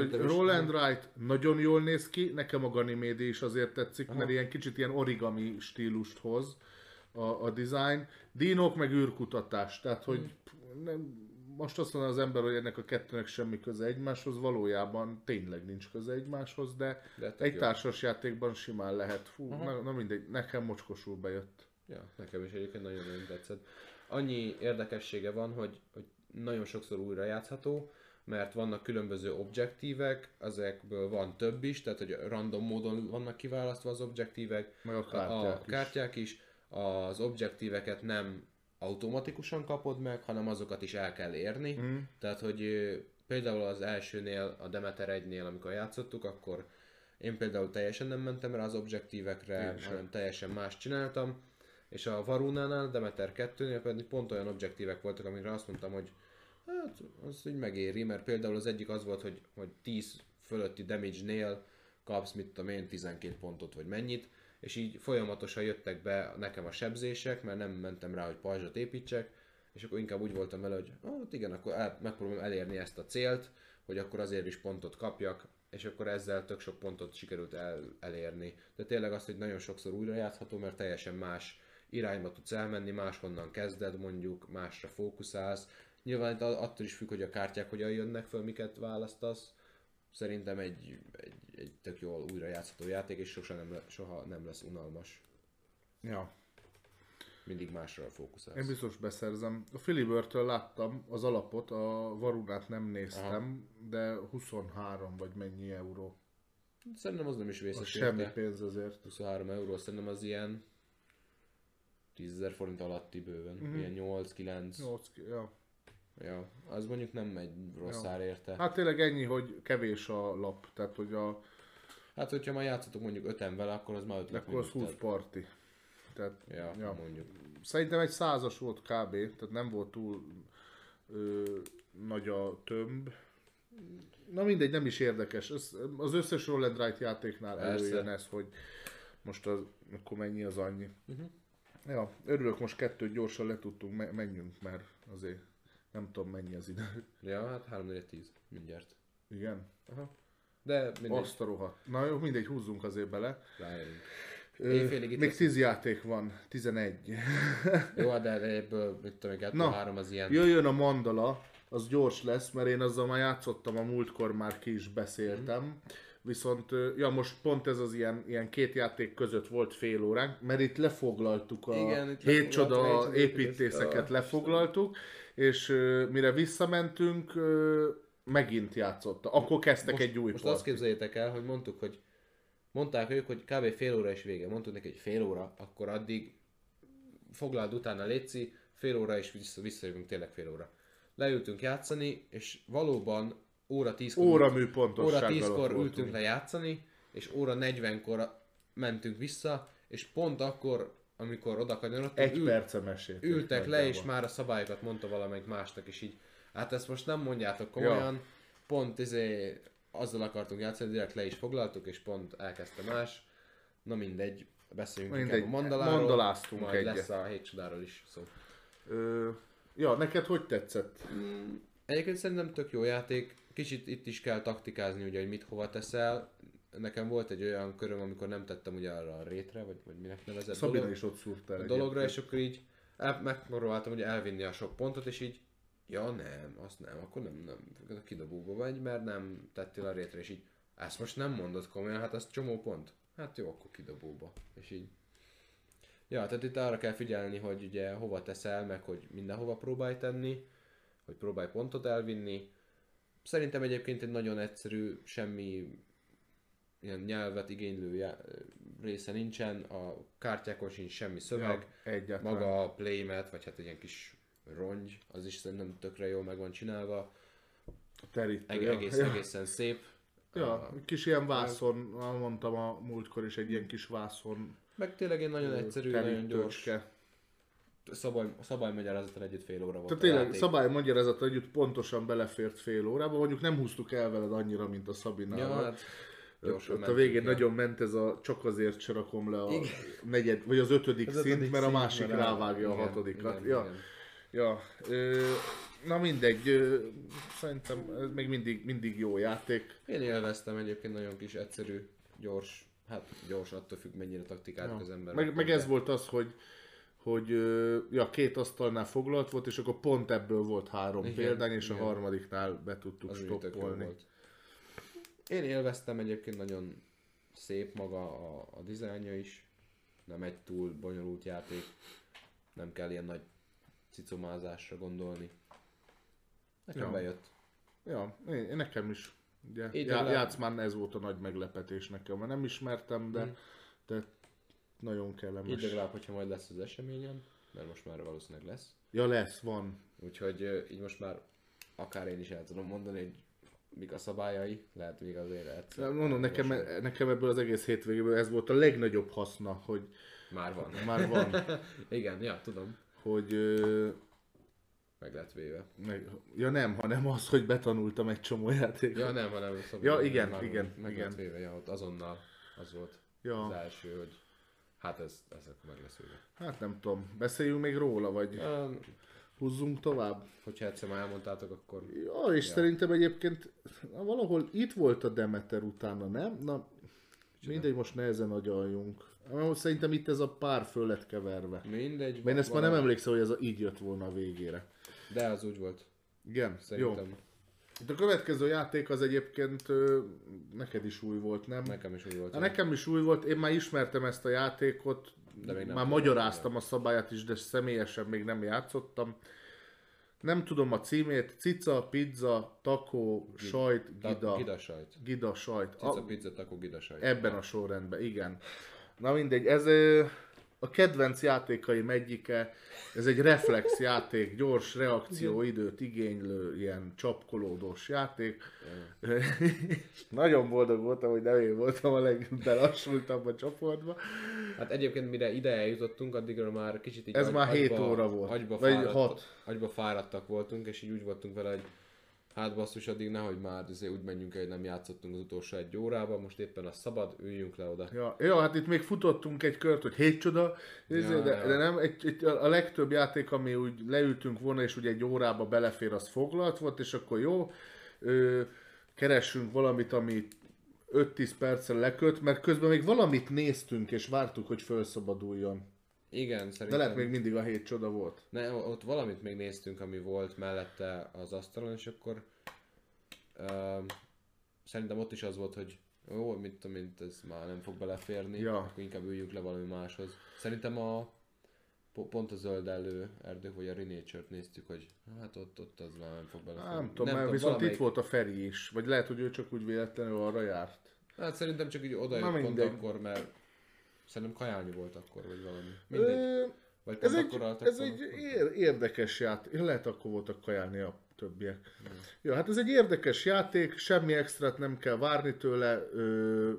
hogy Szerintem is. Roll and Write nagyon jól néz ki, nekem a Ganymede is azért tetszik, mert ilyen kicsit ilyen origami stílust hoz a, a design. Dinók meg űrkutatás, tehát hogy Hmm. nem, most azt mondja az ember, hogy ennek a kettőnek semmi köze egymáshoz, valójában tényleg nincs köze egymáshoz, de, De egy jó. társas játékban simán lehet. Fú, na, na mindegy, nekem mocskosul bejött. Ja, nekem is egyébként nagyon-nagyon tetszett. Annyi érdekessége van, hogy, hogy nagyon sokszor újra játszható, mert vannak különböző objektívek, ezekből van több is, tehát hogy random módon vannak kiválasztva az objektívek, Meg a kártyák a is. kártyák is. Az objektíveket nem automatikusan kapod meg, hanem azokat is el kell érni. Mm. Tehát, hogy például az elsőnél, a Demeter 1-nél, amikor játszottuk, akkor én például teljesen nem mentem rá az objektívekre, Én hanem teljesen más csináltam. És a Varunánál, Demeter 2-nél pedig pont olyan objektívek voltak, amikre azt mondtam, hogy hát az úgy megéri, mert például az egyik az volt, hogy, hogy 10 fölötti damage-nél kapsz, mit tudom én, 12 pontot vagy mennyit, és így folyamatosan jöttek be nekem a sebzések, mert nem mentem rá, hogy pajzsot építsek, és akkor inkább úgy voltam vele, hogy hát igen, akkor el, megpróbálom elérni ezt a célt, hogy akkor azért is pontot kapjak, és akkor ezzel tök sok pontot sikerült el, elérni. De tényleg azt, hogy nagyon sokszor újra játszható, mert teljesen más irányba tudsz elmenni, máshonnan kezded mondjuk, másra fókuszálsz. Nyilván itt attól is függ, hogy a kártyák hogyan jönnek föl, miket választasz. Szerintem egy, egy, egy tök jól újra játszható játék, és soha nem, le, soha nem lesz unalmas. Ja. Mindig másra fókuszálsz. Én biztos beszerzem. A Filibörtől láttam az alapot, a Varunát nem néztem, de 23 vagy mennyi euró. Szerintem az nem is vészes semmi pénz azért. 23 euró, szerintem az ilyen 10 000 forint alatti bőven. Mhm. Mm-hmm. Ilyen 8-9. 8, ja. Ja, az mondjuk nem egy rossz Ja. érte. Hát tényleg ennyi, hogy kevés a lap, tehát hogy a, Hát, hogyha már játszotok mondjuk 5 vele, akkor az már 5 akkor az 20 parti. Tehát, Ja, ja. mondjuk. Szerintem egy százas volt kb, tehát nem volt túl ö, nagy a tömb. Na mindegy, nem is érdekes. Ez, az összes Roll and Write játéknál Persze. előjön ez, hogy most az, akkor mennyi az annyi. Uh-huh. Ja, örülök, most kettőt gyorsan letudtunk, me- menjünk, mert azért nem tudom mennyi az idő. Ja, hát 3 4 10 mindjárt. Igen. Aha. De mindegy, Azt a rohadt. Na jó, mindegy, húzzunk azért bele. ráérünk. Ö, Éjfélig itt Még leszünk. 10 játék van, 11. <laughs> Jó, hát de ebből, mit tudom, 2 Na, 3 az ilyen. Jöjjön a mandala, az gyors lesz, mert én azzal már játszottam a múltkor, már ki is beszéltem. Mhm. Viszont, ja most pont ez az ilyen, ilyen két játék között volt fél óránk, mert itt lefoglaltuk a Igen, itt hét csoda építészeket, lefoglaltuk, és mire visszamentünk, megint játszotta. Akkor kezdtek most, egy új Most azt partit. képzeljétek el, hogy mondtuk, hogy mondták ők, hogy kb. fél óra is vége. Mondtuk neki, hogy fél óra, akkor addig foglald utána Léci, fél óra és vissza, visszajövünk tényleg fél óra. Leültünk játszani, és valóban óra 10 Óramű óra pontossággal 10-kor ott voltunk. ültünk le játszani, és óra 40-kor mentünk vissza, és pont akkor, amikor oda kanyarodtunk, Egy perce meséltek. ültek le, és már a szabályokat mondta valamelyik másnak, és így, hát ezt most nem mondjátok komolyan, pont izé, azzal akartunk játszani, direkt le is foglaltuk, és pont elkezdte más. Na mindegy, beszéljünk Mindegy, inkább a mandaláról, mandaláztunk majd egyet. lesz a hét csodáról is szó. Ö, ja, neked hogy tetszett? Egyébként szerintem tök jó játék, kicsit itt is kell taktikázni, ugye, hogy mit hova teszel. Nekem volt egy olyan köröm, amikor nem tettem ugye arra a rétre, vagy, vagy minek nevezett Szabina dolog, is ott szúrtál a dologra, egyébként. és akkor így el, megpróbáltam ugye elvinni a sok pontot, és így, ja nem, azt nem, akkor nem, nem, kidobóba vagy, mert nem tettél a rétre, és így, ezt most nem mondod komolyan, hát az csomó pont. Hát jó, akkor kidobóba. És így. Ja, tehát itt arra kell figyelni, hogy ugye hova teszel, meg hogy mindenhova próbálj tenni, hogy próbálj pontot elvinni. Szerintem egyébként egy nagyon egyszerű, semmi ilyen nyelvet igénylő része nincsen, a kártyákon sincs semmi szöveg, Ja, maga a playmat, vagy hát egy ilyen kis rongy, az is szerintem tökre jól meg van csinálva, Terítő. Eg- ja. egész, ja. egészen szép. Ja, A- kis ilyen vászon, mondtam a múltkor is, egy ilyen kis vászon. meg tényleg egy nagyon egyszerű, terítőcske. nagyon gyors szabály, szabálymagyarázattal együtt fél óra volt Tehát a tényleg játék. szabály magyarázat együtt pontosan belefért fél órába, mondjuk nem húztuk el veled annyira, mint a Ja, Szabinával. hát Ott, gyorsan ott a végén el. nagyon ment ez a csak azért se rakom le a Igen. negyed, vagy az ötödik Az szint, ötödik mert a szint, másik mert rá- rávágja a igen, hatodikat. igen, ja, igen. ja. Ö, na mindegy, ö, szerintem ez még mindig, mindig jó játék. Én élveztem egyébként nagyon kis egyszerű, gyors, hát gyors attól függ mennyire taktikált az ember. Meg, meg ez volt az, hogy hogy ja, két asztalnál foglalt volt, és akkor pont ebből volt három Igen, példány, és a igen. harmadiknál be tudtuk az stoppolni. volt. Én élveztem egyébként nagyon szép maga a, a dizájnja is. Nem egy túl bonyolult játék. Nem kell ilyen nagy cicomázásra gondolni. Nekem Ja. bejött. Ja, én, én nekem is. Ugye, já, játszmán ez volt a nagy meglepetés nekem, mert nem ismertem, de, Mm. de nagyon kellemes. Így legalább, hogyha majd lesz az eseményen, mert most már valószínűleg lesz. Ja, lesz, van. Úgyhogy így most már akár én is el tudom mondani, hogy mik a szabályai, lehet még azért egyszer. Mondom, nekem, nekem ebből az egész hétvégéből ez volt a legnagyobb haszna, hogy Már van. már van, <laughs> Igen, ja, tudom. hogy ö, Meg lett véve. meg, ja nem, hanem az, hogy betanultam egy csomó játékot. Ja, nem, hanem szabad. Ja, igen, már igen, Meg igen. lett véve, ja, ott azonnal az volt Ja. az első, hogy hát ez, ez meg lesz véve. Hát nem tudom, beszéljünk még róla, vagy Ja, húzzunk tovább. hogyha egyszer már elmondtátok, akkor Ja, és ja. szerintem egyébként na, valahol itt volt a Demeter utána, nem? Na, mindegy, most nehezen agyaljunk. Szerintem itt ez a pár föl lett keverve. mindegy. Mert én ezt már nem emlékszem, hogy ez a, így jött volna a végére. De az úgy volt, Igen, jó. szerintem. Itt a következő játék az egyébként ö, neked is új volt, nem? Nekem is úgy volt. Na, nekem is új volt, én már ismertem ezt a játékot, De még nem már magyaráztam a szabályát is, de személyesen még nem játszottam. Nem tudom a címét, cica, pizza, taco, sajt, Ta- gida, Gida sajt. gida sajt. Cica, A, pizza, taco, gida sajt. ebben a sorrendben, igen. Na mindegy, ez a kedvenc játékaim egyike, ez egy reflex <laughs> játék, gyors reakcióidőt igénylő, ilyen csapkolódós játék. <laughs> Nagyon boldog voltam, hogy nem én voltam a legbelassultabb a csoportba. Hát egyébként mire ide eljutottunk, addigra már kicsit így Ez már hét óra volt. Agyba, Vagy fáradt, hat. agyba fáradtak voltunk, és így úgy voltunk vele, hogy hát basszus, addig nehogy már azért úgy menjünk el, hogy nem játszottunk az utolsó egy órában, most éppen a szabad, üljünk le oda. Ja, ja, hát itt még futottunk egy kört, hogy hét csoda, ja, Ja, de, ja. de, nem, egy, egy, a legtöbb játék, ami úgy leültünk volna, és ugye egy órába belefér, az foglalt volt, és akkor jó, ö, keressünk valamit, ami 5-10 perccel leköt, mert közben még valamit néztünk, és vártuk, hogy felszabaduljon. Igen, De szerintem. lehet még mindig a hét csoda volt. Ne, ott valamit még néztünk, ami volt mellette az asztalon, és akkor um, szerintem ott is az volt, hogy jó, mit tudom, mint ez már nem fog beleférni, Ja. akkor inkább üljünk le valami máshoz. Szerintem a po- pont a zöld elő erdők, vagy a Renature-t néztük, hogy hát ott, ott az már nem fog beleférni. Nem, tudom, mert viszont valamelyik- itt volt a Feri is, vagy lehet, hogy ő csak úgy véletlenül arra járt. Hát szerintem csak így oda jött pont mindegy. akkor, mert szerintem kajálni volt akkor, vagy valami. Mindegy. Ö, Vagy Ez egy, ez egy ér- érdekes játék. Lehet akkor voltak kajálni a többiek. Ja, hát ez egy érdekes játék, semmi extrát nem kell várni tőle. Ö,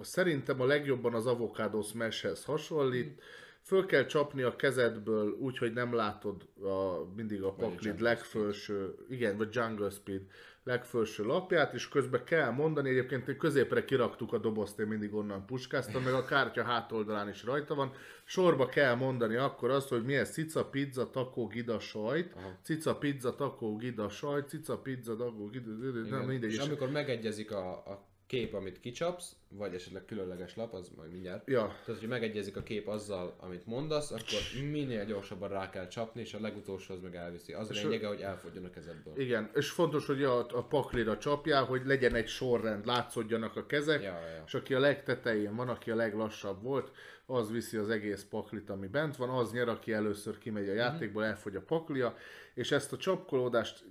szerintem a legjobban az Avocado Smashhez hasonlít. Föl kell csapni a kezedből úgy, hogy nem látod a, mindig a paklid legfelső, igen, vagy Jungle Speed legfelső lapját, és közben kell mondani, egyébként középre kiraktuk a dobozt, én mindig onnan puskáztam, meg a kártya hátoldalán is rajta van. Sorba kell mondani akkor azt, hogy milyen cica, pizza, takó, gida, sajt, Aha. cica, pizza, takó, gida, sajt, cica, pizza, takó, gida, nem mindegy. És amikor megegyezik a, a kép, amit kicsapsz, vagy esetleg különleges lap, az majd mindjárt. Ja, Tehát, hogyha megegyezik a kép azzal, amit mondasz, akkor minél gyorsabban rá kell csapni, és a legutolsóhoz meg elviszi. Az És lényege, hogy elfogjon a kezedből. igen, és fontos, hogy a, a paklira csapjál, hogy legyen egy sorrend, látszódjanak a kezek, Ja, ja. és aki a legtetején van, aki a leglassabb volt, az viszi az egész paklit, ami bent van, az nyer, aki először kimegy a Mhm. játékból, elfogy a paklia, és ezt a csapkolódást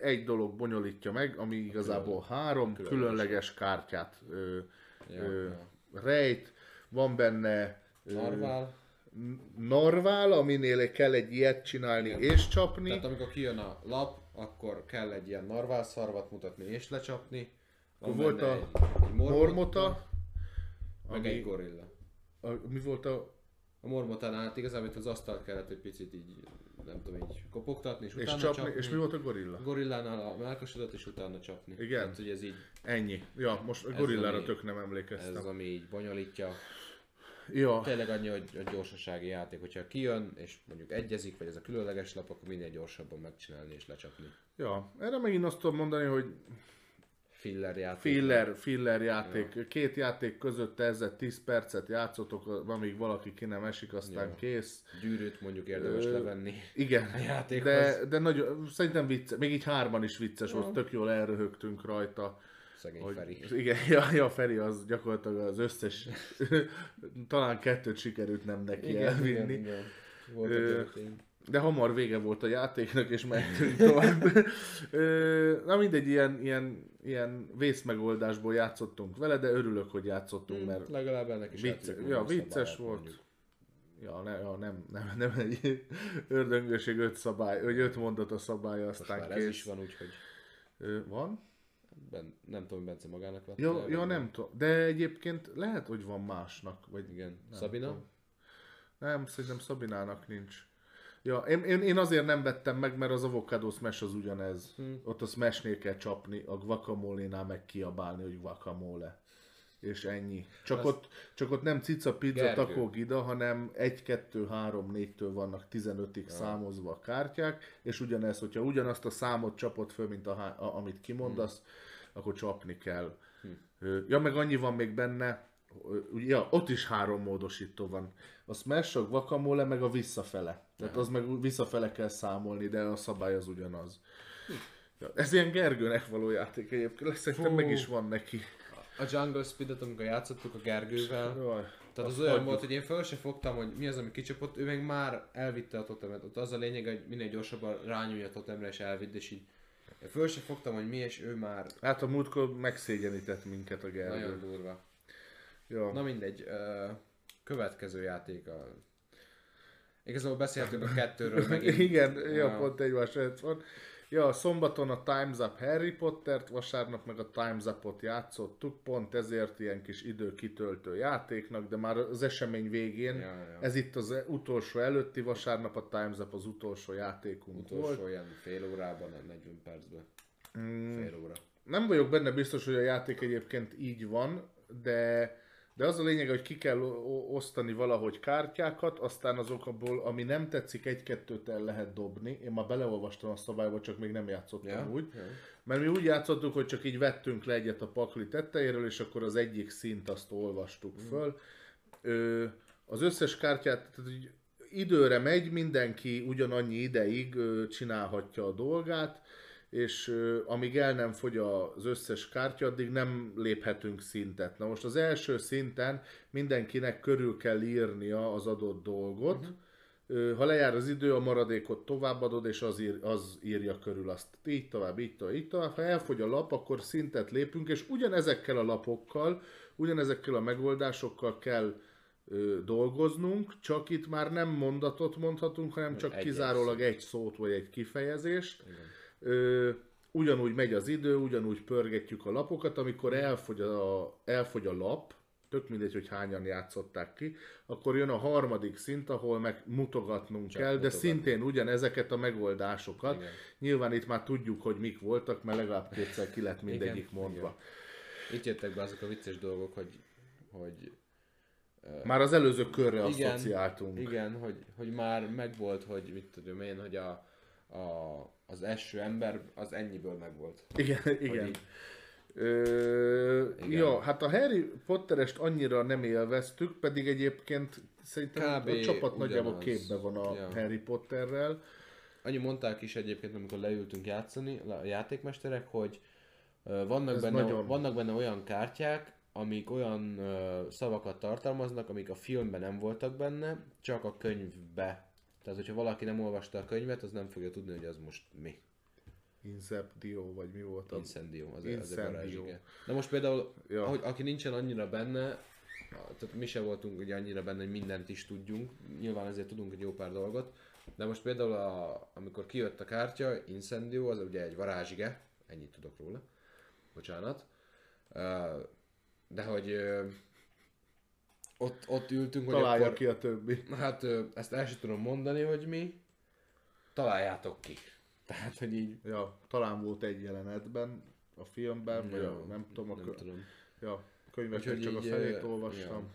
egy dolog bonyolítja meg, ami igazából három különleges. különleges kártyát ö, Ja, ö, ja. rejt, van benne Narvál. narvál, aminél kell egy ilyet csinálni és csapni. Tehát amikor kijön a lap, akkor kell egy ilyen narvál szarvat mutatni és lecsapni. Van volt a egy, egy Mormota, meg ami- egy gorilla. a, mi volt a A mormotánál hát igazából itt az asztalt kellett egy picit így, nem tudom, így kopogtatni, és, és, utána csapni, csapni. és mi volt a gorilla? Gorillánál a melkosodat, és utána csapni. Igen. Tehát, hogy ez így, Ennyi. Ja, most a gorillára ami- tök nem emlékeztem. ez ami így bonyolítja. Ja, Tényleg annyi, hogy a gyorsasági játék, hogyha kijön, és mondjuk egyezik, vagy ez a különleges lap, akkor minél gyorsabban megcsinálni és lecsapni. ja, erre megint azt tudom mondani, hogy Filler játék. filler, filler játék. Két játék között ezzel 10 percet játszotok, amíg valaki ki nem esik, aztán Ja. kész. Gyűrűt mondjuk érdemes Ö, levenni. Igen, A játékhoz. de, de nagyon, szerintem vicces, még így hárman is vicces volt, tök jól elröhögtünk rajta. Szegény Hogy, Feri. igen, <laughs> ja, ja, Feri az gyakorlatilag az összes, <laughs> talán kettőt sikerült nem neki elvinni. igen. Volt Ö, egy történet. De hamar vége volt a játéknak, és mentünk tovább. <laughs> Na mindegy, ilyen, ilyen, ilyen vészmegoldásból játszottunk vele, de örülök, hogy játszottunk, mert Legalább ennek is vicce, ja, vicces volt. mondjuk. Ja, ne, ja nem, nem, <laughs> nem egy ördöngőség öt szabály, vagy öt mondat a szabálya, Most aztán már kész. ez is van, úgyhogy Van? ben, nem tudom, Bence magának vette. Ja, ja nem tudom. De egyébként lehet, hogy van másnak. Vagy Igen. nem Szabina? tudom. Nem, szerintem Szabinának nincs. Ja, én, én, én azért nem vettem meg, mert az avocado smash az ugyanez. Hm. Ott a smashnél kell csapni, a guacamole-nál meg kiabálni, hogy guacamole. És ennyi. Csak, Az- ott, csak ott nem cica, pizza, Gergő. taco, gida, hanem 1, 2, 3, 4-től vannak 15-ig számozva a kártyák, és ugyanez, hogyha ugyanazt a számot csapod föl, mint a, a, amit kimondasz, akkor csapni kell. Ö, Ja, meg annyi van még benne, ja, ott is három módosító van. A smash, a guacamole, meg a visszafele. Tehát az meg visszafele kell számolni, de a szabály az ugyanaz. Ja, ez ilyen Gergőnek való játék egyébként, szerintem meg is van neki. A Jungle Speed-et, amikor játszottuk a Gergővel, Jaj, tehát az olyan hagyjuk. volt, hogy én föl se fogtam, hogy mi az, ami kicsapott, ő meg már elvitte a totemet. Ott az a lényeg, hogy minél gyorsabban rányúlj a totemre és elvidd, és így én föl se fogtam, hogy mi, és ő már Hát a múltkor megszégyenített minket a Gergő. nagyon durva. Ja. Na mindegy, következő játék a... Igazából beszéltünk a kettőről <laughs> megint. Igen, ja, Ja. pont egymás van. Ja, szombaton a Time's Up Harry Pottert, vasárnap meg a Time's Up-ot játszottuk, pont ezért ilyen kis időkitöltő játéknak, de már az esemény végén, Ja, ja. ez itt az utolsó előtti vasárnap, a Time's Up az utolsó játékunk Utolsó volt. ilyen fél órában, 40 percben. Mm, Fél óra. nem vagyok benne biztos, hogy a játék egyébként így van, de, de az a lényeg, hogy ki kell osztani valahogy kártyákat, aztán azokból, ami nem tetszik, egy-kettőt el lehet dobni. Én már beleolvastam a szabályba, csak még nem játszottam Ja? úgy. Ja. Mert mi úgy játszottuk, hogy csak így vettünk le egyet a pakli tetejéről, és akkor az egyik szint azt olvastuk föl. Ö, az összes kártyát, tehát így időre megy, mindenki ugyanannyi ideig ö, csinálhatja a dolgát, és amíg el nem fogy az összes kártya, addig nem léphetünk szintet. Na most az első szinten mindenkinek körül kell írnia az adott dolgot, uh-huh. Ha lejár az idő, a maradékot továbbadod, és az, ír, az írja körül azt. Így tovább, így tovább, így tovább. Ha elfogy a lap, akkor szintet lépünk, és ugyanezekkel a lapokkal, ugyanezekkel a megoldásokkal kell ö, dolgoznunk, csak itt már nem mondatot mondhatunk, hanem csak egy kizárólag egy szót vagy egy kifejezést. Igen. Ö, ugyanúgy megy az idő, ugyanúgy pörgetjük a lapokat, amikor elfogy a, elfogy a lap, tök mindegy, hogy hányan játszották ki, akkor jön a harmadik szint, ahol meg mutogatnunk Csak kell, de mutogatni. szintén ugyanezeket a megoldásokat. Igen. Nyilván itt már tudjuk, hogy mik voltak, mert legalább kétszer ki lett mindegyik Igen, mondva. Itt jöttek be azok a vicces dolgok, hogy, hogy Már az előző körre Igen, asszociáltunk. Igen, hogy, hogy már megvolt, hogy mit tudom én, hogy a, a, az első ember az ennyiből megvolt. Igen, igen. így- Ö, Igen. ja, hát a Harry Potterest annyira nem élveztük, pedig egyébként szerintem Kb. a csapat nagyjából képbe van a Ja. Harry Potterrel. Annyi mondták is egyébként, amikor leültünk játszani, a játékmesterek, hogy vannak, Ez benne, nagyon- vannak benne olyan kártyák, amik olyan ö, szavakat tartalmaznak, amik a filmben nem voltak benne, csak a könyvbe. Tehát, hogyha valaki nem olvasta a könyvet, az nem fogja tudni, hogy az most mi. Inceptio, vagy mi volt az? Incendio, az, az a Incendio. igen. Na most például, Ja. ahogy, aki nincsen annyira benne, tehát mi se voltunk ugye annyira benne, hogy mindent is tudjunk, nyilván ezért tudunk egy jó pár dolgot, de most például a, amikor kijött a kártya, Incendio, az ugye egy varázsige, ennyit tudok róla, bocsánat, de hogy ott, ott ültünk, hogy Találja akkor, ki a többi. hát ezt el sem tudom mondani, hogy mi, találjátok ki. Tehát, hogy így, Ja, talán volt egy jelenetben a filmben, vagy a, Ja, nem tudom, a nem kö... tudom. ja, Úgyhogy csak a így, felét ö, olvastam.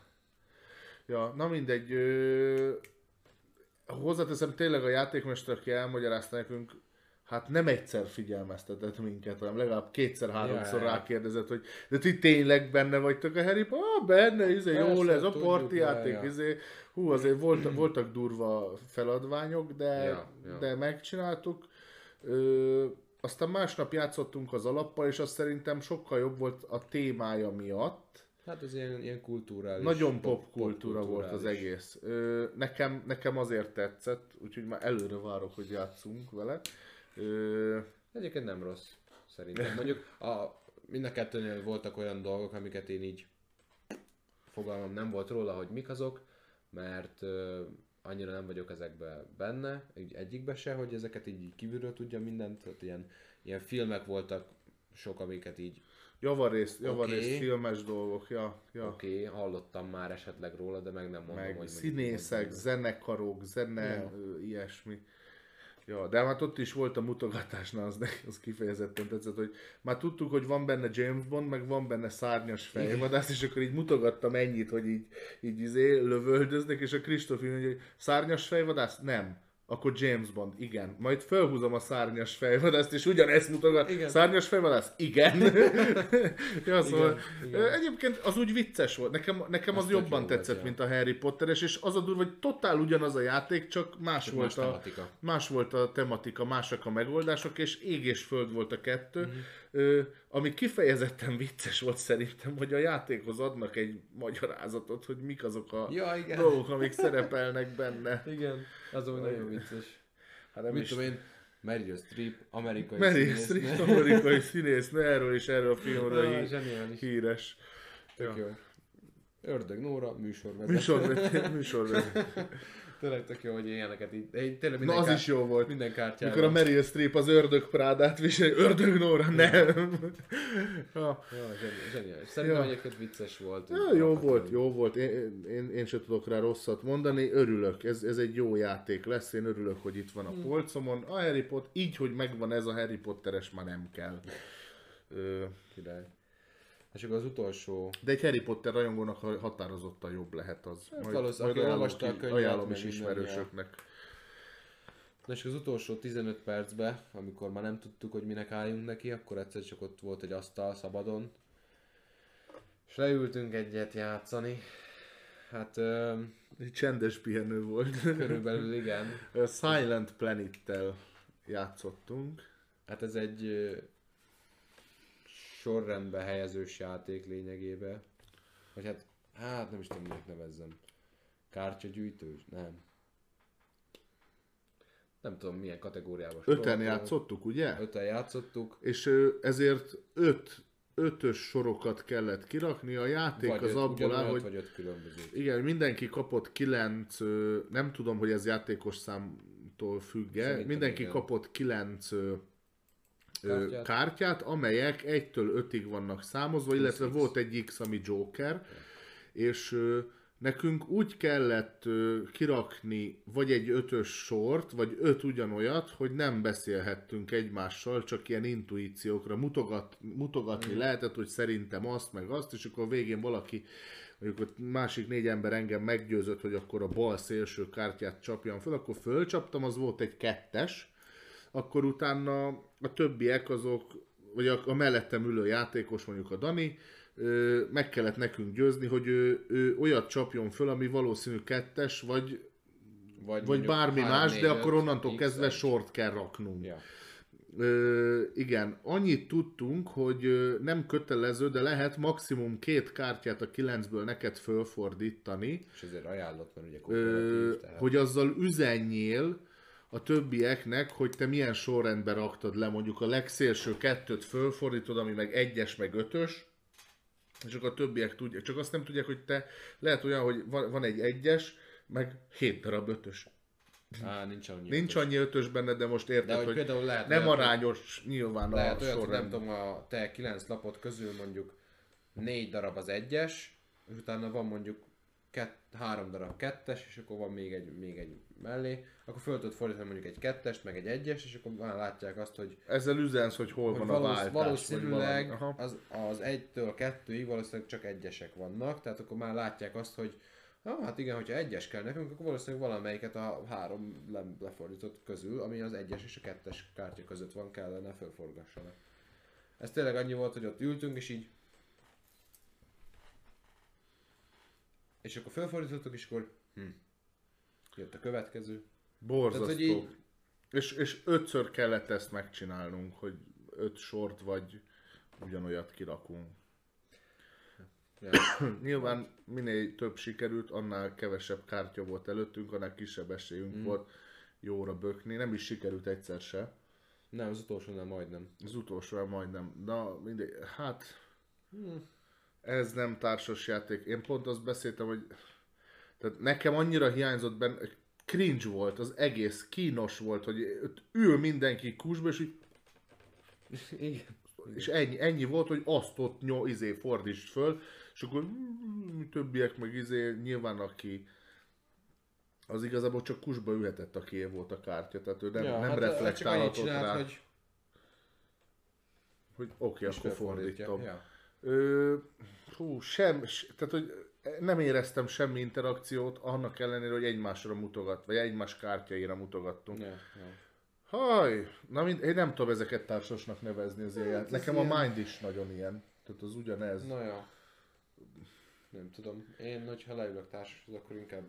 Ja, na mindegy. Ö... Hozzáteszem, tényleg a játékmester, aki elmagyarázta nekünk, hát nem egyszer figyelmeztetett minket, hanem legalább kétszer-háromszor ja. rákérdezett, hogy de ti tényleg benne vagytok a Harry Potter? Ah, benne, izé, jó Persze, lesz, a tudjuk, parti ja, játék, ja. izé. Hú, azért voltak, voltak durva feladványok, de, Ja, ja. de megcsináltuk. Ö, aztán másnap játszottunk az alappal, és azt szerintem sokkal jobb volt a témája miatt. Hát az ilyen, ilyen kulturális. Nagyon pop- pop kultúra volt az egész. Ö, nekem, nekem azért tetszett, úgyhogy már előre várok, hogy játszunk vele. Ö, Egyébként nem rossz, szerintem. Mondjuk a, mind a kettőnél voltak olyan dolgok, amiket én így fogalmam nem volt róla, hogy mik azok, mert ö, annyira nem vagyok ezekbe benne, egy, egyikbe se, hogy ezeket így, kívülről tudja mindent, tehát ilyen, ilyen filmek voltak sok, amiket így javarészt, javarészt Oké. filmes dolgok, ja, ja. oké, okay, hallottam már esetleg róla, de meg nem mondom, meg hogy színészek, hogy- zenekarok, zene, Ja. ilyesmi. Ja, de hát ott is volt a mutogatásnál, az, az kifejezetten tetszett, hogy már tudtuk, hogy van benne James Bond, meg van benne szárnyas fejvadász, és akkor így mutogattam ennyit, hogy így, így izé lövöldöznek, és a Kristóf így mondja, hogy szárnyas fejvadász? Nem. Akkor James Bond, igen. Majd felhúzom a szárnyas fejvadászt, és ugyanezt mutogat. Igen. Szárnyas fejvadász? Igen. <laughs> ja, szóval, Igen, igen. Egyébként az úgy vicces volt. Nekem, nekem az, jobban jó volt, tetszett, ja. mint a Harry Potteres, és az a durva, hogy totál ugyanaz a játék, csak más, Csak volt, más a, tematika. más volt a tematika, másak a megoldások, és ég és föld volt a kettő. Mhm. Mm-hmm. Ami kifejezetten vicces volt szerintem, hogy a játékhoz adnak egy magyarázatot, hogy mik azok a Ja, igen. dolgok, amik szerepelnek benne. <laughs> Igen, az ami nagyon vicces. Hát nem Mit is tudom én, Meryl Streep, amerikai Meryl színésznő. Streep, amerikai színésznő, erről is erről a filmről Ja, hí- híres. Tök Ja. jó. Ördög Nóra, műsorvezető. Műsorvezető. műsorvezető. <laughs> Tényleg tök jó, hogy ilyeneket így. így tényleg Na minden az kár... is jó volt. Minden kártyával. Mikor a Meryl Streep az ördög prádát viseli, ördög Nóra, nem. ja. Zseni- zseniális. Szerintem Ja. egyébként vicces volt. Ja, jó volt, jó volt. Én, én, én sem tudok rá rosszat mondani. Örülök, ez, ez egy jó játék lesz. Én örülök, hogy itt van a polcomon. A Harry Potter, így, hogy megvan ez a Harry Potteres, már nem kell. Ö, Király. És akkor az utolsó... de egy Harry Potter rajongónak ha- határozottan jobb lehet az. Hát valószínűleg, aki ajánlom olvasta a könyvet, ajánlom is ismerősöknek. Na és az utolsó 15 percben, amikor már nem tudtuk, hogy minek álljunk neki, akkor egyszer csak ott volt egy asztal szabadon. És leültünk egyet játszani. Hát ö, Egy csendes pihenő volt. körülbelül igen. <laughs> A Silent Planet-tel játszottunk. Hát ez egy sorrendbe helyezős játék lényegében. Vagy hát, hát nem is tudom, minek nevezzem. Kártyagyűjtős? Nem. Nem tudom, milyen kategóriába Öten játszottuk, ugye? Öten játszottuk. És ezért öt ötös sorokat kellett kirakni, a játék Vagy az öt, abból áll, hogy vagy öt különböző. igen, mindenki kapott kilenc, nem tudom, hogy ez játékos számtól függ-e, Szerintem mindenki igen. kapott kilenc Kártyát. kártyát, amelyek 1-től 5-ig vannak számozva, illetve volt egy X, ami Joker, és nekünk úgy kellett kirakni vagy egy ötös sort, vagy öt ugyanolyat, hogy nem beszélhettünk egymással, csak ilyen intuíciókra mutogat, mutogatni Mm. lehetett, hogy szerintem azt, meg azt, és akkor végén valaki mondjuk ott másik négy ember engem meggyőzött, hogy akkor a bal szélső kártyát csapjam föl, akkor fölcsaptam, az volt egy kettes, akkor utána a többiek azok, vagy a, a mellettem ülő játékos, mondjuk a Dani, ö, meg kellett nekünk győzni, hogy ő, ő olyat csapjon föl, ami valószínű kettes, vagy, vagy mondjuk bármi más, de akkor onnantól X, kezdve sort kell raknunk. Ja. Ö, igen, annyit tudtunk, hogy nem kötelező, de lehet maximum két kártyát a kilencből neked fölfordítani, És ezért ajánlott, mert ugye ö, tehát... hogy azzal üzenjél a többieknek, hogy te milyen sorrendben raktad le, mondjuk a legszélső kettőt fölfordítod, ami meg egyes, meg ötös, és akkor a többiek tudják, csak azt nem tudják, hogy te lehet olyan, hogy van, van egy egyes, meg hét darab ötös. Á, nincs annyi. Nincs ötös. annyi ötös benne, de most érted, De hogy hogy, például lehet nem hogy- arányos nyilván Lehet a olyat, hogy nem sorrend. tudom, a te kilenc lapot közül mondjuk négy darab az egyes, és utána van mondjuk kett, három darab kettes, és akkor van még egy, még egy mellé, akkor föl tudod fordítani mondjuk egy kettest, meg egy egyes, és akkor már látják azt, hogy, Ezzel üzensz, hogy hol hogy van a valósz, váltás. valószínűleg valami. Az, az egytől kettőig valószínűleg csak egyesek vannak, tehát akkor már látják azt, hogy Ah, hát igen, hogyha egyes kell nekünk, akkor valószínűleg valamelyiket a három le, lefordított közül, ami az egyes és a kettes kártya között van, kellene fölforgassanak. Ez tényleg annyi volt, hogy ott ültünk, és így... És akkor fölfordítottuk, és akkor... Hm. Jött a következő. Borzasztó. Tehát, hogy így- És, és ötször kellett ezt megcsinálnunk, hogy öt sort vagy ugyanolyat kirakunk. Ja. <coughs> Nyilván minél több sikerült, annál kevesebb kártya volt előttünk, annál kisebb esélyünk Mm. volt jóra bökni. Nem is sikerült egyszer se. Nem, az utolsónál majdnem. Az utolsó majdnem. Na, mindegy. Hát, Hm. ez nem társas játék. Én pont azt beszéltem, hogy tehát nekem annyira hiányzott benne, cringe volt az egész, kínos volt, hogy ül mindenki kusba, és így Igen. És ennyi, ennyi volt, hogy azt ott nyom, izé fordítsd föl, és akkor mm, többiek meg izé, nyilván aki az igazából csak kusba ülhetett, aki volt a kártya, tehát ő nem, ja, nem hát, reflektálhatott csinált, rá, hogy, hogy oké, okay, akkor fordítom. Ja. Ö, hú, sem, tehát hogy nem éreztem semmi interakciót, annak ellenére, hogy egymásra mutogat, vagy egymás kártyaira mutogattunk. Ja, ja. Haj, na mind, én nem tudom ezeket társasnak nevezni az ilyen. ez Nekem ilyen- a Mind is nagyon ilyen. Tehát az ugyanez. Na ja. Nem tudom. Én, hogyha leülök társashoz, akkor inkább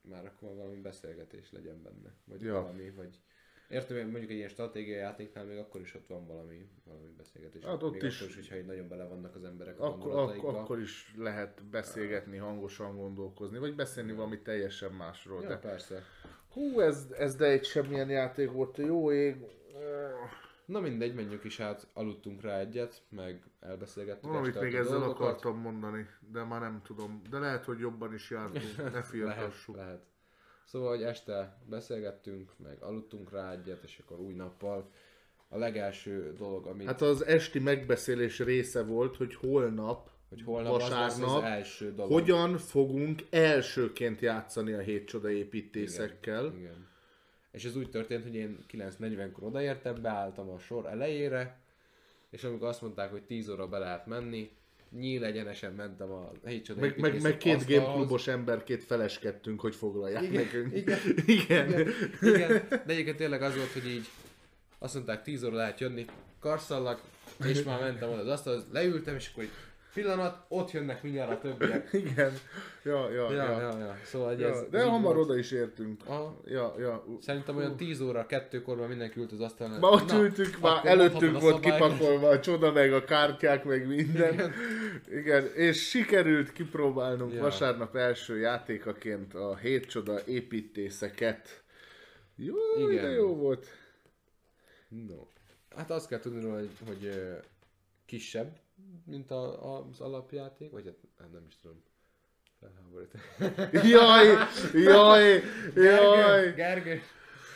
már akkor valami beszélgetés legyen benne. Vagy ja. valami, vagy... Értem, hogy mondjuk egy ilyen stratégiai játéknál még akkor is ott van valami, valami beszélgetés. Hát ott még is- Akkor is, hogyha így nagyon bele vannak az emberek a Akkor, akkor is lehet beszélgetni, hangosan gondolkozni, vagy beszélni valami teljesen másról. Ja, De persze. hú, ez, ez de egy semmilyen játék volt, jó ég. Na mindegy, menjünk is át, aludtunk rá egyet, meg elbeszélgettük Valamit még ezzel dolgokat. akartam mondani, de már nem tudom. De lehet, hogy jobban is jártunk, ne <laughs> lehet, firtassuk. lehet. Szóval, hogy este beszélgettünk, meg aludtunk rá egyet, és akkor új nappal a legelső dolog, amit, Hát az esti megbeszélés része volt, hogy holnap, hogy holnap az vasárnap, az első dolog. hogyan fogunk elsőként játszani a hét csoda építészekkel. Igen, igen. És ez úgy történt, hogy én 9.40-kor odaértem, beálltam a sor elejére, és amikor azt mondták, hogy 10 óra be lehet menni, nyíl egyenesen mentem a hét csoda Meg, meg, meg két gameklubos emberkét feleskedtünk, hogy foglalják Igen, nekünk. igen, <laughs> igen. igen, igen, de egyébként tényleg az volt, hogy így azt mondták 10 óra lehet jönni, karszallag, és már mentem oda az asztalhoz, leültem, és akkor így pillanat, ott jönnek mindjárt a többiek. <laughs> Igen. Ja, ja, Ja, ja. ja, ja. Szóval hogy ja. ez, De hamar volt. oda is értünk. Aha. Ja, ja. Szerintem olyan 10 óra, 2-kor már mindenki ült az asztalnál. Ma ott Na, ültünk, már előttünk volt kipakolva a csoda, meg a kártyák, meg minden. Igen, Igen. és sikerült kipróbálnunk Ja. vasárnap első játékaként a hét csoda építészeket. Jó, Igen. de jó volt. No. Hát azt kell tudni róla, hogy, hogy kisebb, mint a, a, az alapjáték, vagy hát nem, nem is tudom. Felháborítani. <laughs> Jaj, jaj, Gergő, jaj. Gergő.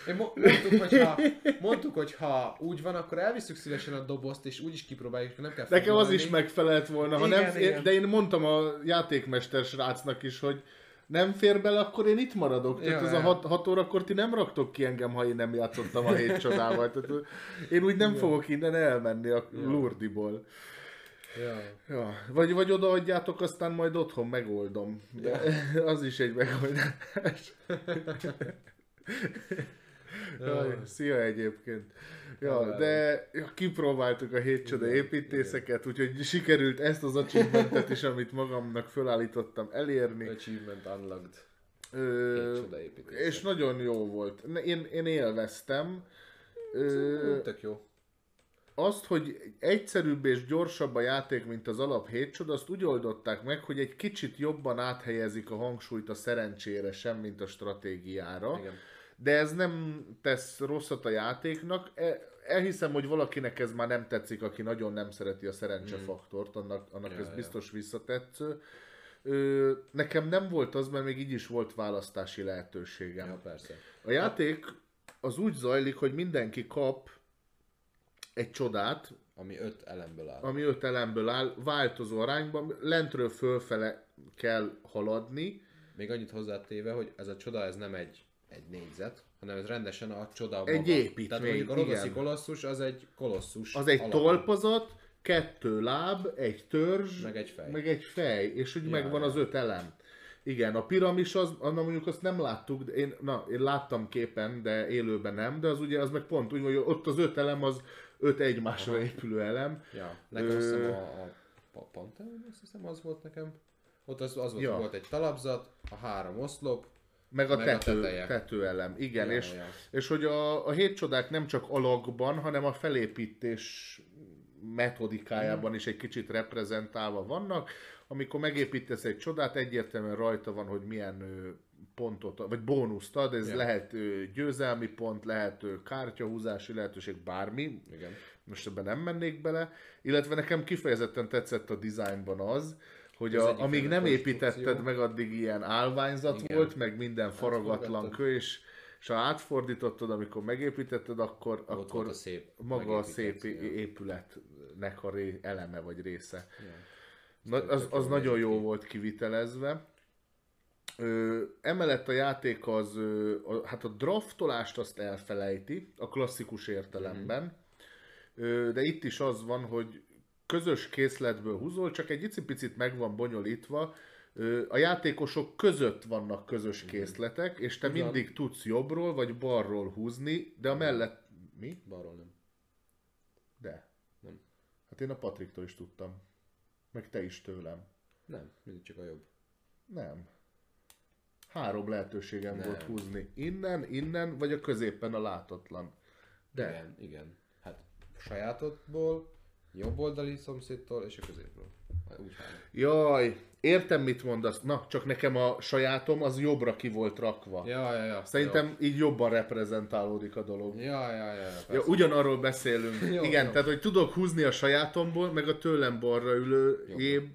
Én mo- mondtuk, hogy ha, mondtuk, hogy ha úgy van, akkor elviszük szívesen a dobozt, és úgy is kipróbáljuk, nem kell Nekem az is megfelelt volna, ha Igen, nem, igen. de én mondtam a játékmester srácnak is, hogy nem fér bele, akkor én itt maradok. Tehát Ja, ez ja. a 6, hat órakor ti nem raktok ki engem, ha én nem játszottam a hét csodával. Tehát én úgy nem fogok innen elmenni a Lurdiból. Ja. Ja, vagy, vagy odaadjátok, aztán majd otthon megoldom. De <laughs> az is egy megoldás. <laughs> Jaj, szia egyébként. Ja, de ja, kipróbáltuk a hét csoda építészeket, úgyhogy sikerült ezt az achievementet is, amit magamnak fölállítottam elérni. Achievement unlocked. Ö, és nagyon jó volt. Én, én élveztem. Ö, Tök jó. Azt, hogy egyszerűbb és gyorsabb a játék, mint az alap 7 csoda, azt úgy oldották meg, hogy egy kicsit jobban áthelyezik a hangsúlyt a szerencsére sem, mint a stratégiára. Igen. De ez nem tesz rosszat a játéknak. E- Elhiszem, hogy valakinek ez már nem tetszik, aki nagyon nem szereti a szerencsefaktort, annak, annak Ja, ez ja. biztos visszatetsző. Ö, nekem nem volt az, mert még így is volt választási lehetőségem. Ja, persze. A játék az úgy zajlik, hogy mindenki kap egy csodát, Ami öt elemből áll. ami öt elemből áll, változó arányban, lentről fölfele kell haladni. Még annyit hozzátéve, hogy ez a csoda, ez nem egy, egy négyzet, hanem ez rendesen a csoda Egy maga. építmény, Tehát mondjuk a Rodoszi igen. kolosszus, az egy kolosszus. Az egy alapú. tolpazat, kettő láb, egy törzs, Meg egy fej. meg egy fej, és úgy Ja, megvan ja. az öt elem. Igen, a piramis az, na mondjuk azt nem láttuk, de én, na, én láttam képen, de élőben nem, de az ugye, az meg pont úgy, hogy ott az öt elem az öt egymásra épülő elem. Ja, nekem Ö- azt hiszem a, a, a Pantheon, azt hiszem az volt nekem. Ott az, az volt, Ja. volt egy talapzat, a három oszlop, Meg a, Meg a tető, teteje. tetőelem, igen, Ja, és, ja. és hogy a, a hét csodák nem csak alakban, hanem a felépítés metodikájában is egy kicsit reprezentálva vannak. Amikor megépítesz egy csodát, egyértelműen rajta van, hogy milyen pontot, vagy bónuszt ad, ez Ja. lehet győzelmi pont, lehet kártyahúzási lehetőség, bármi, igen. most ebben nem mennék bele, illetve nekem kifejezetten tetszett a dizájnban az, hogy a, amíg nem építetted meg, addig ilyen állványzat Igen. volt, meg minden faragatlan kő, és, és ha átfordítottad, amikor megépítetted, akkor, Ott akkor a szép maga a szép épületnek a ré, eleme vagy része. Ja. Na, az, az nagyon jó volt kivitelezve. Ö, emellett a játék az, ö, a, hát a draftolást azt elfelejti, a klasszikus értelemben. Ö, de itt is az van, hogy közös készletből húzol, csak egy icipicit meg van bonyolítva, Ö, a játékosok között vannak közös készletek, és te Ugyan. mindig tudsz jobbról vagy balról húzni, de a mellett... Mi? Balról nem. De. Nem. Hát én a Patriktól is tudtam. Meg te is tőlem. Nem, mindig csak a jobb. Nem. Három lehetőségem Nem. volt húzni. Innen, innen, vagy a középen a látatlan. De. Igen, igen. Hát sajátodból, jobb oldali szomszédtól és a középről. Hát Úgy. Jaj, értem mit mondasz. Na, csak nekem a sajátom az jobbra ki volt rakva. Ja, ja, ja. Szerintem így jobban reprezentálódik a dolog. Jó. Ja, ja, ja, ja. Ja, persze. ugyanarról beszélünk. <laughs> Jó, Igen, jó. tehát hogy tudok húzni a sajátomból, meg a tőlem balra ülőjé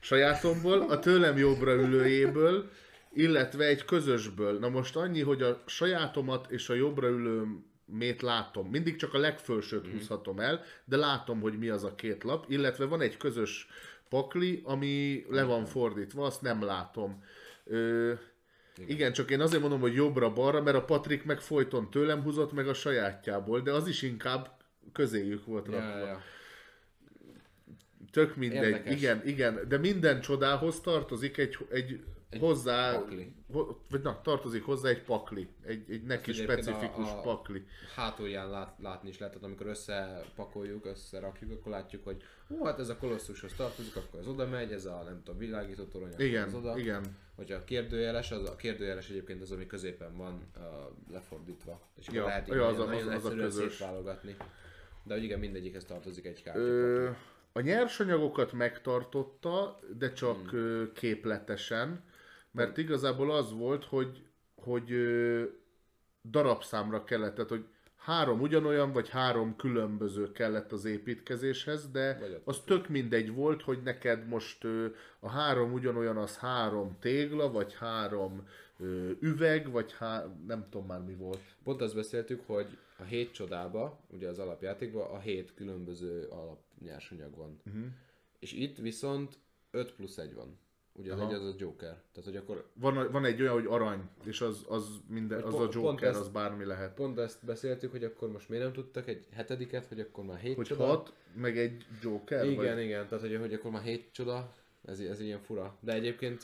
sajátomból, a tőlem jobbra ülőjéből, illetve egy közösből. Na most annyi, hogy a sajátomat és a jobbra ülőmét látom. Mindig csak a legfölsőt Mhm. mm. húzhatom el, de látom, hogy mi az a két lap, illetve van egy közös pakli, ami le van fordítva, azt nem látom. Ö, igen. igen, csak én azért mondom, hogy jobbra-balra, mert a Patrik meg folyton tőlem húzott meg a sajátjából, de az is inkább közéjük volt rakva. Ja, ja. Tök mindegy, Érdekes. igen, igen, de minden csodához tartozik egy, egy, egy hozzá, pakli. vagy na, tartozik hozzá egy pakli, egy, egy neki Ezt specifikus a- a- pakli. Hátulján lát, látni is lehet, tehát amikor összepakoljuk, összerakjuk, akkor látjuk, hogy ó, hát ez a kolosszushoz tartozik, akkor az oda megy, ez a nem tudom, világító torony, akkor az Igen, oda. igen. Hogyha a kérdőjeles, az a kérdőjeles egyébként az, ami középen van uh, lefordítva. És Ja, lehet így ja, az a- az- nagyon az a közös. szétválogatni. De hogy igen, mindegyikhez tartozik egy kártya. A nyersanyagokat megtartotta, de csak Hmm. képletesen, mert igazából az volt, hogy, hogy ö, darabszámra kellett, tehát hogy három ugyanolyan, vagy három különböző kellett az építkezéshez, de az tök mindegy volt, hogy neked most ö, a három ugyanolyan az három tégla, vagy három ö, üveg, vagy há... nem tudom már mi volt. Pont azt beszéltük, hogy a hét csodába, ugye az alapjátékban a hét különböző alapnyersanyag van. Uh-huh. És itt viszont 5 plusz 1 van. Ugye az Aha. egy az a Joker. Tehát, hogy akkor Van, van egy olyan, hogy arany, és az, az, minden, az a Pont- pont Joker, ezt- az bármi lehet. pont ezt beszéltük, hogy akkor most miért nem tudtak egy hetediket, hogy akkor már hét Hogy csoda. hat, meg egy Joker? Igen, vagy? igen, tehát hogy, hogy akkor már hét csoda, ez, ez ilyen fura. De egyébként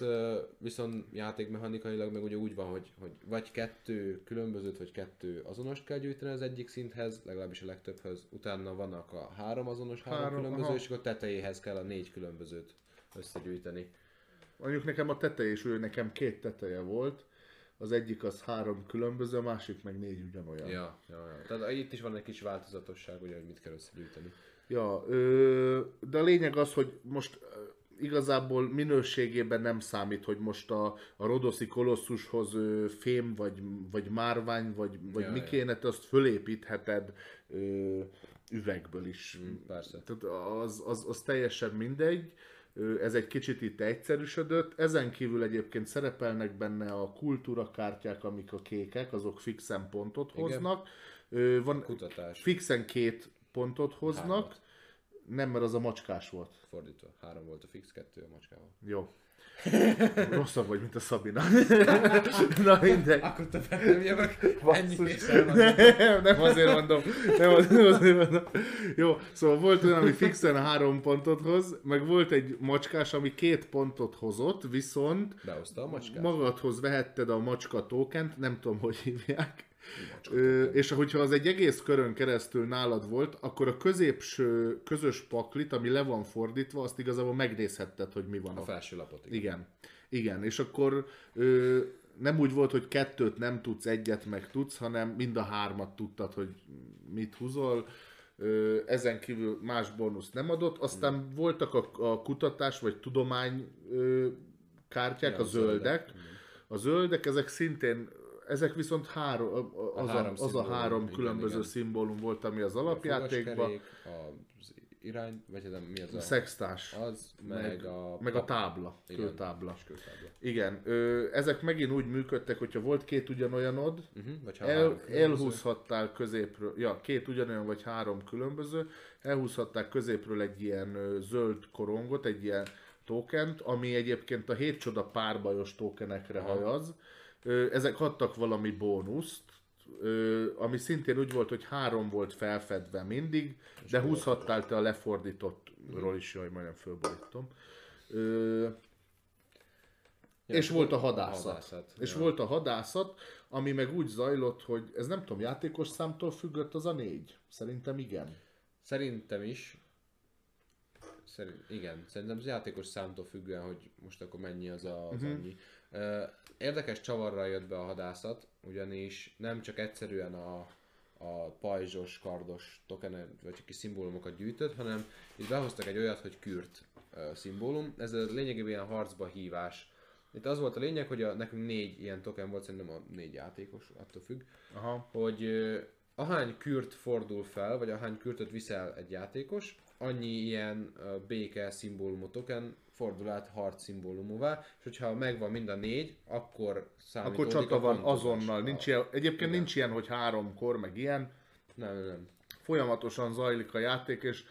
viszont játékmechanikailag meg ugye úgy van, hogy, hogy vagy kettő különbözőt, vagy kettő azonost kell gyűjteni az egyik szinthez, legalábbis a legtöbbhöz. Utána vannak a három azonos, három, Három, különböző, aha. és akkor tetejéhez kell a négy különbözőt összegyűjteni. Mondjuk nekem a teteje is ő, nekem két teteje volt. Az egyik az három különböző, a másik meg négy ugyanolyan. Ja, ja, ja. Tehát itt is van egy kis változatosság, ugye, hogy mit kell összegyűjteni. Ja, ö, de a lényeg az, hogy most igazából minőségében nem számít, hogy most a, a rodoszi kolosszushoz ö, fém, vagy, vagy márvány, vagy, vagy Ja, mi ja. kéne, te azt fölépítheted ö, üvegből is. Mm, persze. Tehát az, az, az teljesen mindegy. Ö, Ez egy kicsit itt egyszerűsödött. Ezen kívül egyébként szerepelnek benne a kultúrakártyák, amik a kékek, azok fixen pontot Igen. hoznak. Van, Kutatás. fixen két pontot hoznak. Hármat. Nem, mert az a macskás volt. Fordítva. Három volt a fix, kettő a macskával. Jó. <laughs> Rosszabb vagy, mint a Szabina. <laughs> Na mindegy. Akkor többet nem jövök. Ennyi. <laughs> Nem, nem azért mondom. Nem, nem azért mondom. Jó, szóval volt olyan, ami fixen három pontot hoz, meg volt egy macskás, ami két pontot hozott, viszont Behozta a macskát. magadhoz vehetted a macska tokent, nem tudom, hogy hívják. Ö, és hogyha az egy egész körön keresztül nálad volt, akkor a középső közös paklit, ami le van fordítva, azt igazából megnézhetted, hogy mi van A felső lapot. Igen. Igen. Igen, és akkor ö, nem úgy volt, hogy kettőt nem tudsz, egyet meg tudsz, hanem mind a hármat tudtad, hogy mit húzol. Ö, ezen kívül más bónusz nem adott. Aztán Hmm. voltak a, a kutatás vagy tudomány ö, kártyák, Ja, a a zöldek. zöldek. A zöldek, ezek szintén, ezek viszont három, a- az a, három az a három különböző igen. szimbólum volt, ami az A alapjátékban. fogaskerék, az irány, vagy nem, mi az a... Szextás. Az, meg, meg, a... meg a tábla, Igen, kőtábla. kőtábla. Igen, ö, ezek megint úgy működtek, hogyha volt két ugyanolyanod, Uh-huh. Vagy el, elhúzhattál középről, ja, két ugyanolyan vagy három különböző, elhúzhatták középről egy ilyen ö, zöld korongot, egy ilyen tokent, ami egyébként a hét csoda párbajos tokenekre Aha. hajaz. Ezek adtak valami bónuszt, ami szintén úgy volt, hogy három volt felfedve mindig, de húzhattál te a lefordítottról is, jaj, majdnem fölborítom. Ja, és volt a hadászat. hadászat. És ja. volt a hadászat, ami meg úgy zajlott, hogy ez nem tudom, játékos számtól függött az a négy? Szerintem igen. Szerintem is. Szerint, igen, szerintem az játékos számtól függően, hogy most akkor mennyi az a, az Mhm. annyi. Érdekes csavarral jött be a hadászat, ugyanis nem csak egyszerűen a, a pajzsos, kardos token, vagy kis szimbólumokat gyűjtött, hanem itt behoztak egy olyat, hogy kürt szimbólum. Ez a lényegében ilyen harcba hívás. Itt az volt a lényeg, hogy a, nekünk négy ilyen token volt, szerintem a négy játékos, attól függ, Aha. hogy ahány kürt fordul fel, vagy ahány kürtöt viszel egy játékos, annyi ilyen béke szimbólumú token fordul át harc szimbólumúvá, és hogyha megvan mind a négy, akkor számítódik Akkor csata a van azonnal. Nincs ilyen, egyébként Igen. nincs ilyen, hogy háromkor, meg ilyen. Nem, nem, nem. Folyamatosan zajlik a játék, és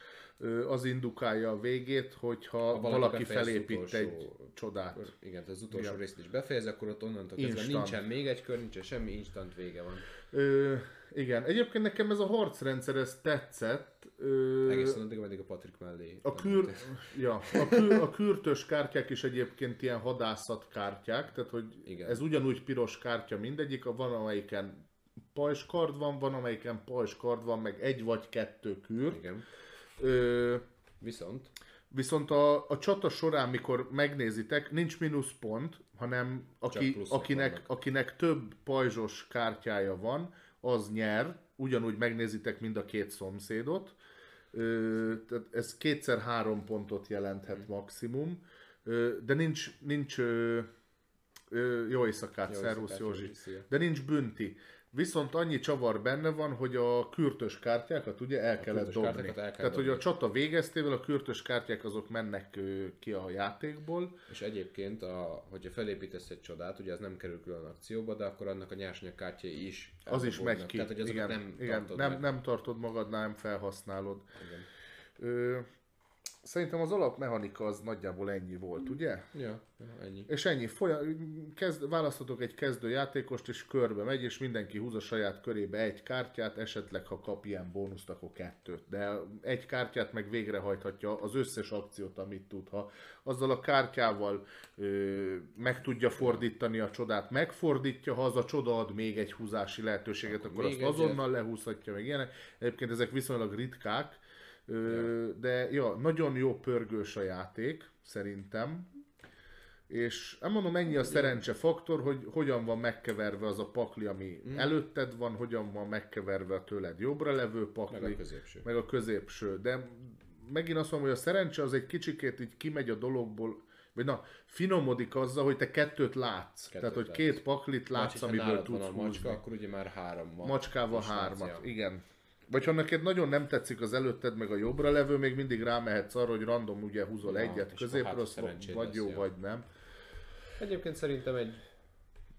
az indukálja a végét, hogyha valaki valaki az felépít utolsó- egy csodát. Igen, tehát az utolsó Ja. részt is befejez, akkor ott onnantól kezdve Instant. nincsen még egy kör, nincsen semmi, instant vége van. Ö, igen, egyébként nekem ez a harcrendszer, ez tetszett. Ö, Egészen addig, ameddig a Patrik mellé. A, kür, ja, a, kür, a kürtös kártyák is egyébként ilyen hadászat kártyák, tehát hogy Igen. ez ugyanúgy piros kártya mindegyik, van amelyiken pajskard van, van amelyiken pajskard van, meg egy vagy kettő kür. Igen. Ö, Viszont viszont a, a csata során, mikor megnézitek, nincs mínuszpont, hanem aki, akinek, vannak. akinek több pajzsos kártyája van, az nyer, ugyanúgy megnézitek mind a két szomszédot. Ö, tehát ez kétszer három pontot jelenthet maximum, ö, de nincs, nincs ö, jó éjszakát, Jó szervusz Józsi, Józsi, szia. de nincs bünti. Viszont annyi csavar benne van, hogy a kürtös kártyákat ugye el kellett kürtös dobni. el kell Tehát, hogy a dobni. csata végeztével a kürtös kártyák azok mennek ki a játékból. És egyébként, a, hogyha felépítesz egy csodát, ugye az nem kerül külön akcióba, de akkor annak a nyersanyag kártyái is Az is megy ki. Tehát, hogy igen, nem igen, tartod nem, meg. nem tartod magadnál, nem felhasználod. Igen. Ö, szerintem az alapmechanika az nagyjából ennyi volt, ugye? Ja, ennyi. És ennyi. Folyam, kezd, választhatok egy kezdő játékost, és körbe megy, és mindenki húz a saját körébe egy kártyát, esetleg ha kap ilyen bónuszt, akkor kettőt. De egy kártyát meg végrehajthatja az összes akciót, amit tud. Ha azzal a kártyával ö, meg tudja fordítani a csodát, megfordítja, ha az a csoda ad még egy húzási lehetőséget, akkor, Akkor azt azonnal lehúzhatja, meg ilyenek. Egyébként ezek viszonylag ritkák, ö, de ja, nagyon jó pörgős a játék, szerintem. És nem mondom, ennyi a szerencse faktor, hogy hogyan van megkeverve az a pakli, ami mm. előtted van, hogyan van megkeverve a tőled jobbra levő pakli, Meg a középső. meg a középső. De megint azt mondom, hogy a szerencse az egy kicsikét így kimegy a dologból, vagy na, finomodik azzal, hogy te kettőt látsz. Kettőt Tehát, hogy látsz. két paklit látsz, ha amiből tudsz van a húzni. macska, akkor ugye már három van. Macskával hármat, igen. Vagy ha neked nagyon nem tetszik az előtted, meg a jobbra levő, még mindig rámehetsz arra, hogy random ugye húzol Ja, egyet hát szerencséd vagy lesz, jó, ja. vagy nem. Egyébként szerintem egy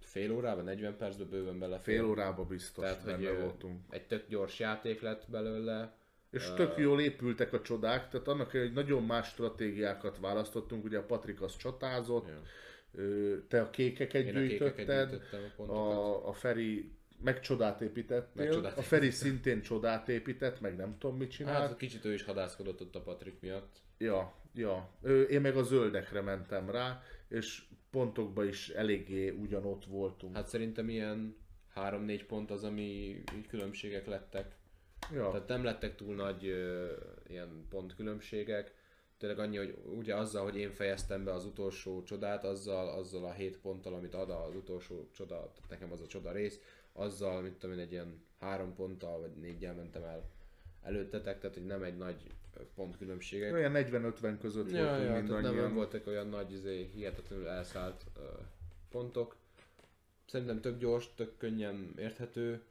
fél órában, 40 percben bőven belefér. Fél órába biztos Tehát, hogy benne ö, voltunk. egy tök gyors játék lett belőle. És tök jól épültek a csodák, tehát annak, hogy nagyon más stratégiákat választottunk, ugye a Patrik az csatázott, Ja. ö, te a kékeket Én a kékeket gyűjtötted, gyűjtöttem a pontokat. a, a Feri meg csodát építettél, Meg csodát a Feri szintén csodát épített, meg nem tudom mit csinált. Hát kicsit ő is hadászkodott ott a Patrik miatt. Ja, ja. Én meg a zöldekre mentem rá, és pontokban is eléggé ugyanott voltunk. Hát szerintem ilyen 3-4 pont az, ami különbségek lettek. ja. Tehát nem lettek túl nagy ö, ilyen pontkülönbségek. Tényleg annyi, hogy ugye azzal, hogy én fejeztem be az utolsó csodát, azzal, azzal a 7 ponttal, amit ad az utolsó csoda, nekem az a csoda rész, azzal, mint tudom én, egy ilyen 3 ponttal vagy 4 mentem el előttetek, tehát hogy nem egy nagy pontkülönbségek. Olyan 40-50 között Ja, voltunk ja, tehát nem, mindannyian. nem voltak olyan nagy, izé, hihetetlenül elszállt uh, pontok. Szerintem tök gyors, tök könnyen érthető,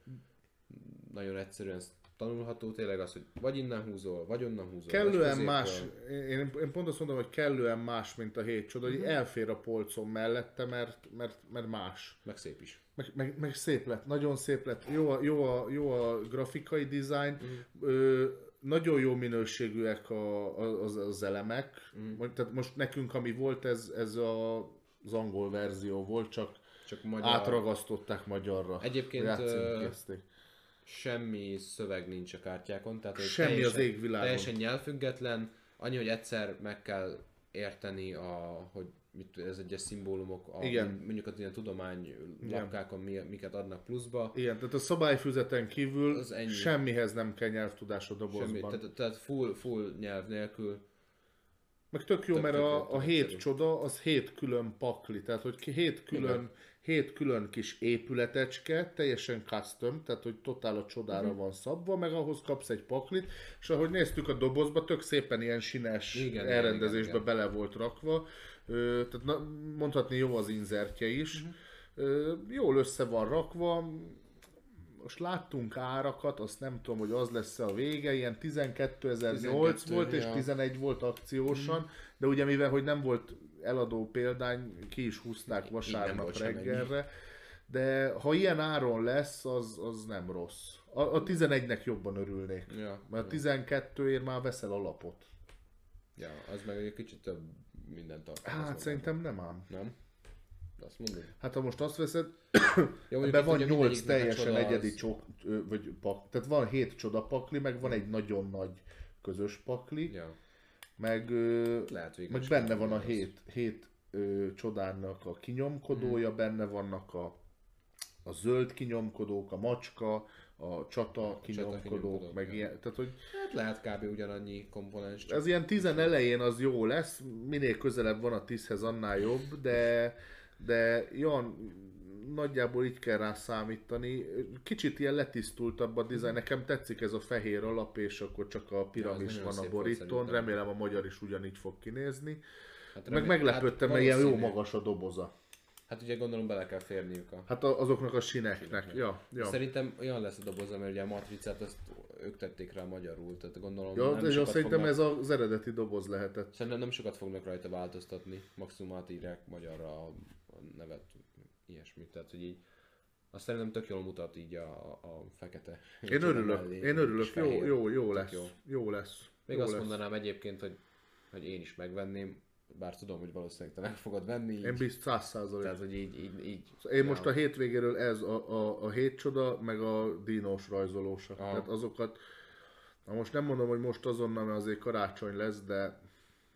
nagyon egyszerűen tanulható, tényleg az, hogy vagy innen húzol, vagy onnan húzol. Kellően más, én, én pont azt mondom, hogy kellően más, mint a hét csoda, Mhm. hogy elfér a polcon mellette, mert, mert, mert más. Meg szép is. Meg, meg, meg szép lett, nagyon szép lett, jó a, jó a, jó a grafikai dizájn, Mhm. ö, nagyon jó minőségűek a, az, az elemek. Mm. Tehát most nekünk, ami volt, ez, ez a, az angol verzió volt, csak Csak magyar, átragasztották magyarra. Egyébként. Semmi szöveg nincs a kártyákon, tehát hogy Semmi teljesen, az égvilágon. Teljesen nyelvfüggetlen, annyi, hogy egyszer meg kell érteni, a, hogy mit, ez egyes szimbólumok, a, Igen. mondjuk az ilyen tudomány lapkákon mi, miket adnak pluszba, Igen, tehát a szabályfüzeten kívül Az ennyi. semmihez nem kell nyelvtudás a dobozban. semmi, tehát, tehát full, full nyelv nélkül, Meg tök jó, Tök- mert tök a, a hét csoda az hét külön pakli, tehát hogy hét külön, hét külön kis épületecske, teljesen custom, tehát hogy totál a csodára Mhm. van szabva, meg ahhoz kapsz egy paklit, és ahogy néztük a dobozba, tök szépen ilyen sines Igen, elrendezésbe igen, igen. bele volt rakva, Ö, tehát na, mondhatni jó az inzertje is, Mhm. Ö, jól össze van rakva, most láttunk árakat, azt nem tudom, hogy az lesz a vége, ilyen 12.008 12, volt, és ja. 11 volt akciósan, de ugye mivel, hogy nem volt eladó példány, ki is húzták vasárnap reggelre, de ha ilyen áron lesz, az, az nem rossz. A, a 11-nek jobban örülnék, ja, mert a 12-ért már veszel alapot. ja, az meg egy kicsit több mindent tartalmaz. Hát szerintem nem ám. Nem? Azt mondod. Hát ha most azt veszed, <coughs> Ebben itt van ugye 8 mindegyiknek a teljesen egyedi az- csok, vagy pak, tehát van 7 csoda pakli, meg van egy nagyon nagy közös pakli, Ja, meg, lehet meg benne van a. 7, 7 ö, csodának a kinyomkodója, Mhm. benne vannak a, a zöld kinyomkodók, a macska, a csata kinyomkodók, meg ilyen, tehát hogy Hát lehet kb. ugyanannyi komponens, ez ilyen 10 elején az jó lesz, minél közelebb van a 10-hez, annál jobb, de, de Jan, nagyjából így kell rá számítani. Kicsit ilyen letisztultabb a dizájn, nekem tetszik ez a fehér alap, és akkor csak a piramis nagyon van a borítón, remélem a magyar is ugyanígy fog kinézni. hát Meg remé- meglepődtem, mert ilyen jó magas a doboza. Hát ugye gondolom bele kell férniük a... Hát azoknak a sineknek. Ja, ja. Szerintem olyan lesz a doboza, mert ugye a matricát azt ők tették rá magyarul, tehát gondolom Ja, nem és sokat szerintem fognak, ez az eredeti doboz lehetett. Szerintem nem sokat fognak rajta változtatni, maximum átírják magyarra a nevet, ilyesmit, tehát hogy így azt szerintem tök jól mutat így a, a, fekete. Én örülök, mellé, én örülök, jó, jó, jó lesz, jó. jó lesz. Még jó azt lesz. mondanám egyébként, hogy, hogy én is megvenném, bár tudom, hogy valószínűleg te meg fogod venni. Így, Én biztos száz százalék. tehát, hogy így, így, így Én most a hétvégéről ez a, a, a hét csoda, meg a dinós rajzolósa. Aha. Tehát azokat, na most nem mondom, hogy most azonnal, mert azért karácsony lesz, de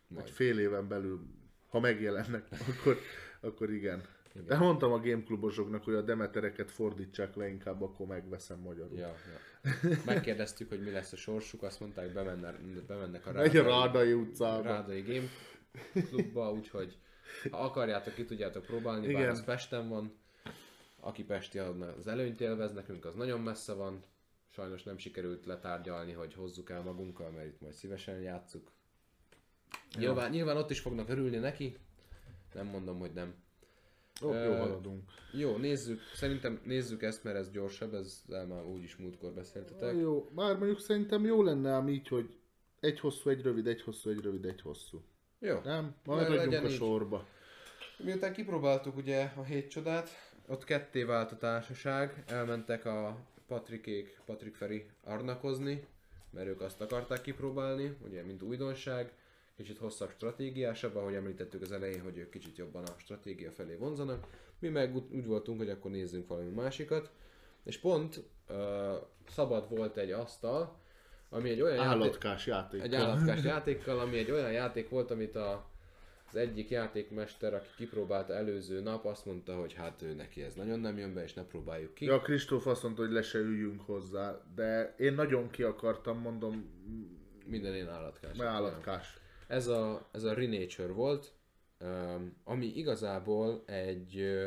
Majd. egy fél éven belül, ha megjelennek, <laughs> akkor, akkor igen. De mondtam a gameklubosoknak, hogy a demetereket fordítsák le, inkább akkor megveszem magyarul. Ja, ja. Megkérdeztük, hogy mi lesz a sorsuk, azt mondták, bemenne, bemennek a Megy a Rádai utcába. Rádai Game klubba, úgyhogy ha akarjátok, ki tudjátok próbálni, bár Igen. ez Pesten van. Aki Pesti, az előnyt élvez, nekünk az nagyon messze van. Sajnos nem sikerült letárgyalni, hogy hozzuk el magunkkal, mert itt majd szívesen játsszuk. Nyilván, nyilván ott is fognak örülni neki, nem mondom, hogy nem. Jó, jó haladunk. Jó, nézzük, szerintem nézzük ezt, mert ez gyorsabb, ezzel már úgyis múltkor beszéltetek. Jó, bár mondjuk szerintem jó lenne ám így, hogy egy hosszú, egy rövid, egy hosszú, egy rövid, egy hosszú. Jó. Nem? Majd Legyen adjunk a így. sorba. Miután kipróbáltuk ugye a hét csodát, ott ketté vált a társaság, elmentek a Patrikék, Patrik Feri arnakozni, mert ők azt akarták kipróbálni, ugye mint újdonság, kicsit hosszabb stratégiásabb, ahogy említettük az elején, hogy ők kicsit jobban a stratégia felé vonzanak. Mi meg úgy, voltunk, hogy akkor nézzünk valami másikat, és pont uh, szabad volt egy asztal, ami egy olyan Állatkás játék. egy állatkás játékkal, ami egy olyan játék volt, amit a, az egyik játékmester, aki kipróbálta előző nap, azt mondta, hogy hát ő neki ez nagyon nem jön be, és ne próbáljuk ki. Ja, Kristóf azt mondta, hogy le se üljünk hozzá, de én nagyon ki akartam, mondom, Minden én állatkás. mert állatkás. Ez a, ez a Renature volt, um, ami igazából egy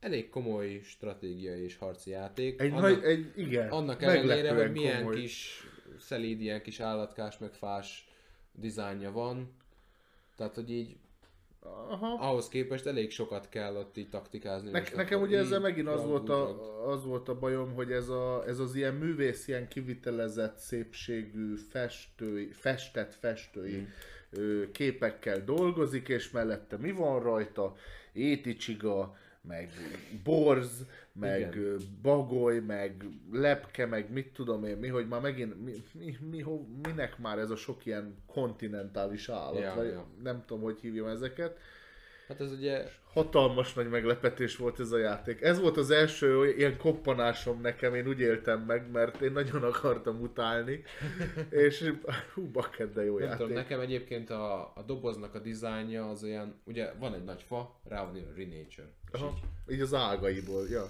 elég komoly stratégiai és harci játék. Egy annak, nagy, egy, igen, annak ellenére, hogy milyen komoly. kis szelíd, ilyen kis állatkás, meg fás dizájnja van. Tehát, hogy így Aha. ahhoz képest elég sokat kell ott így taktikázni. Ne, nekem ugye ezzel megint az volt, a, az volt a bajom, hogy ez, a, ez az ilyen művész, ilyen kivitelezett szépségű festői, festett festői Mm. ö, képekkel dolgozik, és mellette mi van rajta? Éticsiga, meg borz, meg Igen. bagoly, meg lepke, meg mit tudom én, mi, hogy már megint, mi, mi, mi, minek már ez a sok ilyen kontinentális állat, Ja, vagy ja. nem tudom, hogy hívjam ezeket. Hát ez ugye Hatalmas nagy meglepetés volt ez a játék. Ez volt az első ilyen koppanásom nekem, én úgy éltem meg, mert én nagyon akartam utálni, <laughs> és hú, bakker, de jó Nem játék. tudom, nekem egyébként a, a doboznak a dizájnja az olyan, ugye van egy nagy fa, rá van írva Renature. Aha, így, így az ágaiból, ja.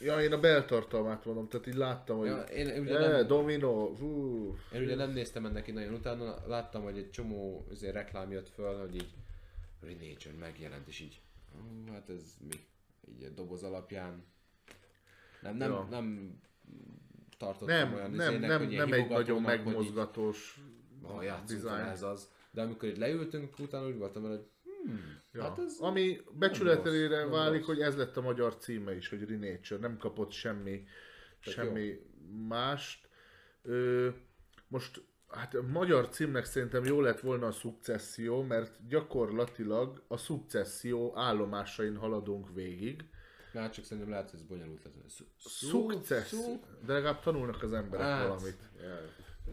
Ja, én a beltartalmát mondom, tehát így láttam, hogy... ja, én, ugye Ja, nem, domino, hú. én ugye nem néztem ennek így nagyon utána, láttam, hogy egy csomó azért reklám jött föl, hogy így Renature megjelent, és így, ó, hát ez mi? Így a doboz alapján. Nem, nem, Ja. nem tartottam Nem, olyan nem, izének, nem, hogy nem egy nagyon megmozgatós Ha design. ez az. De amikor itt leültünk, utána úgy voltam hogy hmm, Ja. hát ez Ami becsületelére válik, rossz. hogy ez lett a magyar címe is, hogy Renature, nem kapott semmi, semmi mást. Ö, most, hát a magyar címnek szerintem jó lett volna a szukcesszió, mert gyakorlatilag a szukcesszió állomásain haladunk végig. Már csak szerintem lehet, hogy ez bonyolult lesz. Szú- de legalább tanulnak az emberek Hát, valamit.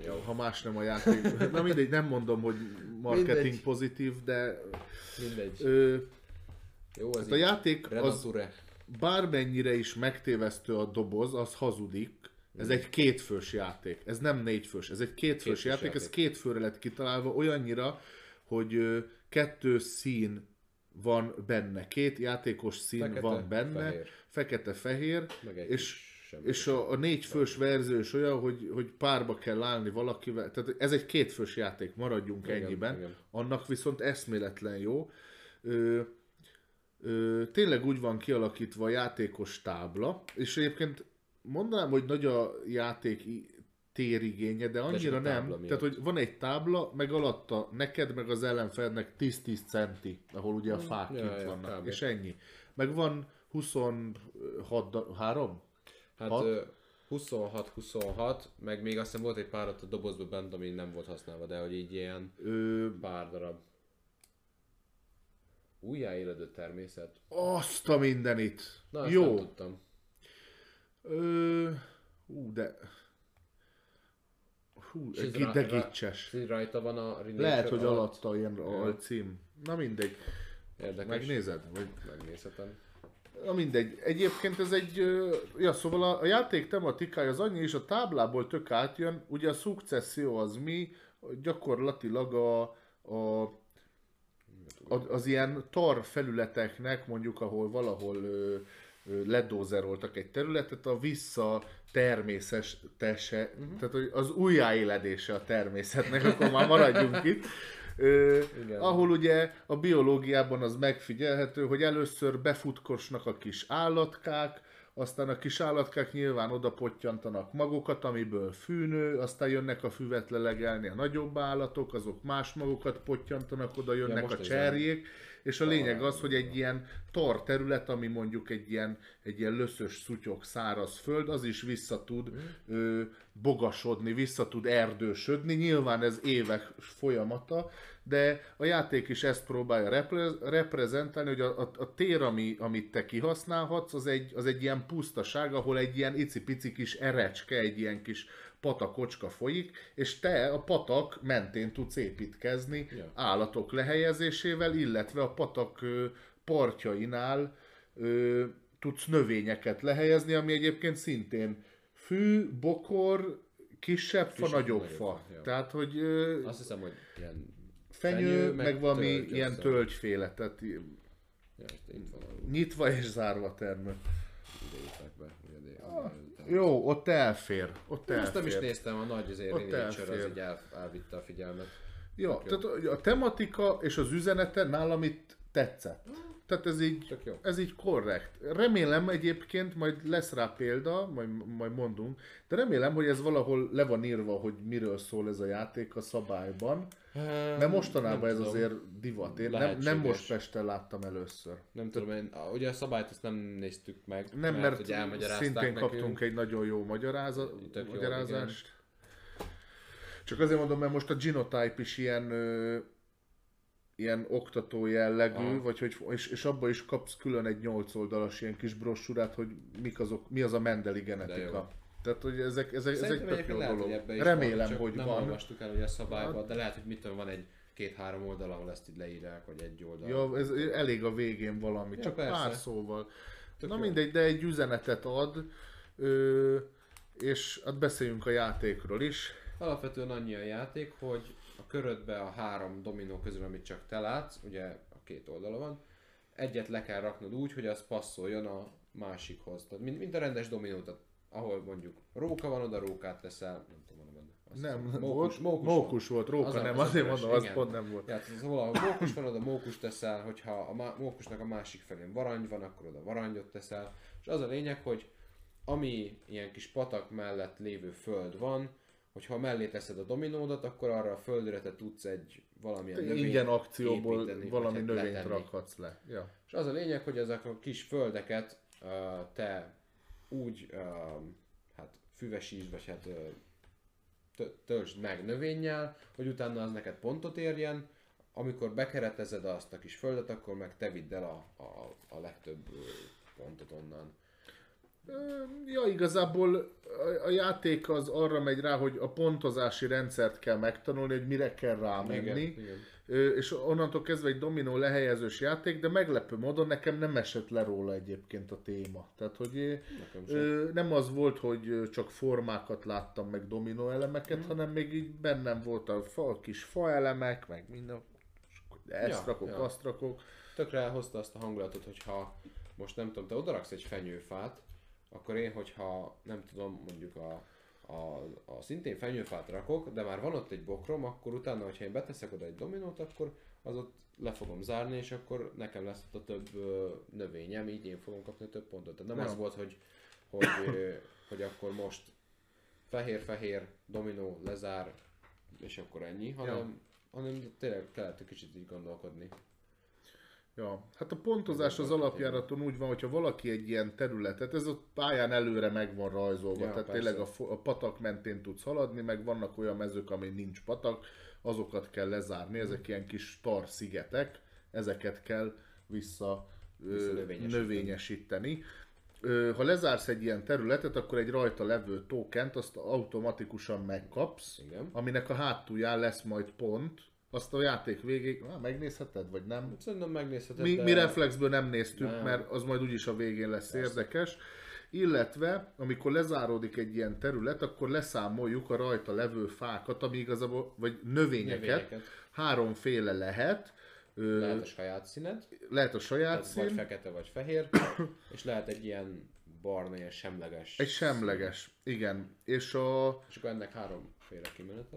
Jó. Ha más nem a játék. Na mindegy, nem mondom, hogy marketing Mindegy. pozitív, de Mindegy. ö, Jó, ez hát a játék az Renature. bármennyire is megtévesztő a doboz, az hazudik. Ez egy kétfős játék. Ez nem négyfős, ez egy kétfős Kétfős játék, ez játék. két főre lett kitalálva olyannyira, hogy kettő szín van benne. Két játékos szín Fekete, van benne, fehér. fekete-fehér, egy és, és a, a négy fős verzió is olyan, hogy, hogy párba kell állni valakivel. Tehát ez egy kétfős játék, maradjunk Igen, ennyiben. igen. Annak viszont eszméletlen jó. Ö, ö, tényleg úgy van kialakítva a játékos tábla, és egyébként mondanám, hogy nagy a játék térigénye, de annyira a nem. miatt. Tehát, hogy van egy tábla, meg alatta neked, meg az ellenfelednek 10-10 centi, ahol ugye a fák Ja, kint ja, vannak, kb. és ennyi. Meg van 26, da- 3? Hát Hat? ö, 26-26, meg még azt hiszem volt egy pár ott a dobozban bent, ami nem volt használva, de hogy így ilyen Ö, pár darab. Újjáéledő természet. azt a mindenit. Na, Jó. nem tudtam. Ö, ú, de... Hú, És de gicses. Ez rajta van a Lehet, hogy alatt. alatta ilyen alcím. Na mindegy. Érdekes. Megnézed? Vagy... Megnézhetem. Na mindegy. Egyébként ez egy... Ja, szóval a, a játék tematikája az annyi, és a táblából tök átjön. Ugye a szukcesszió az mi? Gyakorlatilag a, a a- az ilyen tar felületeknek, mondjuk ahol valahol ö, ledózeroltak egy területet, a vissza természetese, uh-huh. tehát hogy az újjáéledése a természetnek, akkor már maradjunk itt. Ö, Igen. ahol ugye a biológiában az megfigyelhető, hogy először befutkosnak a kis állatkák, aztán a kis állatkák nyilván oda pottyantanak magokat, amiből fűnő, aztán jönnek a füvet lelegelni a nagyobb állatok, azok más magokat pottyantanak, oda jönnek most a cserjék, és a lényeg az, hogy egy ilyen tar terület, ami mondjuk egy ilyen, egy ilyen löszös, szutyok, száraz föld, az is vissza tud ö, bogasodni, vissza tud erdősödni. Nyilván ez évek folyamata, de a játék is ezt próbálja repre- reprezentálni, hogy a, a, a tér, ami, amit te kihasználhatsz, az egy, az egy ilyen pusztaság, ahol egy ilyen icipici kis erecske, egy ilyen kis patakocska folyik, és te a patak mentén tudsz építkezni Ja. állatok lehelyezésével, illetve a patak partjainál ö, tudsz növényeket lehelyezni, ami egyébként szintén fű, bokor, kisebb fa, Kisebb, nagyobb fa. fa, ja. Tehát, hogy ö, Azt hiszem, hogy ilyen fenyő, fenyő, meg, meg valami tölgy ilyen össze. tölgyféle, tehát Ja, nyitva és zárva termő. idejétek be. ugye, de- Ah, Jó, ott elfér. Ott Azt nem is elfér. néztem, a nagy azért Ott Renature az elfér. így el, elvitte a figyelmet. Ja, Tök jó. tehát a tematika és az üzenete nálam itt tetszett. Tehát ez így, ez így korrekt. Remélem egyébként, majd lesz rá példa, majd, majd mondunk, de remélem, hogy ez valahol le van írva, hogy miről szól ez a játék a szabályban. Mert mostanában Nem ez tudom. azért divat. Én nem, nem most Pesten láttam először. Nem tudom, én, ugye a szabályt azt nem néztük meg, Nem, mert, hogy elmagyarázták szintén nekünk. kaptunk egy nagyon jó magyaráza, Tök jó, magyarázást. Csak azért mondom, mert most a Genotype is ilyen, ö, ilyen oktató jellegű, Aha. vagy hogy, és, és abba is kapsz külön egy 8 oldalas ilyen kis brosúrát, hogy mik azok, mi az a Mendeli De genetika. Tehát, hogy ezek, ezek, ez egy Szerintem tök jó lehet, dolog. hogy Remélem, van, hogy nem van. olvastuk el ugye a szabályban, de lehet, hogy mit tudom, van egy két-három oldal, ahol ezt így leírják, vagy egy oldal. Ja, ez elég a végén valami, Ja, csak persze. pár szóval. Tök Na jó. mindegy, de egy üzenetet ad, ö, és hát beszéljünk a játékról is. Alapvetően annyi a játék, hogy a körödbe a három dominó közül, amit csak te látsz, ugye a két oldala van, egyet le kell raknod úgy, hogy az passzoljon a másikhoz. Tehát mint, mint a rendes dominó, tehát ahol mondjuk róka van, oda rókát teszel, nem tudom, benne. Azt Nem, hiszem, mókus, mókus, van. mókus volt, róka Az nem, az azért mondom, az pont nem volt. Tehát szóval ahol mókus van, oda mókus teszel, hogyha a má- mókusnak a másik felén varangy van, akkor oda varangyot teszel. És az a lényeg, hogy ami ilyen kis patak mellett lévő föld van, hogyha mellé teszed a dominódat, akkor arra a földre te tudsz egy valamilyen növényt Ingyen akcióból építeni, valami hát növényt letenni. rakhatsz le. Ja. És az a lényeg, hogy ezek a kis földeket uh, te úgy hát füvesítsd, vagy hát tö- töltsd meg növényjel, hogy utána az neked pontot érjen, amikor bekeretezed azt a kis földet, akkor meg te vidd el a, a, a legtöbb pontot onnan. Ja, igazából a, játék az arra megy rá, hogy a pontozási rendszert kell megtanulni, hogy mire kell rámenni. igen. Ö, És onnantól kezdve egy dominó lehelyezős játék, de meglepő módon nekem nem esett le róla egyébként a téma. Tehát, hogy ö, nem az volt, hogy csak formákat láttam, meg dominó elemeket, Mhm. hanem még így bennem volt a fa, kis faelemek, meg minden. De ezt Ja, rakok, ja. azt rakok. Tökre elhozta azt a hangulatot, hogyha most nem tudom, te odaraksz egy fenyőfát, akkor én, hogyha nem tudom, mondjuk a, a, a szintén fenyőfát rakok, de már van ott egy bokrom, akkor utána, hogyha én beteszek oda egy dominót, akkor az ott le fogom zárni, és akkor nekem lesz ott a több növényem, így én fogom kapni több pontot. Tehát nem Ja. az volt, hogy, hogy, hogy akkor most fehér-fehér, dominó, lezár, és akkor ennyi, hanem, hanem tényleg kellett egy kicsit így gondolkodni. Ja, hát a pontozás az alapjáraton úgy van, hogyha valaki egy ilyen területet, ez a pályán előre meg van rajzolva, Ja, tehát persze. tényleg a, a patak mentén tudsz haladni, meg vannak olyan mezők, amin nincs patak, azokat kell lezárni, ezek ilyen kis tar szigetek, ezeket kell vissza Visszanövényesíteni. növényesíteni. Ö, Ha lezársz egy ilyen területet, akkor egy rajta levő tokent azt automatikusan megkapsz, Igen. aminek a hátulján lesz majd pont, azt a játék végéig, ah, megnézheted, vagy nem? Szerintem megnézheted, Mi, de... mi reflexből nem néztük, Nem. mert az majd úgyis a végén lesz érdekes. Illetve, amikor lezáródik egy ilyen terület, akkor leszámoljuk a rajta levő fákat, ami igazából, vagy növényeket, Növényeket. háromféle lehet. Lehet a saját színed, lehet a saját tehát vagy szín, fekete, vagy fehér, <coughs> és lehet egy ilyen barna, ilyen semleges. egy semleges, igen. És a, És akkor ennek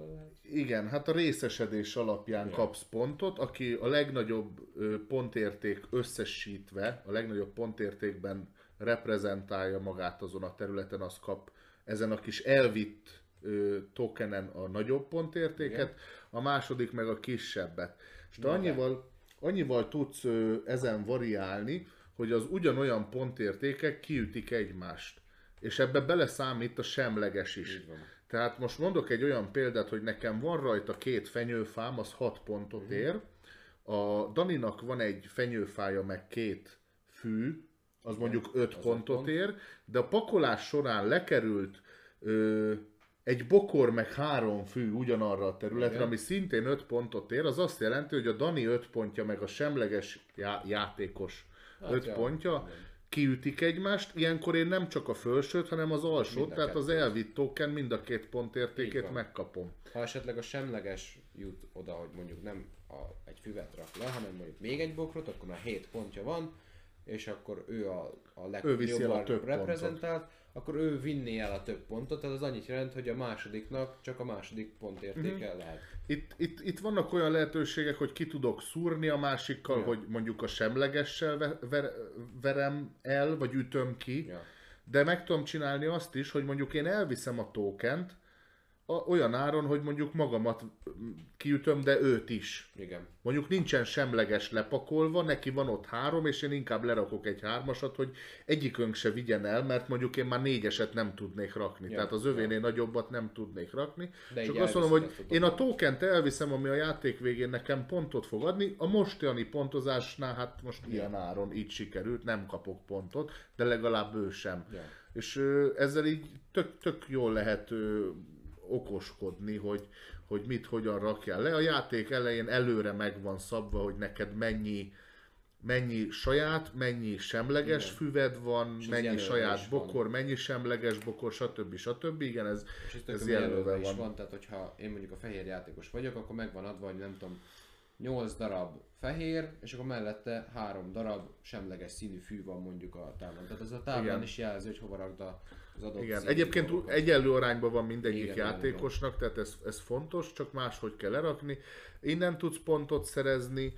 lehet. Igen, hát a részesedés alapján Ja. kapsz pontot, aki a legnagyobb pontérték összesítve, a legnagyobb pontértékben reprezentálja magát azon a területen, az kap ezen a kis elvitt ö, tokenen a nagyobb pontértéket, a második meg a kisebbet. És te annyival, annyival tudsz ö, ezen variálni, hogy az ugyanolyan pontértékek kiütik egymást. És ebbe beleszámít a semleges is. Van. Tehát most mondok egy olyan példát, hogy nekem van rajta két fenyőfám, az 6 pontot ér. A Daninak van egy fenyőfája, meg két fű, az mondjuk 5 az öt pontot pont. ér, de a pakolás során lekerült ö, egy bokor meg három fű ugyanarra a területre, Igen. ami szintén 5 pontot ér, az azt jelenti, hogy a Dani 5 pontja, meg a semleges já- játékos Hát 5 ja, pontja, igen. Kiütik egymást, ilyenkor én nem csak a fölsőt, hanem az alsót, tehát az elvitt token mind a két pont értékét megkapom. Ha esetleg a semleges jut oda, hogy mondjuk nem a, egy füvet rak le, hanem mondjuk még egy bokrot, akkor már 7 pontja van, és akkor ő a, a legjobban reprezentált, akkor ő vinné el a több pontot, tehát az annyit jelent, hogy a másodiknak csak a második pontértéke Mhm. lehet. Itt, itt, itt vannak olyan lehetőségek, hogy ki tudok szúrni a másikkal, Ja. hogy mondjuk a semlegessel ve- ver, verem el, vagy ütöm ki, Ja. de meg tudom csinálni azt is, hogy mondjuk én elviszem a tokent, a, olyan áron, hogy mondjuk magamat kiütöm, de őt is. Igen. Mondjuk nincsen semleges lepakolva, neki van ott három, és én inkább lerakok egy hármasat, hogy egyikünk se vigyen el, mert mondjuk én már négyeset nem tudnék rakni. Ja, Tehát az övénél nagyobbat nem tudnék rakni. De Csak azt mondom, hogy én a tokent. elviszem, ami a játék végén nekem pontot fog adni. A mostani pontozásnál, hát most ilyen áron így sikerült, nem kapok pontot, de legalább ő sem. Ja. És ö, ezzel így tök, tök jól lehet ö, okoskodni, hogy, hogy mit, hogyan rakjál le. A játék elején előre meg van szabva, hogy neked mennyi mennyi saját, mennyi semleges Igen. füved van, És mennyi saját is van. bokor, mennyi semleges bokor, stb. stb. Igen, ez, És ez, ez jelölve jelölve is van. van. tehát hogyha én mondjuk a fehér játékos vagyok, akkor megvan adva, hogy nem tudom, 8 darab fehér, és akkor mellette 3 darab semleges színű fű van mondjuk a táblán. Tehát az a táblán Igen. is jelzi, hogy hova rakd a- az adott Igen, egyébként dolgokat. egyenlő arányban van mindegyik Igen, játékosnak, tehát ez, ez fontos, csak máshogy kell lerakni. Innen tudsz pontot szerezni,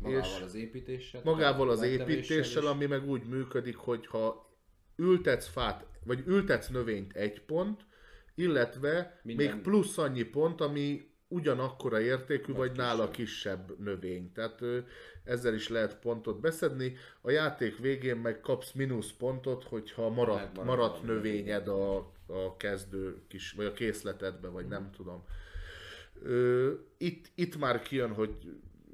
Magával és az építéssel. magával az építéssel, is. ami meg úgy működik, hogy ha ültetsz fát, vagy ültetsz növényt egy pont, illetve Minden- még plusz annyi pont, ami ugyanakkora értékű, vagy, Vagy nála kisebb. növény. Tehát ö, ezzel is lehet pontot beszedni. A játék végén meg kapsz mínusz pontot, hogyha maradt, Megmarad maradt növényed a, a kezdő kis, vagy a készletedbe, vagy nem tudom. Ö, itt, itt már kijön, hogy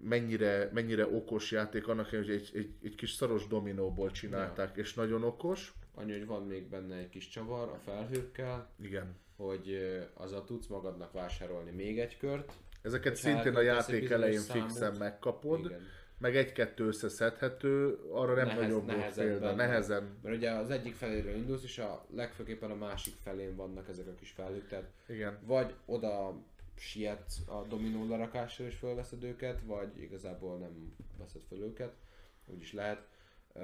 mennyire, mennyire okos játék, annak hogy egy, egy, egy kis szaros dominóból csinálták, és nagyon okos. Annyi, hogy van még benne egy kis csavar a felhőkkel, Igen. hogy azzal tudsz magadnak vásárolni még egy kört. Ezeket szintén a játék elején számot, fixen megkapod, Igen. meg egy-kettő összeszedhető, arra nem Nehez- nagyobb volt példa, nehezen. Mert ugye az egyik feléről indulsz, és a legfőképpen a másik felén vannak ezek a kis felhők, tehát Igen. vagy oda sietsz a dominó lerakásra és fölveszed őket, vagy igazából nem veszed föl őket, úgy is lehet. Ö,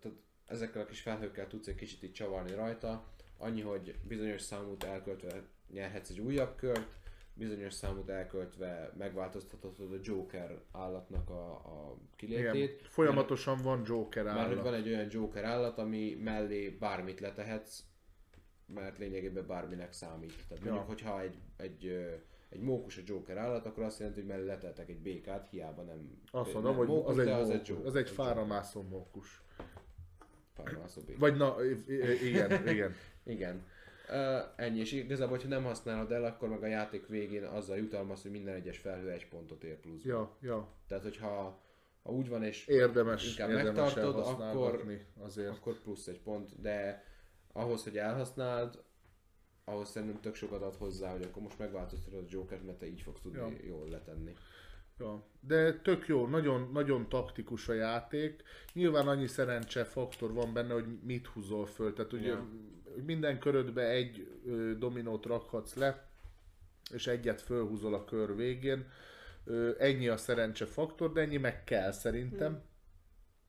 tehát ezekkel a kis felhőkkel tudsz egy kicsit így csavarni rajta, annyi, hogy bizonyos számút elköltve nyerhetsz egy újabb kört, bizonyos számút elköltve megváltoztathatod a Joker állatnak a, a kilétét. Igen. Folyamatosan van Joker Mert állat. van egy olyan Joker állat, ami mellé bármit letehetsz, mert lényegében bárminek számít. Tehát Ja. mondjuk, hogyha egy, egy, egy mókus a Joker állat, akkor azt jelenti, hogy mellé leteltek egy békát, hiába nem Azt nem mondom, hogy mókus, az egy, mókus, Joker, az egy Joker. fáramászó mókus. Béka. Vagy na, igen, igen. <laughs> Igen. Uh, ennyi, és igazából, hogyha nem használod el, akkor meg a játék végén azzal jutalmaz, hogy minden egyes felhő egy pontot ér plusz. Ja, ja. Tehát, hogyha ha úgy van, és Érdemes, Inkább érdemes megtartod, elhasználgatni azért. akkor plusz egy pont, de ahhoz, hogy elhasználd, ahhoz szerintem tök sokat ad hozzá, hogy akkor most megváltoztatod a Jokert, mert te így fogsz tudni Ja. jól letenni. Ja. De tök jó, nagyon, nagyon taktikus a játék. Nyilván annyi szerencse faktor van benne, hogy mit húzol föl. Tehát ugye Ja. minden körödbe egy ö, dominót rakhatsz le, és egyet fölhúzol a kör végén. Ö, ennyi a szerencse faktor, de ennyi meg kell szerintem. Hmm.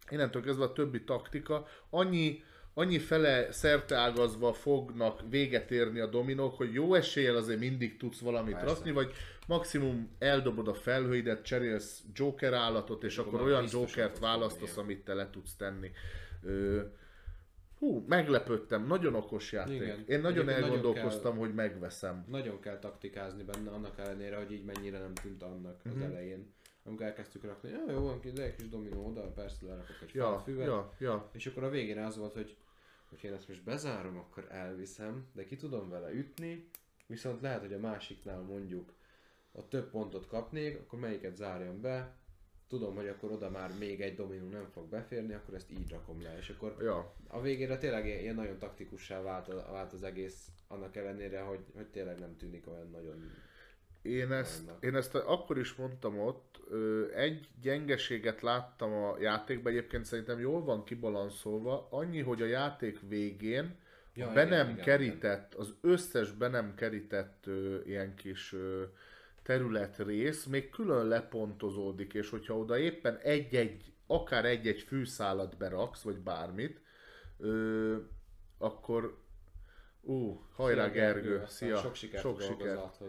Innentől kezdve a többi taktika. Annyi, annyi fele szerteágazva fognak véget érni a dominók, hogy jó eséllyel azért mindig tudsz valamit Persze. rakni, vagy maximum eldobod a felhőidet, cserélsz Joker állatot, és akkor akkor olyan Jokert választasz, fogni, amit te le tudsz tenni. Ö, hú, meglepődtem, nagyon okos játék. Igen. Én nagyon Egyébként nagyon elgondolkoztam, hogy megveszem. Nagyon kell taktikázni benne, annak ellenére, hogy így mennyire nem tűnt annak az Mhm. elején. Amikor elkezdtük rakni, ja, jó, van egy kis dominó oda, persze lerakok egy Ja, felfüvet. ja, ja. És akkor a végén az volt, hogy hogy én ezt most bezárom, akkor elviszem, de ki tudom vele ütni, viszont lehet, hogy a másiknál mondjuk a több pontot kapnék, akkor melyiket zárjam be, tudom, hogy akkor oda már még egy dominó nem fog beférni, akkor ezt így rakom le, és akkor ja. a végére tényleg ilyen nagyon taktikussá vált, a- vált az egész, annak ellenére, hogy, hogy tényleg nem tűnik olyan nagyon... Én ezt, én ezt akkor is mondtam ott, egy gyengeséget láttam a játékban, egyébként szerintem jól van kibalanszolva, annyi, hogy a játék végén Ja, a be igen, nem igen, kerített, az összes be nem kerített ö, ilyen kis ö, területrész még külön lepontozódik, és hogyha oda éppen egy-egy, akár egy-egy fűszálat beraksz, vagy bármit, ö, akkor ú, hajrá Gergő, aztán szia, Sok sikert sok sikert.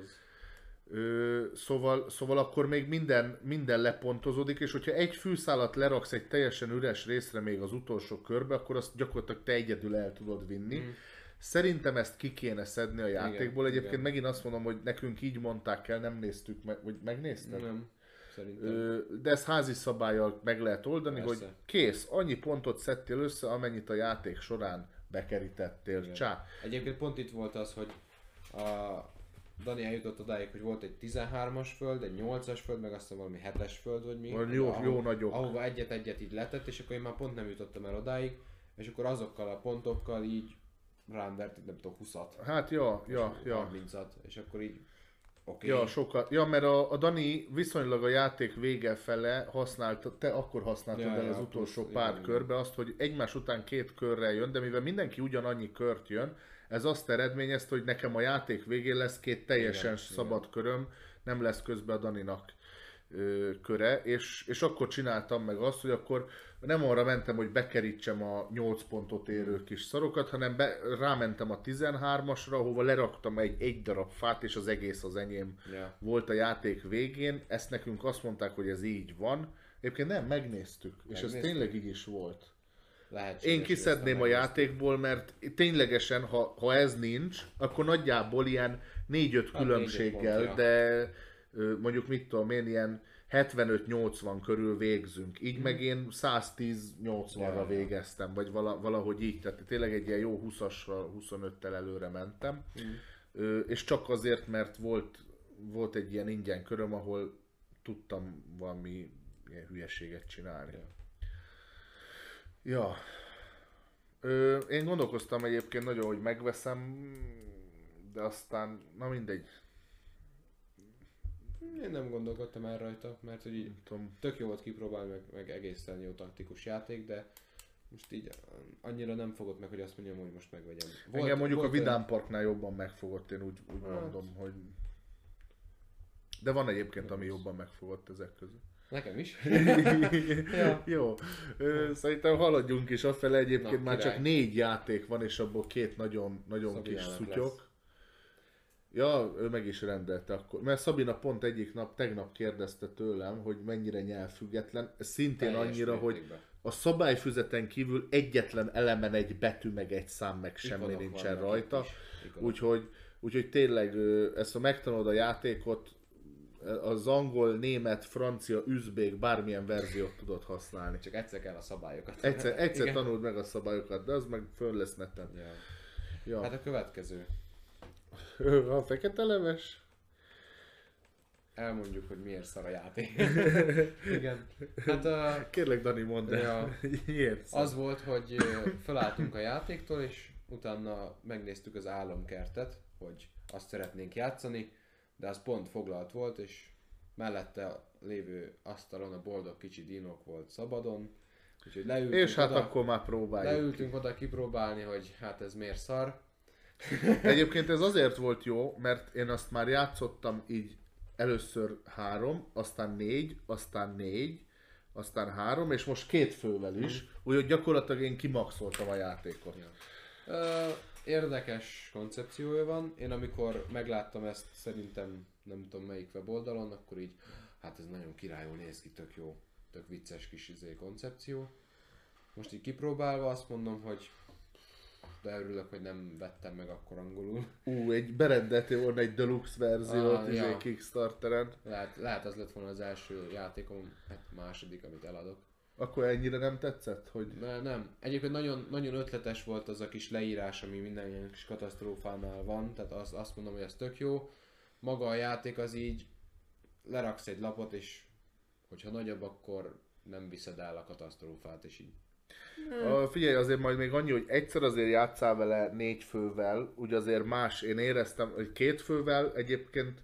Ö, szóval, szóval akkor még minden, minden lepontozódik, és hogyha egy fűszálat leraksz egy teljesen üres részre még az utolsó körbe, akkor azt gyakorlatilag te egyedül el tudod vinni. Mm. Szerintem ezt ki kéne szedni a játékból. Igen, Egyébként igen. megint azt mondom, hogy nekünk így mondták el, nem néztük meg, vagy megnézted? Nem, szerintem. De ezt házi szabályjal meg lehet oldani, Persze. hogy kész, annyi pontot szedtél össze, amennyit a játék során bekerítettél. Igen. Csá. Egyébként pont itt volt az, hogy a Dani eljutott odáig, hogy volt egy 13-as föld, egy 8-as föld, meg aztán valami 7-es föld, vagy mi. Olyan jó- ahol- jó nagyok. Ahova egyet-egyet így letett, és akkor én már pont nem jutottam el odáig, és akkor azokkal a pontokkal így így nem tudom, 20-at. Hát ja, ja, ja. 30-at, és akkor így oké. Ja, sokat. Ja, mert a, a Dani viszonylag a játék vége fele használta, te akkor használtad Ja, el ja, az utolsó plusz, pár igen, körbe azt, hogy egymás után két körrel jön, de mivel mindenki ugyanannyi kört jön, ez azt eredményezte, hogy nekem a játék végén lesz két teljesen Igen, szabad köröm, nem lesz közben a Daninak ö, köre, és, és akkor csináltam meg azt, hogy akkor nem arra mentem, hogy bekerítsem a 8 pontot érő kis szarokat, hanem be, rámentem a 13-asra, ahova leraktam egy, egy darab fát, és az egész az enyém Ja. volt a játék végén. Ezt nekünk azt mondták, hogy ez így van. Egyébként nem, megnéztük, és ez Megnéztük? tényleg így is volt. Lehetséges, Én kiszedném a játékból, mert ténylegesen, ha, ha ez nincs, akkor nagyjából ilyen 4-5 Hát különbséggel, de mondjuk mit tudom én, ilyen 75-80 körül végzünk. Így meg én 110-80-ra Ja, ja. végeztem, vagy vala, valahogy így. Tehát tényleg egy ilyen jó 20-asra, 25-tel előre mentem. Ö, és csak azért, mert volt, volt egy ilyen ingyen köröm, ahol tudtam valami ilyen hülyeséget csinálni. Ja. Ja. Ö, én gondolkoztam egyébként nagyon, hogy megveszem, de aztán, na mindegy, Én nem gondolkodtam el rajta, mert hogy így tudom. tök jó volt kipróbálni, meg, meg egészen jó taktikus játék, de most így annyira nem fogott meg, hogy azt mondjam, hogy most megvegyem. Volt, Engem mondjuk a olyan- Vidám Parknál jobban megfogott, én úgy, úgy Hát. mondom, hogy... De van egyébként, ami jobban megfogott ezek közül. Nekem is. <laughs> ja. Jó. Szerintem haladjunk is afele, egyébként Na, már király. csak négy játék van, és abból két nagyon, nagyon kis Szabiának szutyok. lesz. Ja, ő meg is rendelte akkor. Mert Szabina pont egyik nap, tegnap kérdezte tőlem, hogy mennyire nyelvfüggetlen. Szintén Teljes annyira, hogy mértékben. a szabályfüzeten kívül egyetlen elemen egy betű, meg egy szám, meg semmi Ikonok nincsen rajta. Úgyhogy, úgyhogy tényleg ezt, ha megtanulod a játékot, az angol, német, francia, üzbék, bármilyen verziót tudod használni. Csak egyszer kell a szabályokat. Egyszer, egyszer Igen. tanuld meg a szabályokat, de az meg föl lesz neten. Ja. Ja. Hát a következő. <laughs> A fekete leves? Elmondjuk, hogy miért szar a játék. <laughs> Igen. Hát a, Kérlek, Dani, mondd el. Ja. <laughs> Miért? szar? az volt, hogy felálltunk a játéktól, és utána megnéztük az álomkertet, hogy azt szeretnénk játszani, de az pont foglalt volt, és mellette a lévő asztalon a boldog kicsi dinok volt szabadon, úgyhogy leültünk És hát oda, akkor már próbáljuk. leültünk oda kipróbálni, hogy hát ez miért szar. <laughs> Egyébként ez azért volt jó, mert én azt már játszottam így először három, aztán négy, aztán négy, aztán három, és most két fővel is, úgyhogy gyakorlatilag én kimaxoltam a játékot. Ja. Ö, érdekes koncepciója van. Én amikor megláttam ezt szerintem nem tudom melyik weboldalon, akkor így hát ez nagyon királyul néz ki, tök jó, tök vicces kis izé koncepció. Most így kipróbálva azt mondom, hogy de örülök, hogy nem vettem meg akkor angolul. Ú, egy berendeltél volna egy deluxe verziót Ah, ah, ja. Kickstarteren, Lehet, lehet az lett volna az első játékom, hát második, amit eladok. akkor ennyire nem tetszett, hogy De nem. Egyébként nagyon, nagyon ötletes volt az a kis leírás, ami minden ilyen kis katasztrófánál van, tehát azt, azt mondom, hogy ez tök jó. Maga a játék az így, leraksz egy lapot, és hogyha nagyobb, akkor nem viszed el a katasztrófát, és így. Uh, figyelj, azért majd még annyi, hogy egyszer azért játszál vele négy fővel, úgy azért más, én éreztem, hogy két fővel egyébként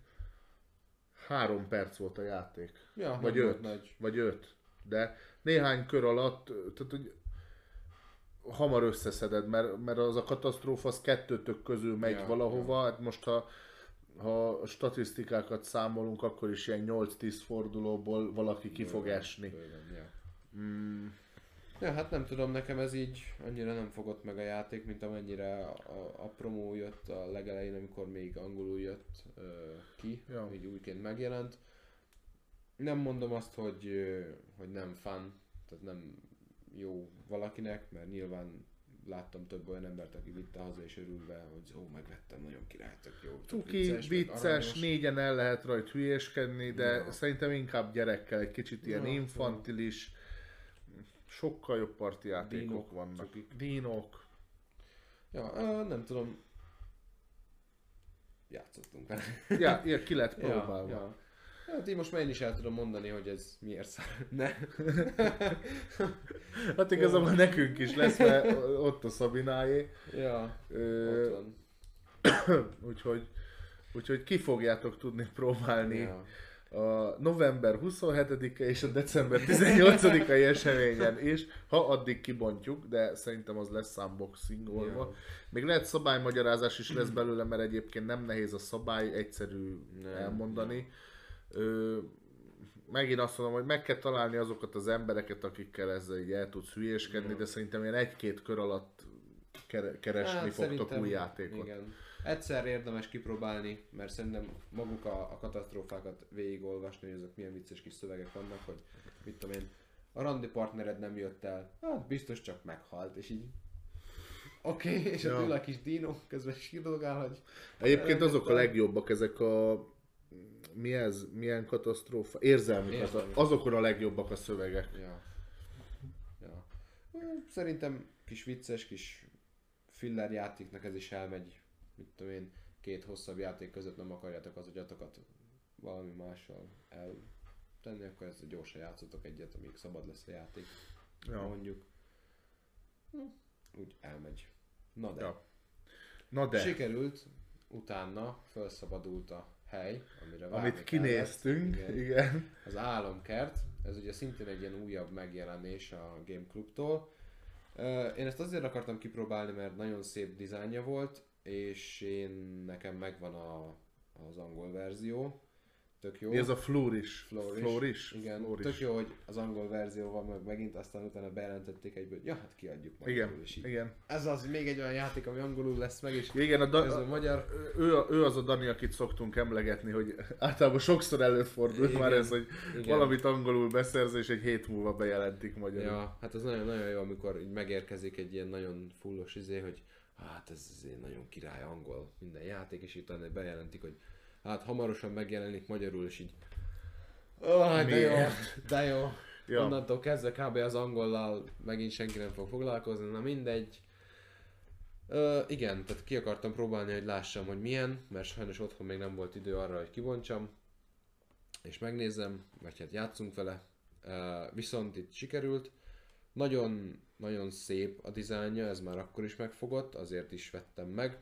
három perc volt a játék. Ja, Vagy öt. nagy. Vagy öt. De néhány kör alatt, tehát hogy hamar összeszeded, mert, mert az a katasztrófa az kettőtök közül megy Ja, ja, valahova, hát most ha, ha statisztikákat számolunk, akkor is ilyen 8-10 fordulóból valaki ki fog esni. Bőven, ja. Mm, Ja, hát nem tudom, nekem ez így annyira nem fogott meg a játék, mint amennyire a, a, promó jött a legelején, amikor még angolul jött ö, ki, Ja. így újként megjelent. Nem mondom azt, hogy, ö, hogy nem fun, tehát nem jó valakinek, mert nyilván láttam több olyan embert, aki vitte haza és örülve, hogy ó, megvettem, nagyon király, tök jó. Cuki, vicces, aranyos. négyen el lehet rajta hülyéskedni, de Ja. szerintem inkább gyerekkel egy kicsit ilyen Ja, infantilis, sokkal jobb parti játékok Dínok, vannak. cukik. Dínok. Ja, nem tudom. Játszottunk vele. <laughs> Ja, ja, ki lett próbálva. Ja, ja. Hát így most már én is el tudom mondani, hogy ez miért szar. <laughs> Ne. <laughs> Hát igazából nekünk is lesz, mert ott a Szabináé. ja, Ö, ott van. <coughs> úgyhogy, úgyhogy ki fogjátok tudni próbálni Ja. A november 27-e és a december 18-ai <laughs> eseményen is, ha addig kibontjuk, de szerintem az lesz unboxingolva. Ja. Még lehet szabálymagyarázás is lesz belőle, mert egyébként nem nehéz a szabály, egyszerű Nem, elmondani. Ö, megint azt mondom, hogy meg kell találni azokat az embereket, akikkel ezzel így el tudsz hülyéskedni, Ja. de szerintem ilyen egy-két kör alatt kere- keresni Hát, fogtok új játékot. Igen. Egyszer érdemes kipróbálni, mert szerintem maguk a, a katasztrófákat végigolvasni, hogy ezek milyen vicces kis szövegek vannak, hogy mit tudom én, a randi partnered nem jött el, hát biztos csak meghalt, és így Oké, okay, és Ja. a kis dino, közben sírdogál, hogy Egyébként azok a legjobbak, ezek a mi ez, milyen katasztrófa, érzelmi, Érzelmi. azokon a legjobbak a szövegek. Ja. ja. Szerintem kis vicces, kis filler játéknak ez is elmegy, mit tudom én, két hosszabb játék között nem akarjátok az agyatokat valami mással eltenni, akkor ezt gyorsan játszotok egyet, amíg szabad lesz a játék, Ja. mondjuk. Hm, Úgy elmegy. Na de. Ja. Na de, Sikerült, utána felszabadult a hely, amire várni amit kinéztünk, kellett. igen. Igen. Az Álomkert, ez ugye szintén egy ilyen újabb megjelenés a Game Clubtól. Én ezt azért akartam kipróbálni, mert nagyon szép dizájnja volt, és én nekem megvan a, az angol verzió, tök jó. Mi ez a Flourish? Flourish. Flourish? Igen, Flourish. tök jó, hogy az angol verzió van meg megint, aztán utána bejelentették egyből, ja, hát kiadjuk majd. Igen, így. igen. Ez az még egy olyan játék, ami angolul lesz meg, és Igen, a, da- ez a magyar. ő, ő az a Dani, akit szoktunk emlegetni, hogy <laughs> általában sokszor előfordul Igen, már ez, hogy igen. valamit angolul beszerz, és egy hét múlva bejelentik magyarul. Ja, hát az nagyon-nagyon jó, amikor így megérkezik egy ilyen nagyon fullos izé, hogy hát ez azért nagyon király angol minden játék, és utána bejelentik, hogy hát hamarosan megjelenik magyarul, és így Oh, de jó, de jó. <laughs> Ja. Onnantól kezdve kb. az angollal megint senki nem fog foglalkozni, na mindegy. Ö, igen, tehát ki akartam próbálni, hogy lássam, hogy milyen, mert sajnos otthon még nem volt idő arra, hogy kibontsam, és megnézzem, vagy hát játszunk vele. Ö, viszont itt sikerült. Nagyon, nagyon szép a dizájnja, ez már akkor is megfogott, azért is vettem meg.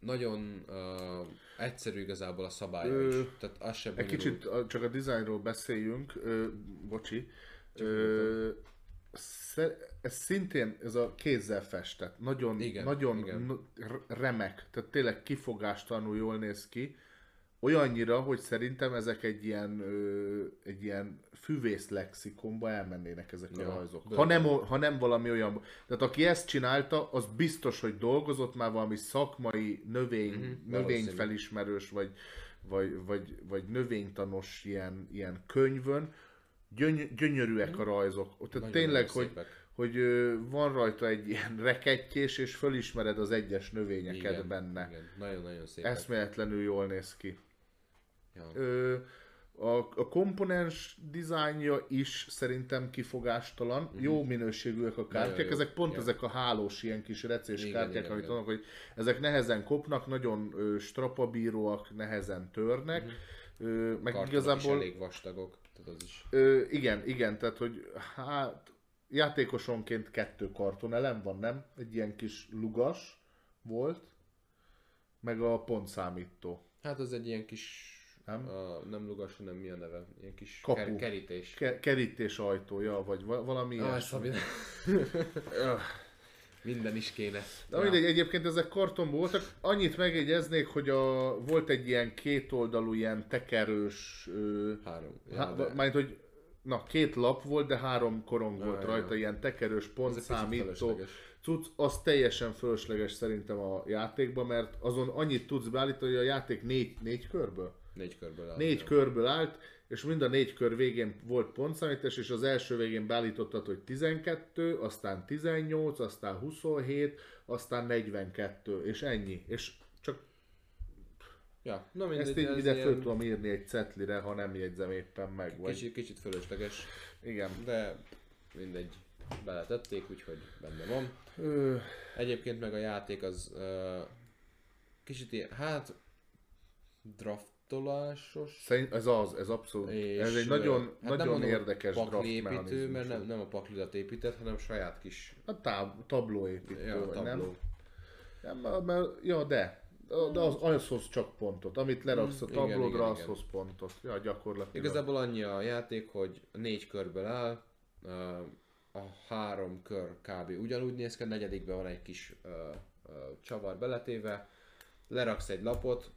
Nagyon uh, egyszerű igazából a szabálya Ö, is. Tehát az sem Egy kicsit a- csak a dizájnról beszéljünk, ö, bocsi. Ö, sze- ez szintén ez a kézzel festett, nagyon, Igen, nagyon igen. n- r- remek, tehát tényleg kifogástalanul jól néz ki. Olyannyira, hogy szerintem ezek egy ilyen, ö, egy ilyen füvész lexikonba elmennének ezek a Ja, rajzok. Ha nem, ha nem valami olyan... Tehát aki ezt csinálta, az biztos, hogy dolgozott már valami szakmai növény, Mhm, növényfelismerős, vagy, vagy, vagy, vagy növénytanos ilyen, ilyen könyvön. Gyöny, gyönyörűek a rajzok. Tehát Nagyon-nagyon tényleg, hogy, szépek. hogy van rajta egy ilyen <laughs> rekettyés, és fölismered az egyes növényeket Igen, benne. Nagyon-nagyon szépek. Eszméletlenül jól néz ki. Ja. Ö, a, a komponens dizájnja is szerintem kifogástalan. Uh-huh. Jó minőségűek a kártyák, Mhm. jó. ezek pont Ja. ezek a hálós ilyen kis recés Igen, kártyák, igen, amit igen. mondok, hogy ezek nehezen kopnak, nagyon ö, strapabíróak, nehezen törnek. Uh-huh. Ö, meg Kartonok is igazából elég vastagok, tehát az is. Ö, igen, igen, tehát hogy hát játékosonként kettő kartonelem van, nem? Egy ilyen kis lugas volt, meg a pontszámító. Hát az egy ilyen kis, Nem? A, nem lugas, hanem mi a neve? Ilyen kis Kapu. ker- kerítés. Ke- kerítés ajtója, vagy va- valami Ah, ilyesmi. <laughs> Minden is kéne. De mindegy, egyébként ezek kartonból voltak. Annyit megjegyeznék, hogy a, volt egy ilyen kétoldalú, ilyen tekerős, ö, Három. Ja, há, de majd hogy na, két lap volt, de három korong volt Ja, rajta, ja. ilyen tekerős pontszámító. cucc, az teljesen fölösleges szerintem a játékban, mert azon annyit tudsz beállítani, hogy a játék négy, négy körből? Négy körből áll. Négy körből állt, és mind a négy kör végén volt pontszámítás, és az első végén beállítottad, hogy 12, aztán 18, aztán 27, aztán 42, és ennyi. És csak Ja, na mindegy, ezt így ez ide ilyen föl tudom írni egy cetlire, ha nem jegyzem éppen meg. Vagy... Kicsit, kicsit fölösleges, Igen. de mindegy, beletették, úgyhogy benne van. Ö, Egyébként meg a játék az uh, kicsit ilyen, hát draftolásos. szerint ez az, ez abszolút. És, ez egy nagyon, hát nem nagyon hogy érdekes draft mechanizmus. mert nem, nem a paklidat épített, hanem saját kis A táb, tablóépítő, ja, vagy tabló. nem? Nem, mert, ja, de. De az, az hoz csak pontot. Amit leraksz a Mm, igen, tablódra, igen, az igen. hoz pontot. Ja, gyakorlatilag. Igazából annyi a játék, hogy négy körből áll, a három kör kb. ugyanúgy néz ki, a negyedikben van egy kis csavar beletéve, leraksz egy lapot,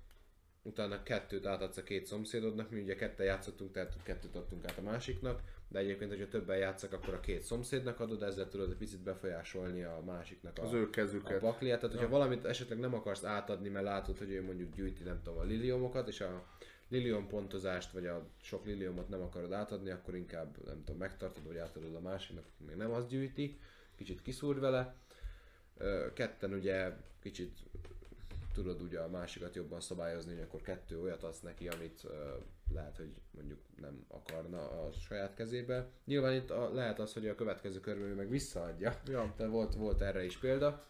utána kettőt átadsz a két szomszédodnak, mi ugye ketten játszottunk, tehát kettőt adtunk át a másiknak, de egyébként, hogyha többen játszak, akkor a két szomszédnak adod, ezzel tudod egy picit befolyásolni a másiknak a, Az ő a kezüket. pakliát, tehát hogyha valamit esetleg nem akarsz átadni, mert látod, hogy ő mondjuk gyűjti, nem tudom, a liliomokat, és a lilium pontozást, vagy a sok liliumot nem akarod átadni, akkor inkább, nem tudom, megtartod, vagy átadod a másiknak, aki még nem azt gyűjti, kicsit kiszúr vele. Ketten ugye kicsit tudod ugye a másikat jobban szabályozni, hogy akkor kettő olyat adsz neki, amit ö, lehet, hogy mondjuk nem akarna a saját kezébe. Nyilván itt a, lehet az, hogy a következő körben ő meg visszaadja. Ja. De volt, volt erre is példa.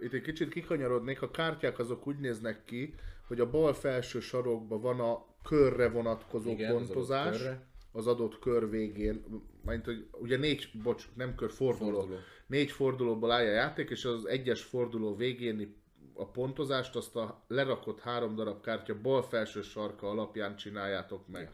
Itt egy kicsit kikanyarodnék, a kártyák azok úgy néznek ki, hogy a bal felső sarokban van a körre vonatkozó Igen, az adott pontozás, az adott kör végén, mint hogy ugye négy, bocs, nem kör, forduló. Forduló. Négy fordulóból áll a játék, és az egyes forduló végén a pontozást azt a lerakott három darab kártya bal felső sarka alapján csináljátok meg.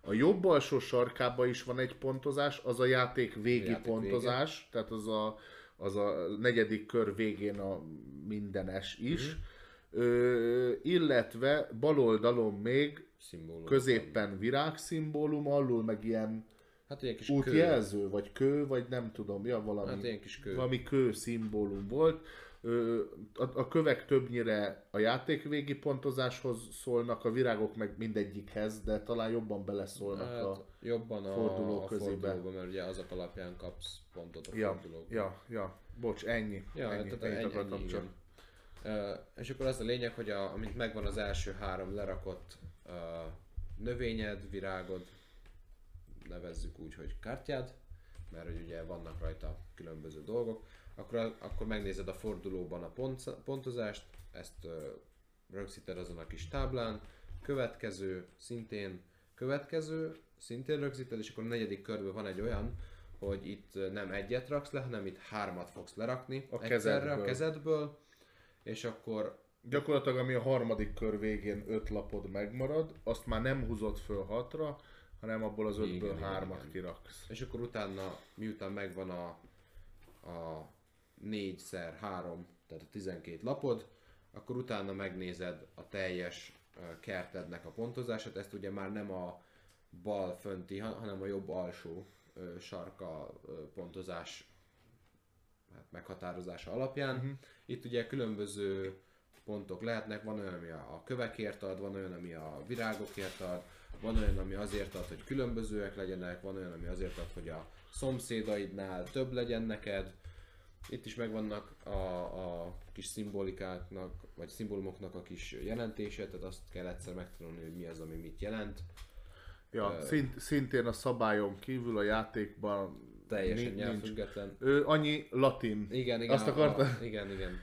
A jobb alsó sarkában is van egy pontozás, az a játék végi játék pontozás, tehát az a, az a negyedik kör végén a mindenes is. Mhm. Ö, illetve bal oldalon még szimbólum. középen virágszimbólum, alul meg ilyen Hát ilyen kis kő. útjelző, vagy kő, vagy nem tudom, ja, valami, Hát ilyen kis kő. valami kő szimbólum volt. A, kövek többnyire a játékvégi pontozáshoz szólnak, a virágok meg mindegyikhez, de talán jobban beleszólnak Hát, a... jobban a, forduló a közébe. fordulóba, mert ugye azok alapján kapsz pontot a Ja, fordulóba. ja, ja, bocs, ennyi. Ja, ennyi, tehát ennyit ennyi, akartam ennyi, csak. Uh, és akkor az a lényeg, hogy a, amint megvan az első három lerakott uh, növényed, virágod, nevezzük úgy, hogy kártyád, mert hogy ugye vannak rajta különböző dolgok, akkor, akkor megnézed a fordulóban a pont, pontozást, ezt uh, rögzíted azon a kis táblán, következő, szintén következő, szintén rögzíted, és akkor a negyedik körben van egy olyan, hogy itt ö, nem egyet raksz le, hanem itt hármat fogsz lerakni A egyszerre kezedből. a kezedből, és akkor Gyakorlatilag ami a harmadik kör végén öt lapod megmarad, azt már nem húzod föl hatra, hanem abból az ötből igen, hármat igen. kiraksz. És akkor utána, miután megvan a, a 4x3, tehát a 12 lapod, akkor utána megnézed a teljes kertednek a pontozását. Ezt ugye már nem a bal fönti, ha- hanem a jobb alsó sarka pontozás hát meghatározása alapján. Uh-huh. Itt ugye különböző pontok lehetnek, van olyan, ami a a kövekért ad, van olyan, ami a virágokért ad, van olyan, ami azért ad, hogy különbözőek legyenek, van olyan, ami azért ad, hogy a szomszédaidnál több legyen neked. Itt is megvannak a, a kis szimbolikáknak, vagy szimbólumoknak a kis jelentése, tehát azt kell egyszer megtanulni, hogy mi az, ami mit jelent. Ja, szint, szintén a szabályon kívül a játékban Teljesen ni- nincs. nyelvfüggetlen. Ő, annyi latin. Igen, igen. Azt a- akartad? A, igen, igen.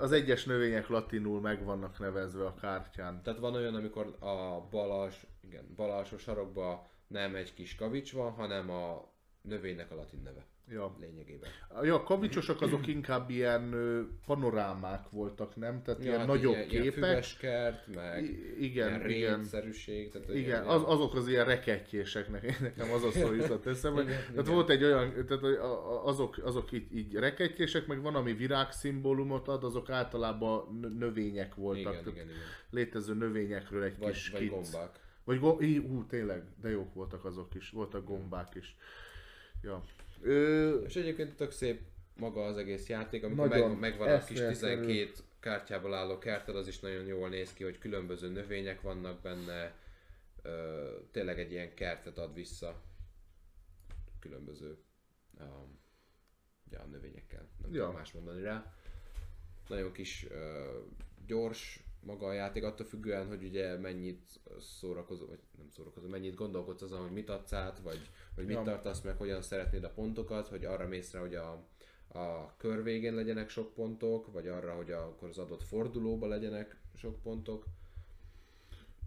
Az egyes növények latinul meg vannak nevezve a kártyán. Tehát van olyan, amikor a bal, als, igen, bal alsó sarokban nem egy kis kavics van, hanem a növénynek a latin neve Ja. lényegében. Ja, a kavicsosok azok inkább ilyen panorámák voltak, nem? Tehát ilyen hát nagyobb ilyen, képek. Ilyen füveskert, meg I- igen, ilyen igen. Tehát Igen, ilyen, az, azok az ilyen rekettyések, ne- <laughs> nekem az a szó jutott eszembe. Igen, Tehát igen. volt egy olyan, tehát azok, azok így, így rekettyések, meg van, ami virágszimbólumot ad, azok általában nö- növények voltak. igen, igen, igen. Létező növényekről egy Vagy, kis vagy kicc. gombák. Vagy go- í, ú, tényleg, de jók voltak azok is, voltak gombák is. Ja. Ö, És egyébként tök szép maga az egész játék, amikor meg, megvan a kis eszméletlenül. 12 kártyából álló kerted, az is nagyon jól néz ki, hogy különböző növények vannak benne, ö, tényleg egy ilyen kertet ad vissza különböző um, ja, növényekkel, nem Ja. tudom más mondani rá. Nagyon kis ö, gyors maga a játék, attól függően, hogy ugye mennyit szórakozol, vagy nem szórakozol, mennyit gondolkodsz azon, hogy mit adsz át, vagy, vagy mit Ja. tartasz meg, hogyan szeretnéd a pontokat, hogy arra mész rá, hogy a, a kör végén legyenek sok pontok, vagy arra, hogy akkor az adott fordulóba legyenek sok pontok.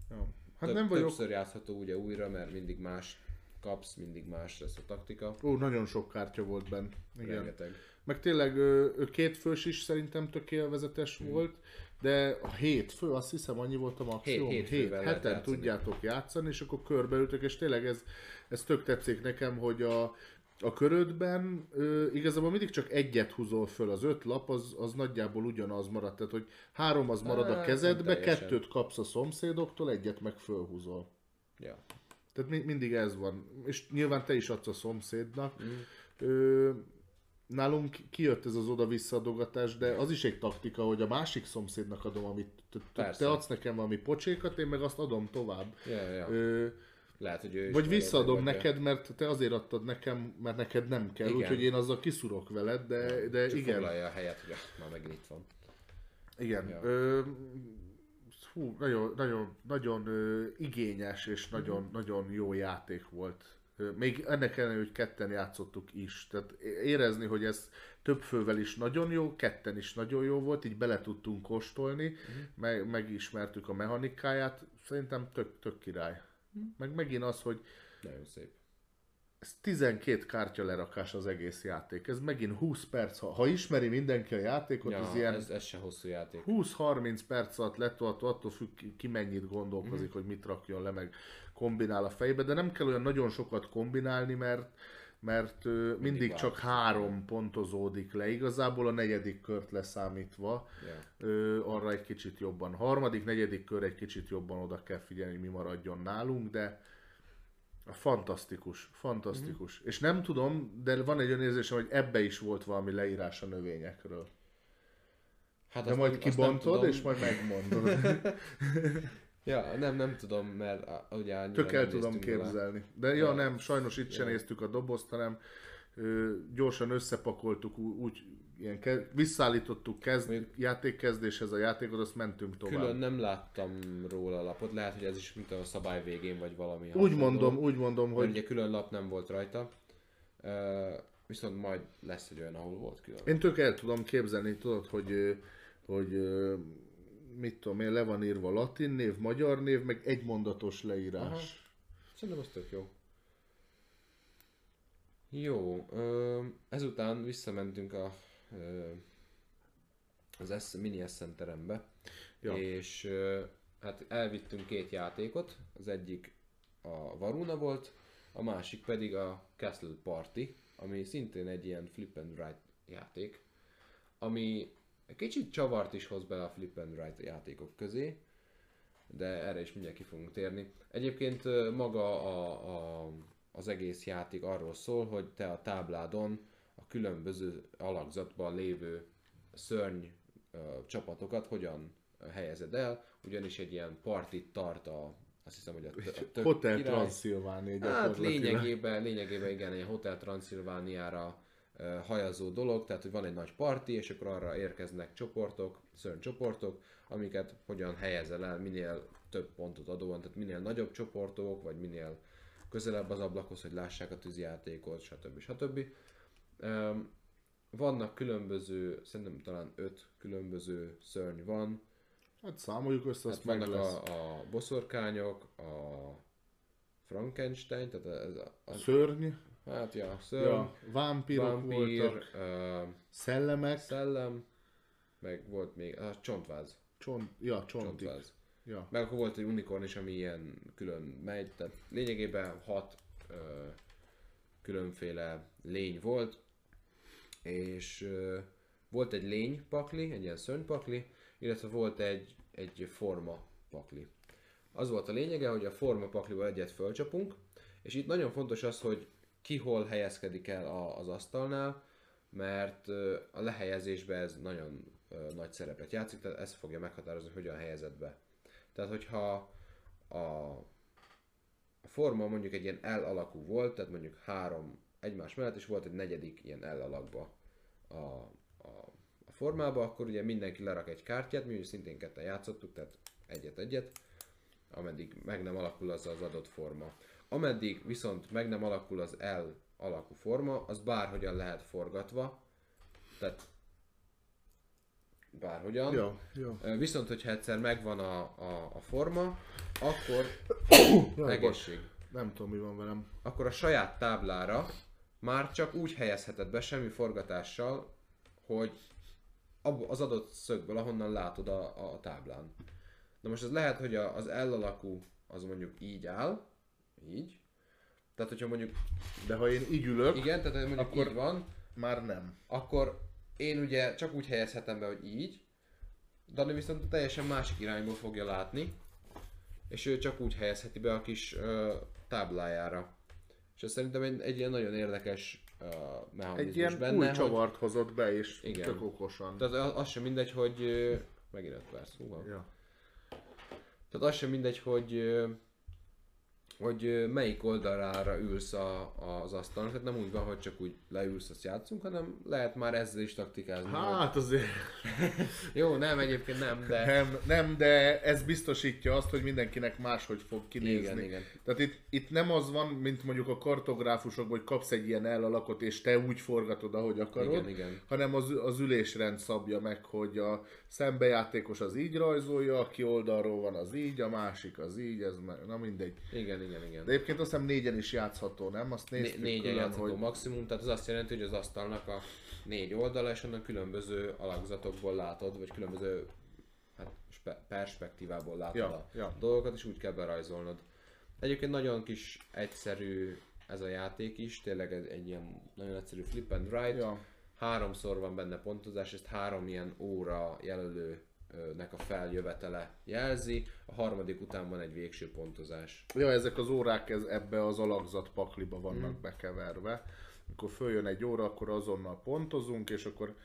ja. Hát Több, nem vagyok, Többször játszható ugye újra, mert mindig más kapsz, mindig más lesz a taktika. ó, nagyon sok kártya volt benne. Igen. Rengeteg. Meg tényleg ö, ö, két fős is szerintem tök élvezetes volt, de a hét fő, azt hiszem annyi volt a maximum. Hét- hét heten játszani. tudjátok játszani, és akkor körbeültök, és tényleg ez, ez tök tetszik nekem, hogy a, a körödben ö, igazából mindig csak egyet húzol föl, az öt lap az, az nagyjából ugyanaz marad, tehát hogy három az marad a kezedbe, kettőt kapsz a szomszédoktól, egyet meg fölhúzol. Ja. Tehát mi, mindig ez van. És nyilván te is adsz a szomszédnak. Mm. Ö, nálunk kijött ez az oda-vissza adogatás, de az is egy taktika, hogy a másik szomszédnak adom, amit te, adsz nekem valami pocsékat, én meg azt adom tovább. Ja, ja. Ö, Lehet, hogy ő vagy visszaadom neked, mert te azért adtad nekem, mert neked nem kell, úgyhogy én azzal kiszurok veled, de, de Csak igen. foglalja a helyet, hogy <laughs> már megint itt van. Igen. Ja. Ö, hú, nagyon, nagyon, nagyon ö, igényes és nagyon, Mhm. nagyon jó játék volt. Még ennek ellenére, hogy ketten játszottuk is. Tehát érezni, hogy ez több fővel is nagyon jó, ketten is nagyon jó volt, így bele tudtunk kóstolni, Mhm. meg, megismertük a mechanikáját, szerintem tök, tök király. Mhm. Meg megint az, hogy Nagyon szép. Ez 12 kártya lerakás az egész játék. Ez megint 20 perc, ha, ha ismeri mindenki a játékot, Ja, ez ilyen ez, ez se hosszú játék. 20-30 perc alatt letolható, attól függ ki, ki mennyit gondolkozik, hogy mit rakjon le, meg kombinál a fejbe, de nem kell olyan nagyon sokat kombinálni, mert mert ö, mindig csak három pontozódik le, igazából a negyedik kört leszámítva, Ja. ö, arra egy kicsit jobban. Harmadik, negyedik kör egy kicsit jobban oda kell figyelni, hogy mi maradjon nálunk, de fantasztikus, fantasztikus. Mhm. Mm-hmm. És nem tudom, de van egy olyan érzésem, hogy ebbe is volt valami leírás a növényekről. Hát De majd nem- kibontod, és majd megmondod. <laughs> Ja, nem, nem tudom, mert ugye Tök el tudom képzelni. De ja, nem, sajnos itt sem Ja. néztük a dobozt, hanem gyorsan összepakoltuk, úgy ilyen ke- visszaállítottuk kezd, játékkezdéshez a játékot, azt mentünk tovább. Külön nem láttam róla lapot, lehet, hogy ez is mint a szabály végén vagy valami. úgy hasonló. mondom, úgy mondom, Mert hogy ugye külön lap nem volt rajta. Viszont majd lesz egy olyan, ahol volt külön. én tök el tudom képzelni, tudod, hogy, hogy mit tudom én, le van írva latin név, magyar név, meg egymondatos leírás. Aha. Szerintem az tök jó. Jó, ö, ezután visszamentünk a, ö, az S, mini Essen terembe, Ja. és ö, hát elvittünk két játékot, az egyik a Varuna volt, a másik pedig a Castle Party, ami szintén egy ilyen flip and write játék, ami egy kicsit csavart is hoz be a flip and write játékok közé, de erre is mindjárt ki fogunk térni. Egyébként maga a, a, az egész játék arról szól, hogy te a tábládon a különböző alakzatban lévő szörny ö, csapatokat hogyan helyezed el, ugyanis egy ilyen partit tart a, azt hiszem, hogy a, tö- a tök Hotel király. Transylvania Hát lényegében, lényegében igen, egy Hotel Transylvániára uh, hajazó dolog, tehát hogy van egy nagy parti, és akkor arra érkeznek csoportok, csoportok, amiket hogyan helyezel el, minél több pontot adóan, tehát minél nagyobb csoportok, vagy minél közelebb az ablakhoz, hogy lássák a tűzjátékot, stb. stb. Vannak különböző, szerintem talán öt különböző szörny van, Hát számoljuk össze, Hát azt meg lesz. a, a boszorkányok, a Frankenstein, tehát ez a, a Szörny, hát ja, szörny, ja, vámpírok vampír, voltak, uh, szellemek, szellem, meg volt még a csontváz, csont, ja, csontik. csontváz. Ja. Meg akkor volt egy unikorn is, ami ilyen külön megy, tehát lényegében hat uh, különféle lény volt, és uh, volt egy lény pakli, egy ilyen szörnypakli, illetve volt egy, egy forma pakli. Az volt a lényege, hogy a forma pakliból egyet fölcsapunk, és itt nagyon fontos az, hogy ki hol helyezkedik el a, az asztalnál, mert ö, a lehelyezésben ez nagyon ö, nagy szerepet játszik, tehát ez fogja meghatározni, hogy hogyan helyezed be. Tehát, hogyha a, forma mondjuk egy ilyen L alakú volt, tehát mondjuk három egymás mellett, és volt egy negyedik ilyen L alakba a, a, a formába, akkor ugye mindenki lerak egy kártyát, mi szintén ketten játszottuk, tehát egyet-egyet, ameddig meg nem alakul az az adott forma. Ameddig viszont meg nem alakul az L alakú forma, az bárhogyan lehet forgatva, tehát bárhogyan. Ja, ja. Viszont, hogyha egyszer megvan a, a, a forma, akkor <coughs> egészség. Nem tudom, mi van velem. Akkor a saját táblára már csak úgy helyezheted be semmi forgatással, hogy az adott szögből, ahonnan látod a, a táblán. Na most ez lehet, hogy a, az L alakú az mondjuk így áll, így. Tehát, hogyha mondjuk, De ha én így ülök, igen, tehát mondjuk Akkor- így van, már nem. akkor én ugye csak úgy helyezhetem be, hogy így, Dani viszont teljesen másik irányból fogja látni, és ő csak úgy helyezheti be a kis ö, táblájára. És ez szerintem egy, egy ilyen nagyon érdekes ö, mechanizmus Egy ilyen benne, új hogy, csavart hozott be, és Igen. tök okosan. tehát az, az sem mindegy, hogy ö, megint 5 perc. Ja. Tehát az sem mindegy, hogy ö, hogy melyik oldalára ülsz a, az asztalon, tehát nem úgy van, hogy csak úgy leülsz, azt játszunk, hanem lehet már ezzel is taktikázni. Hát azért <laughs> Jó, nem, egyébként nem, de... nem, nem, de ez biztosítja azt, hogy mindenkinek máshogy fog kinézni. Igen, igen. Tehát itt, itt nem az van, mint mondjuk a kartográfusok, hogy kapsz egy ilyen elalakot, és te úgy forgatod, ahogy akarod, Igen, igen. hanem az, az ülésrend szabja meg, hogy a szembejátékos az így rajzolja, aki oldalról van az így, a másik az így, ez meg, na mindegy. Igen, igen, igen. De egyébként azt hiszem négyen is játszható, nem? Azt Né- néztük négyen külön, játszható hogy... maximum, tehát az azt jelenti, hogy az asztalnak a négy oldala, és onnan különböző alakzatokból látod, vagy különböző hát, spe- perspektívából látod Ja, a ja. dolgokat, és úgy kell berajzolnod. Egyébként nagyon kis egyszerű ez a játék is, tényleg egy, egy ilyen nagyon egyszerű flip and write. Ja. Háromszor van benne pontozás, ezt három ilyen óra jelölőnek a feljövetele jelzi, a harmadik után van egy végső pontozás. Ja, ezek az órák ez, ebbe az alakzat pakliba vannak mm. bekeverve. Amikor följön egy óra, akkor azonnal pontozunk, és akkor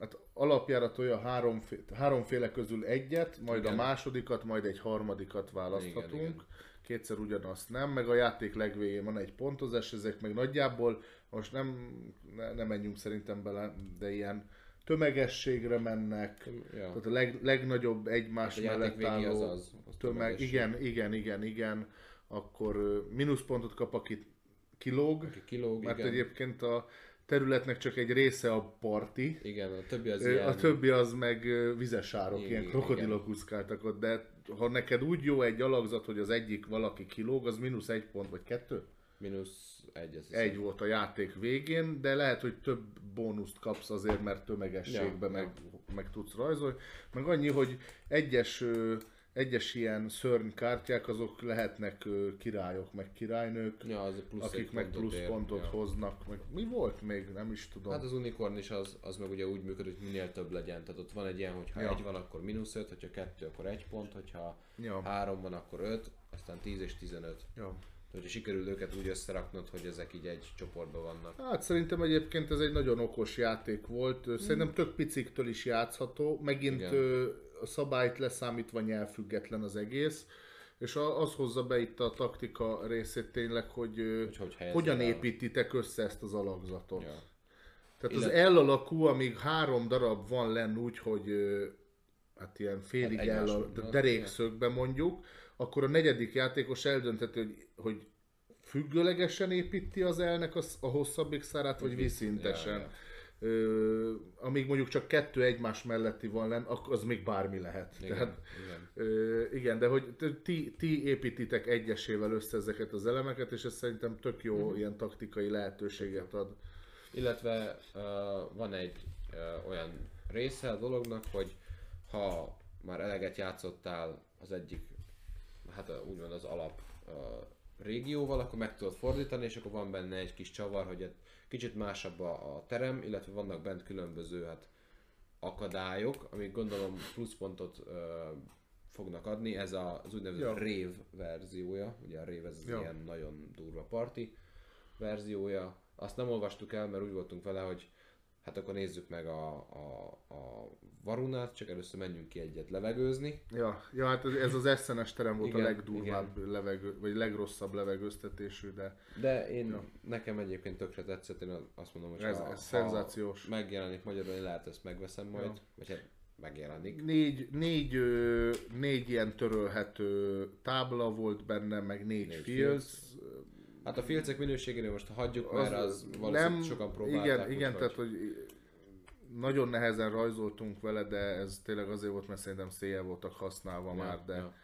hát alapjárat olyan háromféle, háromféle közül egyet, majd Igen. a másodikat, majd egy harmadikat választhatunk. Igen, igen. Kétszer ugyanazt nem, meg a játék legvégén van egy pontozás, ezek meg nagyjából, most nem, ne, ne menjünk szerintem bele, de ilyen tömegességre mennek, Ja. tehát a leg, legnagyobb egymás A játék mellett álló az az, az tömeg, igen, igen, igen, igen, akkor mínuszpontot kap, aki kilóg, Aki kilóg, mert igen. egyébként a területnek csak egy része a parti, Igen, a többi az a többi az meg vizesárok, Igen, ilyen krokodilok úszkáltak ott, de ha neked úgy jó egy alakzat, hogy az egyik valaki kilóg, az mínusz egy pont, vagy kettő? Mínusz egy, hiszem. Egy volt a játék végén, de lehet, hogy több bónuszt kapsz azért, mert tömegességbe Ja, meg, meg tudsz rajzolni. Meg annyi, hogy egyes, egyes ilyen szörnykártyák azok lehetnek királyok, meg királynők, Ja, az plusz akik meg plusz ér. pontot ja. hoznak. Meg mi volt még? Nem is tudom. Hát az unikorn is az, az meg ugye úgy működik, hogy minél több legyen. Tehát ott van egy ilyen, hogy ha Ja. egy van, akkor mínusz 5, hogyha kettő, akkor egy pont, hogyha Ja. három van, akkor 5, aztán 10 és 15. Ja. Hogyha sikerül őket úgy összeraknod, hogy ezek így egy csoportban vannak. Hát szerintem egyébként ez egy nagyon okos játék volt. Ö, Szerintem tök piciktől is játszható. Megint Igen. a szabályt leszámítva nyelvfüggetlen az egész. És a- az hozza be itt a taktika részét tényleg, hogy, Hogy hogy hogyan el. építitek össze ezt az alakzatot. Ja. Tehát Illet- az L alakú, amíg három darab van lenn úgy, hogy hát ilyen félig Hát L, egymás al- után, derékszögbe mondjuk, akkor a negyedik játékos eldönteti, hogy, hogy függőlegesen építi az elnek a, a hosszabbik szárát, vagy viszintesen. Ja, ja. Ö, amíg mondjuk csak kettő egymás melletti van lenn, akkor az még bármi lehet. Igen, Tehát, igen. ö, igen, de hogy ti, ti építitek egyesével össze ezeket az elemeket, és ez szerintem tök jó Mhm. ilyen taktikai lehetőséget ad. Illetve uh, van egy uh, olyan része a dolognak, hogy ha már eleget játszottál az egyik, hát úgymond az alap uh, régióval, akkor meg tudod fordítani, és akkor van benne egy kis csavar, hogy egy kicsit másabb a, a terem, illetve vannak bent különböző hát, akadályok, amik gondolom pluszpontot uh, fognak adni, ez a, az úgynevezett Ja. Rave verziója, ugye a Rave ez az Ja. ilyen nagyon durva parti verziója. Azt nem olvastuk el, mert úgy voltunk vele, hogy hát akkor nézzük meg a, a, a varunát, csak először menjünk ki egyet levegőzni. Ja, ja hát ez- az SNS terem volt Igen, a legdurvább levegő, vagy legrosszabb levegőztetésű, de De én, Ja. nekem egyébként tökre tetszett, én azt mondom, hogy Ez- ha, ez szenzációs. ha megjelenik magyarul, én lehet ezt megveszem majd, Ja. vagy hát megjelenik. négy, négy, négy ilyen törölhető tábla volt benne, meg négy, Négy fields. Hát a filcek minőségénél most hagyjuk, mert az, valószínűleg sokan próbálták. Igen, igen tehát hogy nagyon nehezen rajzoltunk vele, de ez tényleg azért volt, mert szerintem széjjel voltak használva Ja, már, de, ja.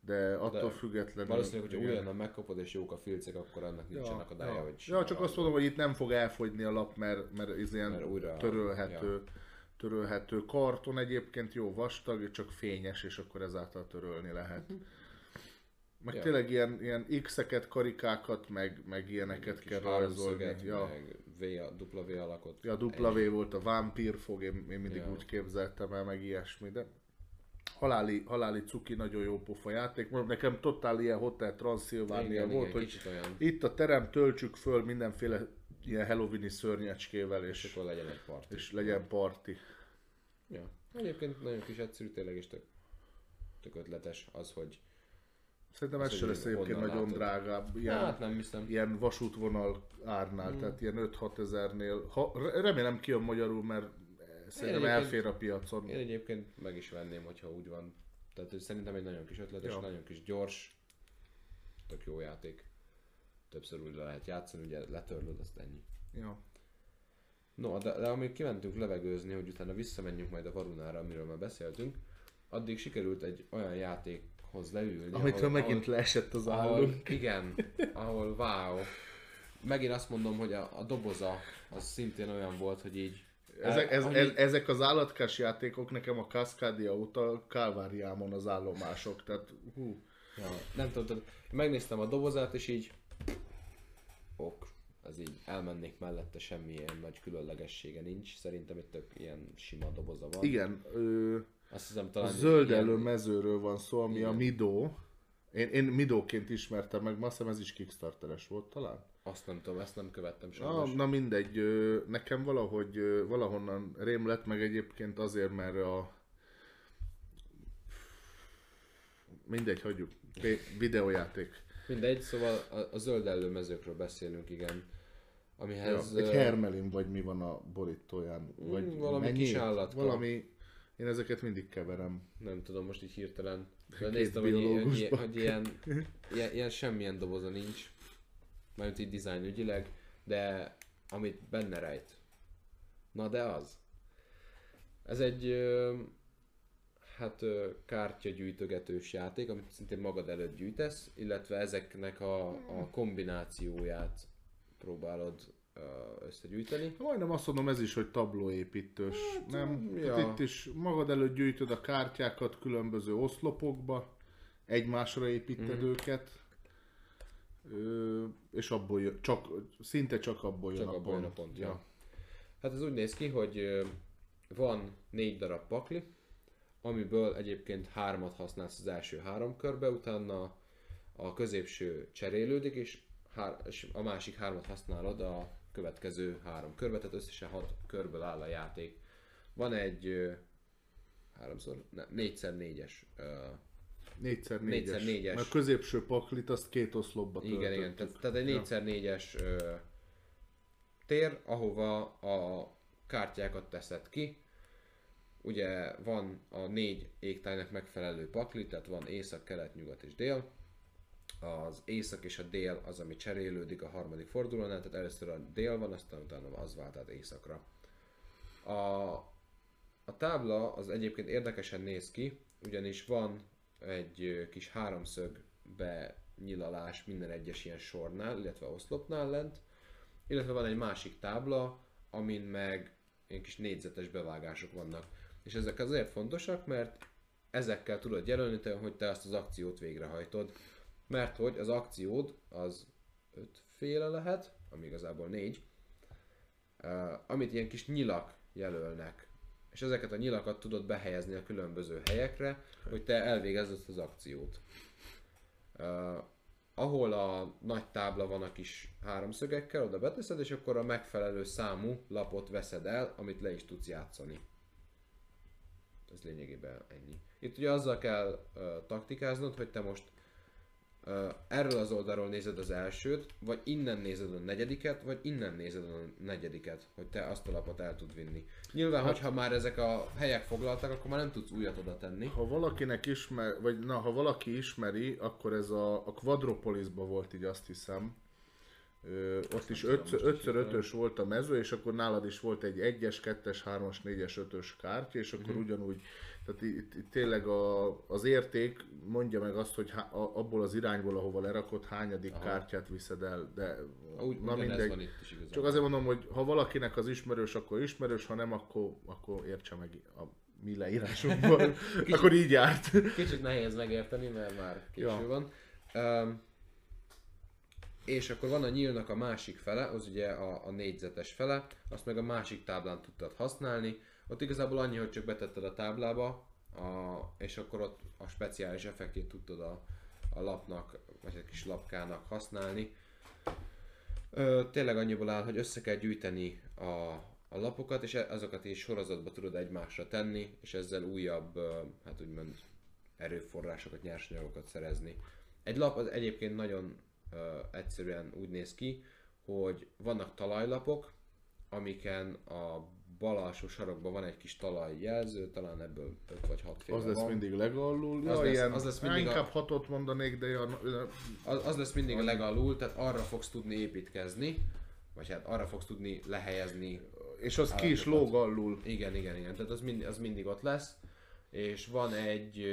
de attól De függetlenül... Valószínűleg, hogyha újonnan megkapod és jók a filcek, akkor annak nincsen ja, akadálya, ja. hogy ja, csak azt mondom, hogy itt nem fog elfogyni a lap, mert, mert ez ilyen Mert újra- törölhető, törölhető karton egyébként jó vastag, csak fényes, és akkor ezáltal törölni lehet. <laughs> Meg Ja. tényleg ilyen, ilyen X-eket, karikákat, meg, meg ilyeneket kis kell rajzolni. Ja. meg v, dupla V alakot. Ja, dupla V volt a vámpír fog, én, én mindig Ja. úgy képzeltem el, meg ilyesmi, de haláli, haláli cuki, nagyon jó pofa játék. Mondom, nekem totál ilyen Hotel Transylvania igen, volt, igen, hogy olyan, itt a terem töltsük föl mindenféle ilyen Halloweeni szörnyecskével, és és, akkor legyen egy parti. és legyen parti. Ja. Egyébként nagyon kis egyszerű, tényleg is tök, tök ötletes az, hogy Szerintem ez se lesz egyébként nagyon látod. drágább. Ilyen, hát nem hiszem. ilyen vasútvonal árnál, Hmm. tehát ilyen 5-6 ezernél. Ha, remélem kijön magyarul, mert szerintem elfér a piacon. Én egyébként meg is venném, hogyha úgy van. Tehát hogy szerintem egy nagyon kis ötletes, Ja. nagyon kis gyors, tök jó játék. Többször újra lehet játszani, ugye letörlöd, azt ennyi. Ja. No, de, de amíg kimentünk levegőzni, hogy utána visszamenjünk majd a Varunára, amiről már beszéltünk, addig sikerült egy olyan játékhoz leülni, Amitől megint leesett az ahol, állunk. igen, ahol wow. Megint azt mondom, hogy a, a doboza az szintén olyan volt, hogy így Ezek, ez, ez, ezek az állatkás játékok nekem a Cascadia óta Kálváriámon az állomások, tehát hú. Ja, nem tudom, tudod, megnéztem a dobozát, és így ok, ez így elmennék mellette, semmilyen nagy különlegessége nincs. Szerintem itt tök ilyen sima doboza van. Igen, ö, Azt hiszem a talán zöldelő ilyen- mezőről van szó, ami a Igen. Midó. Én, én Midóként ismertem meg, ma azt hiszem ez is Kickstarteres volt talán. Azt nem tudom, ezt nem követtem Na, sajnos. na mindegy, ö, nekem valahogy valahonnan rém lett, meg egyébként azért, mert a... Mindegy, hagyjuk. Videójáték. Mindegy, szóval a, a zöld mezőkről beszélünk, igen. Amihez... Ja, egy hermelin vagy mi van a borítóján? Vagy valami mennyi? kis állatka. Valami... Én ezeket mindig keverem. Nem tudom, most így hirtelen. De néztem, hogy, hogy, hogy ilyen, <laughs> ilyen, ilyen, semmilyen doboza nincs. Mármint így design ügyileg, de amit benne rejt. Na de az. Ez egy hát kártyagyűjtögetős játék, amit szintén magad előtt gyűjtesz, illetve ezeknek a, a kombinációját próbálod összegyűjteni. Majdnem azt mondom ez is, hogy tablóépítős. nem? ja. Hát itt is magad előtt gyűjtöd a kártyákat különböző oszlopokba, egymásra építed Mhm. őket, ö, és abból jön, csak, szinte csak abból jön Csak a abból jön a pont. pont, ja. Hát ez úgy néz ki, hogy van négy darab pakli, amiből egyébként hármat használsz az első három körbe, utána a középső cserélődik, és, hár, és a másik hármat használod a következő három körbe, tehát összesen hat körből áll a játék. Van egy háromszor, ne, négyszer négyes Négyszer négyes. Négyszer négyes. Mert a középső paklit azt két oszlopba Igen, igen, töltöttük. tehát, tehát egy. 4x4-es ö, tér, ahova a kártyákat teszed ki. Ugye van a négy égtájnak megfelelő pakli, tehát van észak, kelet, nyugat és dél. Az észak és a dél az, ami cserélődik a harmadik fordulónál, tehát először a dél van, aztán utána az vált át északra. A, a tábla az egyébként érdekesen néz ki, ugyanis van egy kis háromszögbe nyilalás minden egyes ilyen sornál, illetve oszlopnál lent, illetve van egy másik tábla, amin meg ilyen kis négyzetes bevágások vannak. És ezek azért fontosak, mert ezekkel tudod jelölni, hogy te azt az akciót végrehajtod. Mert hogy az akciód az ötféle lehet, ami igazából négy, amit ilyen kis nyilak jelölnek. És ezeket a nyilakat tudod behelyezni a különböző helyekre, hogy te elvégezd az akciót. Ahol a nagy tábla van a kis háromszögekkel, oda beteszed, és akkor a megfelelő számú lapot veszed el, amit le is tudsz játszani. Ez lényegében ennyi. Itt ugye azzal kell uh, taktikáznod, hogy te most erről az oldalról nézed az elsőt, vagy innen nézed a negyediket, vagy innen nézed a negyediket, hogy te azt a lapot el tud vinni. Nyilván, hát, hogyha már ezek a helyek foglaltak, akkor már nem tudsz újat oda tenni. Ha valakinek ismer, vagy na, ha valaki ismeri, akkor ez a, a Quadropolisban volt így azt hiszem. Ö, ott is tudom 5 most 5 hirtelen. 5 volt a mező, és akkor nálad is volt egy 1-es, 2-es, 3-as, 4-es, 5-ös kártya, és akkor Mhm. ugyanúgy, tehát itt, itt tényleg a, az érték mondja meg azt, hogy há, a, abból az irányból, ahova lerakott, hányadik Aha. kártyát viszed el, de Úgy, na mindegy. van itt is igazából. Csak azért mondom, hogy ha valakinek az ismerős, akkor ismerős, ha nem, akkor, akkor értse meg a mi leírásunkból. <laughs> akkor így járt. Kicsit nehéz megérteni, mert már késő Ja. van. Um, és akkor van a nyílnak a másik fele, az ugye a, a négyzetes fele, azt meg a másik táblán tudtad használni. Ott igazából annyi, hogy csak betetted a táblába, a, és akkor ott a speciális effektjét tudtad a, a lapnak, vagy egy kis lapkának használni. Ö, tényleg annyiból áll, hogy össze kell gyűjteni a, a lapokat, és e- azokat is sorozatba tudod egymásra tenni, és ezzel újabb, hát úgymond erőforrásokat, nyersanyagokat szerezni. Egy lap az egyébként nagyon ö, egyszerűen úgy néz ki, hogy vannak talajlapok, amiken a bal alsó sarokban van egy kis talajjelző, talán ebből 5 vagy 6 féle Az lesz van. mindig legalul. Ja, Az lesz- ilyen, az lesz mindig a- inkább hatot mondanék, de ja, Az, az lesz mindig a legalul, tehát arra fogsz tudni építkezni, vagy hát arra fogsz tudni lehelyezni és az ki is lóg alul. Igen, igen, igen. Tehát az, mind, az mindig ott lesz. És van egy,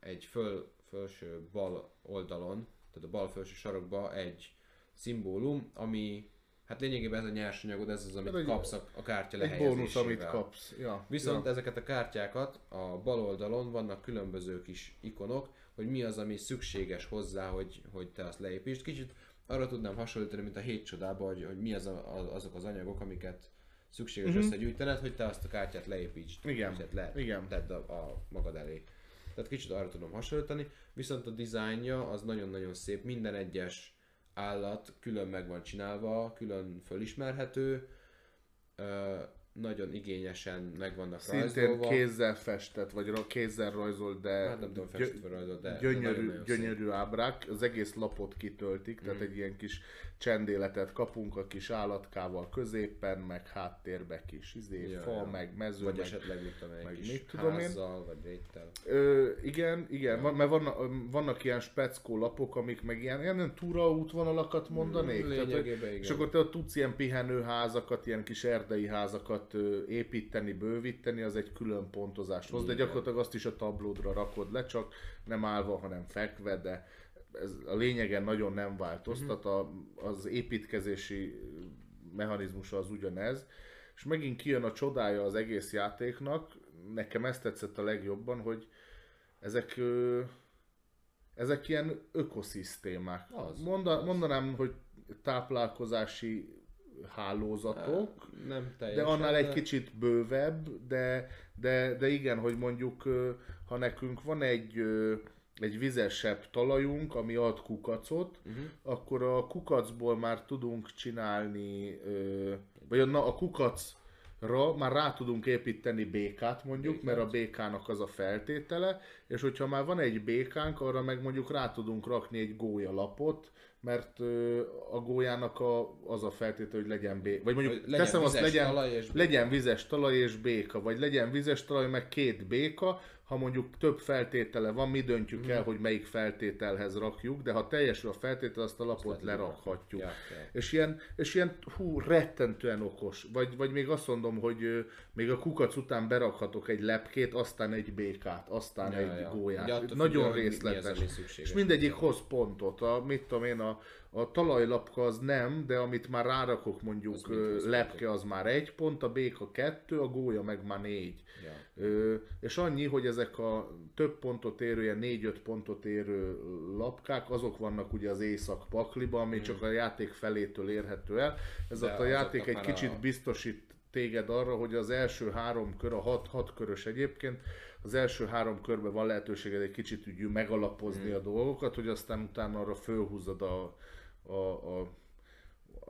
egy föl, felső bal oldalon, tehát a bal felső sarokban egy szimbólum, ami hát lényegében ez a nyersanyagod, ez az, amit Ez egy- kapsz a, a kártya Egy bónusz, amit kapsz. Ja, Viszont ja. ezeket a kártyákat a bal oldalon vannak különböző kis ikonok, hogy mi az, ami szükséges hozzá, hogy, hogy te azt leépítsd. Kicsit arra tudnám hasonlítani, mint a hét csodába, hogy, hogy mi az a, a, azok az anyagok, amiket szükséges Mhm. uh-huh. összegyűjtened, hogy te azt a kártyát leépítsd. Igen, Tehát le, igen. Tedd a, a magad elé. Tehát kicsit arra tudom hasonlítani, viszont a dizájnja az nagyon-nagyon szép, minden egyes állat külön meg van csinálva, külön fölismerhető, ö, nagyon igényesen meg vannak Szintén rajzolva. kézzel festett, vagy kézzel rajzolt, de Hát nem tudom festve rajzolt, de gyönyörű, nagyon-nagyon szép. gyönyörű ábrák, az egész lapot kitöltik, tehát egy ilyen kis csendéletet kapunk a kis állatkával középen, meg háttérbe kis izé, Ja, fa, ja. meg mező, Vagy meg esetleg mit tudom, meg kis mit tudom én. házzal, vagy réttel. Ö, igen, igen, van, mert vannak, vannak ilyen speckó lapok, amik meg ilyen, ilyen túraútvonalakat mondanék. Mm, tehát, igen. és akkor te ott tudsz ilyen pihenőházakat, ilyen kis erdei házakat építeni, bővíteni, az egy külön pontozást hoz, de gyakorlatilag azt is a tablódra rakod le, csak nem állva, hanem fekve, de ez a lényegen nagyon nem változtat, a, az építkezési mechanizmusa az ugyanez, és megint kijön a csodája az egész játéknak, nekem ezt tetszett a legjobban, hogy ezek ezek ilyen ökoszisztémák. Az, Monda, az. Mondanám, hogy táplálkozási hálózatok, Nem de teljesen. annál egy kicsit bővebb, de, de, de igen, hogy mondjuk, ha nekünk van egy, egy vizesebb talajunk, ami ad kukacot, Uh-huh. akkor a kukacból már tudunk csinálni, ö, vagy a, na, a kukacra már rá tudunk építeni békát mondjuk, Békát. mert a békának az a feltétele, és hogyha már van egy békánk, arra meg mondjuk rá tudunk rakni egy gólyalapot, mert ö, a gólyának a, az a feltétel, hogy legyen béka. Vagy mondjuk legyen teszem azt, legyen, legyen vizes talaj és béka, vagy legyen vizes talaj, meg két béka, ha mondjuk több feltétele van, mi döntjük Mhm. el, hogy melyik feltételhez rakjuk, de ha teljesül a feltétel, azt a lapot lehet lerakhatjuk. Ja. És ilyen, és ilyen hú, rettentően okos. Vagy, vagy még azt mondom, hogy még a kukac után berakhatok egy lepkét, aztán egy békát, aztán Ja, egy ja. gólyát. Nagyon hogy mi- mi az, részletes. és mindegyik hoz pontot. A, mit tudom én, a, a talajlapka az nem, de amit már rárakok Az mondjuk mind ö, lepke, az már egy pont, a béka kettő, a gólya meg már négy. Ja. Ö, és annyi, hogy ezek a több pontot érő, ilyen 4-5 pontot érő lapkák, azok vannak ugye az észak pakliban, ami csak a játék felétől érhető el. Ez Hmm. A játék egy kicsit a- biztosít téged arra, hogy az első három kör, a hat, hat körös egyébként, az első három körben van lehetőséged egy kicsit úgy megalapozni Hmm. a dolgokat, hogy aztán utána arra fölhúzod a, a, a,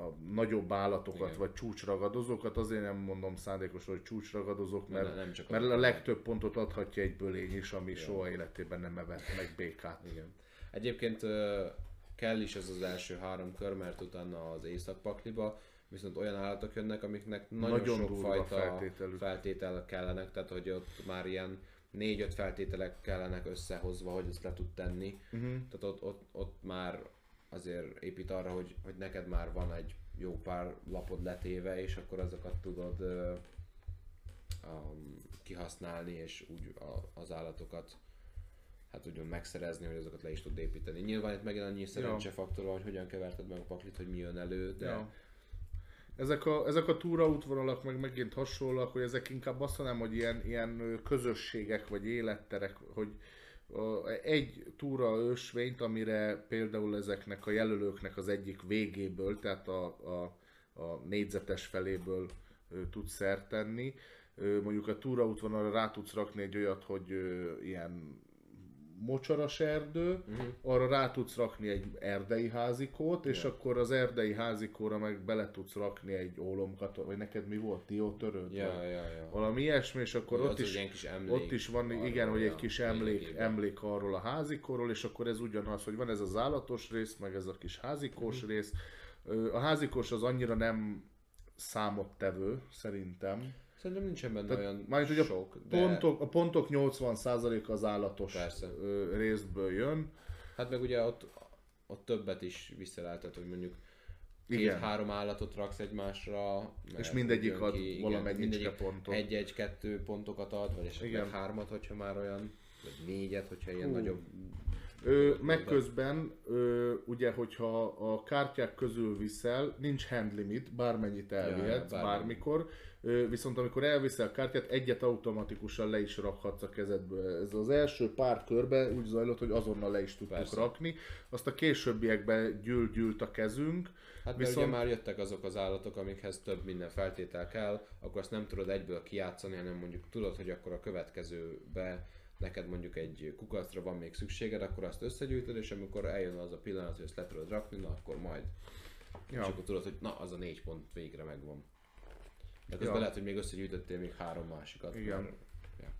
a nagyobb állatokat, Igen. vagy csúcsragadozókat, azért nem mondom szándékosan, hogy csúcsragadozók, mert, Ne- nem csak mert a- legtöbb pontot adhatja egy bölény is, ami soha életében nem evett meg békát. Igen. Egyébként kell is ez az első három kör, mert utána az északpakliba viszont olyan állatok jönnek, amiknek nagyon, Nagyon sok fajta feltételük. feltétel kellenek, tehát hogy ott már ilyen négy-öt feltételek kellenek összehozva, hogy ezt le tud tenni. Uh-huh. Tehát ott, ott, ott már azért épít arra, hogy, hogy neked már van egy jó pár lapod letéve, és akkor azokat tudod ö, um, kihasználni, és úgy a, az állatokat hát úgymond megszerezni, hogy azokat le is tud építeni. Nyilván itt megint annyi szerencsefaktor van, hogy hogyan keverted meg a paklit, hogy mi jön elő, de Ja. Ezek a, ezek a túraútvonalak meg megint hasonlóak, hogy ezek inkább azt mondanám, hogy ilyen, ilyen közösségek vagy életterek, hogy egy túra ösvényt, amire például ezeknek a jelölőknek az egyik végéből, tehát a, a, a négyzetes feléből ö, tudsz szert tenni. Mondjuk a túraútvonalra rá tudsz rakni egy olyat, hogy ilyen mocsaras erdő, uh-huh. arra rá tudsz rakni egy erdei házikót, és akkor az erdei házikóra meg bele tudsz rakni egy ólomkat, vagy neked mi volt, diótörőd? vagy ja, ja. Valami ilyesmi, és akkor ott is, kis ott is van, arról, igen, hogy egy kis emlék, emlék arról a házikóról, és akkor ez ugyanaz, hogy van ez az állatos rész, meg ez a kis házikós Mhm. rész. A házikós az annyira nem számottevő, szerintem. Szerintem nincsen benne Tehát olyan hogy a sok, de Pontok, a pontok 80% az állatos Persze. részből jön. hát meg ugye ott, ott többet is visszaláltat, hogy mondjuk két-három állatot raksz egymásra, És mindegyik ad ki, valamennyit mindegyik pontot. egy-egy-kettő pontokat ad, vagy esetleg Igen. hármat, hogyha már olyan, vagy négyet, hogyha ilyen Hú. nagyobb Ö, meg közben, ö, ugye, hogyha a kártyák közül viszel, nincs hand limit, bármennyit elvihetsz, ja, bármikor, ö, viszont amikor elviszel a kártyát, egyet automatikusan le is rakhatsz a kezedből. Ez az első pár körben úgy zajlott, hogy azonnal le is tudtuk Persze. rakni, azt a későbbiekben gyűlt-gyűlt a kezünk, Hát mert ugye már jöttek azok az állatok, amikhez több minden feltétel kell, akkor azt nem tudod egyből kijátszani, hanem mondjuk tudod, hogy akkor a következőbe neked mondjuk egy kukacra van még szükséged, akkor azt összegyűjtöd, és amikor eljön az a pillanat, hogy ezt le tudod rakni, na akkor majd. Ja. És akkor tudod, hogy na, az a négy pont végre megvan. De közben Ja. lehet, hogy még összegyűjtöttél még három másikat. Igen. mert- Ja.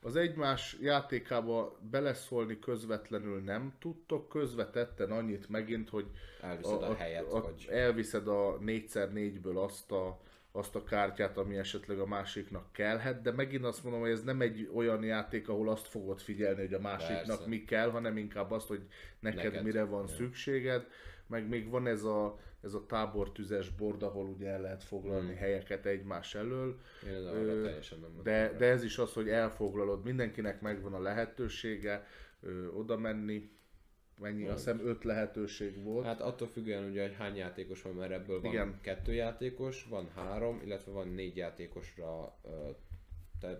Az egymás játékába beleszólni közvetlenül nem tudtok, közvetetten annyit megint, hogy Elviszed a, helyet, a, vagy... elviszed a 4x4-ből azt a, azt a kártyát, ami esetleg a másiknak kellhet, de megint azt mondom, hogy ez nem egy olyan játék, ahol azt fogod figyelni, hogy a másiknak Persze. mi kell, hanem inkább azt, hogy neked, Neked, mire van ja. szükséged, meg még van ez a, ez a tábortüzes bord, ahol ugye el lehet foglalni Hmm. helyeket egymás elől, Én Ö, teljesen nem de, de ez is az, hogy elfoglalod, mindenkinek megvan a lehetősége ö, oda menni, mennyi, azt hiszem öt lehetőség volt. Hát attól függően ugye, hogy hány játékos van, mert ebből van Igen. kettő játékos, van három, illetve van négy játékosra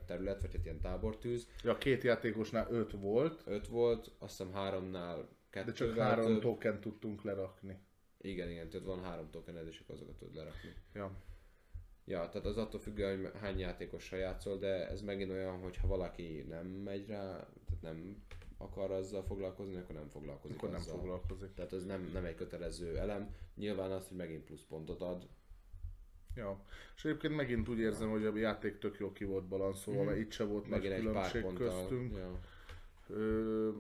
terület, vagy hát ilyen tábortűz. Ja, két játékosnál öt volt, Öt volt, azt hiszem háromnál de kettővel csak három több. token tudtunk lerakni. Igen, igen, tehát van három tokened, és akkor azokat tudod lerakni. Ja. Ja, tehát az attól függően, hogy hány játékossal játszol, de ez megint olyan, hogy ha valaki nem megy rá, tehát nem akar azzal foglalkozni, akkor nem foglalkozik Akkor nem azzal. foglalkozik. Tehát ez nem, nem egy kötelező elem. Nyilván az, hogy megint plusz pontot ad, Ja. És egyébként megint úgy érzem, hogy a játék tök jó ki volt balanszolva, Mhm. mert itt se volt nagy megint pár különbség ponttal. köztünk. Ja. Ö,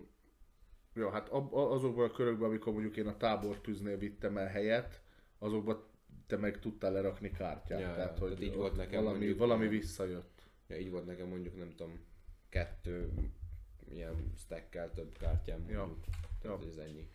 ja, hát azokban a körökben, amikor mondjuk én a tábortűznél vittem el helyet, azokban te meg tudtál lerakni kártyát. Ja, tehát, hogy tehát így volt nekem valami, mondjuk, valami visszajött. Ja, így volt nekem mondjuk, nem tudom, kettő ilyen stackkel több kártyám Ja. Tehát ja. ez ennyi.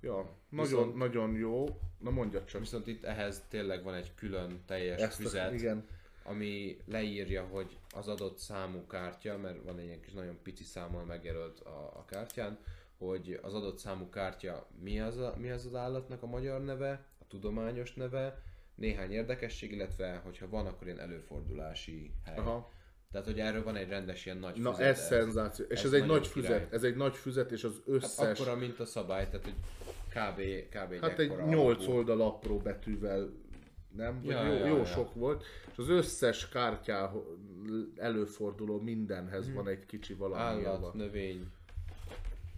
Ja, nagyon, Viszont- nagyon jó. Na mondjad csak. Viszont itt ehhez tényleg van egy külön teljes Ezt a- füzet, igen. ami leírja, hogy az adott számú kártya, mert van egy ilyen kis nagyon pici számmal megjelölt a, a kártyán, hogy az adott számú kártya mi az, a, mi az az állatnak a magyar neve, a tudományos neve, néhány érdekesség, illetve hogyha van, akkor ilyen előfordulási hely. Aha. Tehát, hogy erről van egy rendes ilyen nagy Na füzet. ez szenzáció. És ez ez, egy nagy füzet. király. Ez egy nagy füzet, és az Hát összes... akkora, mint a szabály, tehát hogy kb. kb. Hát egy ekkora 8 alakú. oldal apró betűvel, nem? Ja, jó, ja, jó ja. sok volt. És az összes kártyá előforduló mindenhez van egy kicsi valami. Állat, növény,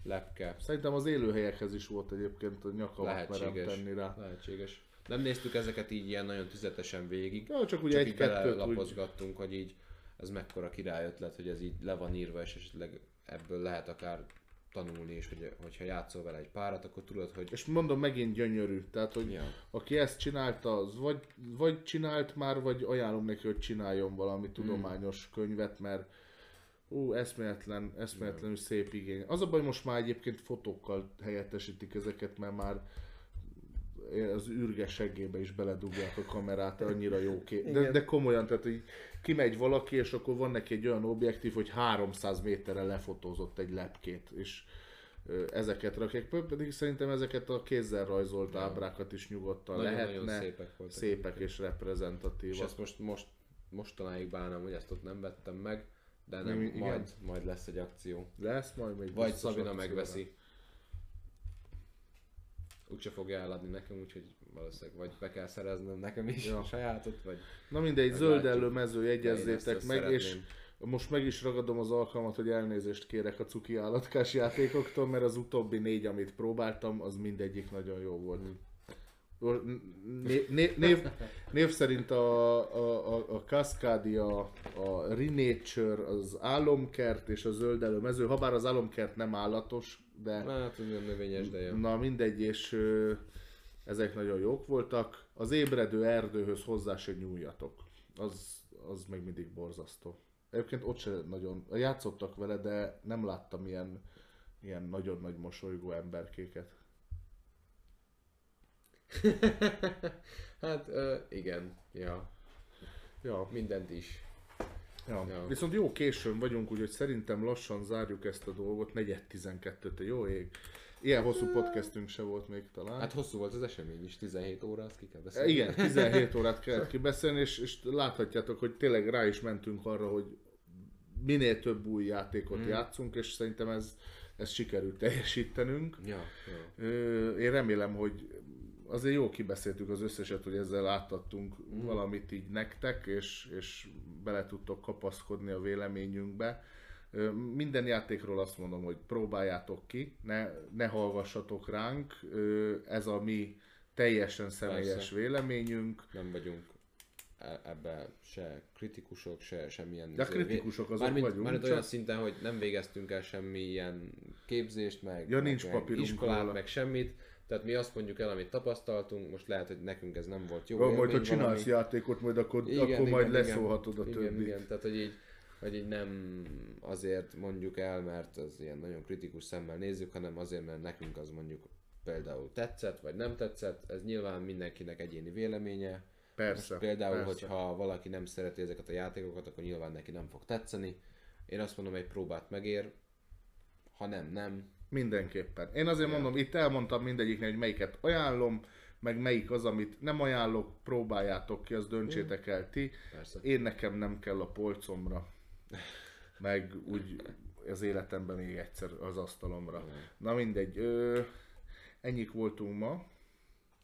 lepke. Szerintem az élőhelyekhez is volt egyébként, hogy nyakamat merem tenni rá. Lehetséges. Nem néztük ezeket így ilyen nagyon tüzetesen végig. Ja, csak így egy-kettőt úgy... hogy így ez mekkora király ötlet, hogy ez így le van írva, és esetleg ebből lehet akár tanulni, és hogy, hogyha játszol vele egy párat, akkor tudod, hogy És mondom, megint gyönyörű. Tehát, hogy Ja. aki ezt csinálta, az vagy, vagy csinált már, vagy ajánlom neki, hogy csináljon valami tudományos könyvet, mert ú, eszméletlen, eszméletlenül szép igény. Az a baj, most már egyébként fotókkal helyettesítik ezeket, mert már az űrge seggébe is beledugják a kamerát, annyira jó kép. De, de komolyan, tehát hogy kimegy valaki, és akkor van neki egy olyan objektív, hogy 300 méterre lefotózott egy lepkét, és ezeket rakják, pedig szerintem ezeket a kézzel rajzolt ábrákat is nyugodtan Nagyon-nagyon lehetne szépek voltak szépek és és reprezentatívak. ezt most, most mostanáig bánom, hogy ezt ott nem vettem meg, de nem, igen. majd, majd lesz egy akció. Lesz majd még Vagy Szabina akcióra. megveszi. Úgyse fogja eladni nekem, úgyhogy valószínűleg vagy be kell szereznem nekem is Ja. a sajátot, vagy Na mindegy, zöld mező én ezt jegyezzétek meg, és szeretném. most meg is ragadom az alkalmat, hogy elnézést kérek a cuki állatkás játékoktól, mert az utóbbi négy, amit próbáltam, az mindegyik nagyon jó volt. Né- né- név, név szerint a, a, a, a Cascadia, a Renature, az álomkert és a zöldelő mező, ha bár az álomkert nem állatos, de Hát, olyan növényes, de jó. na mindegy, és ö, ezek nagyon jók voltak. Az ébredő erdőhöz hozzá se nyúljatok. Az, az még mindig borzasztó. Egyébként ott se nagyon, játszottak vele, de nem láttam ilyen, ilyen nagyon nagy mosolygó emberkéket. <laughs> hát ö, igen, ja, Ja, mindent is. Ja. Ja. Viszont jó későn vagyunk, úgyhogy szerintem lassan zárjuk ezt a dolgot. Negyed 12 jó ég. Ilyen hosszú podcastünk se volt még talán. Hát hosszú volt az esemény is, 17 óra, azt ki kell beszélni. Igen, <laughs> 17 órát kellett kibeszélni, és, és láthatjátok, hogy tényleg rá is mentünk arra, hogy minél több új játékot mm. játszunk, és szerintem ez, ez sikerült teljesítenünk. Ja, ja. Én remélem, hogy azért jó kibeszéltük az összeset, hogy ezzel átadtunk mm. valamit így nektek, és, és bele tudtok kapaszkodni a véleményünkbe. Minden játékról azt mondom, hogy próbáljátok ki, ne, ne hallgassatok ránk, ez a mi teljesen személyes Persze. véleményünk. Nem vagyunk e- ebbe se kritikusok, se semmilyen... De izé- kritikusok azok mármint, vagyunk, Mármint csak- olyan szinten, hogy nem végeztünk el semmilyen képzést, meg, Ja, meg, nincs meg iskolát, róla. meg semmit. Tehát mi azt mondjuk el, amit tapasztaltunk, most lehet, hogy nekünk ez nem volt jó Jó, majd ha csinálsz valami. játékot, majd akkor, igen, akkor majd leszólhatod a igen, többit. Igen, tehát hogy így, hogy így nem azért mondjuk el, mert az ilyen nagyon kritikus szemmel nézzük, hanem azért, mert nekünk az mondjuk például tetszett, vagy nem tetszett, ez nyilván mindenkinek egyéni véleménye. Persze, Most például, persze. hogyha valaki nem szereti ezeket a játékokat, akkor nyilván neki nem fog tetszeni. Én azt mondom, egy próbát megér, ha nem, nem. Mindenképpen. Én azért Ja. mondom, itt elmondtam mindegyiknek, hogy melyiket ajánlom, meg melyik az, amit nem ajánlok, próbáljátok ki, azt döntsétek el ti. Persze. Én nekem nem kell a polcomra, meg úgy az életemben még egyszer az asztalomra. Na mindegy, ö, ennyik voltunk ma.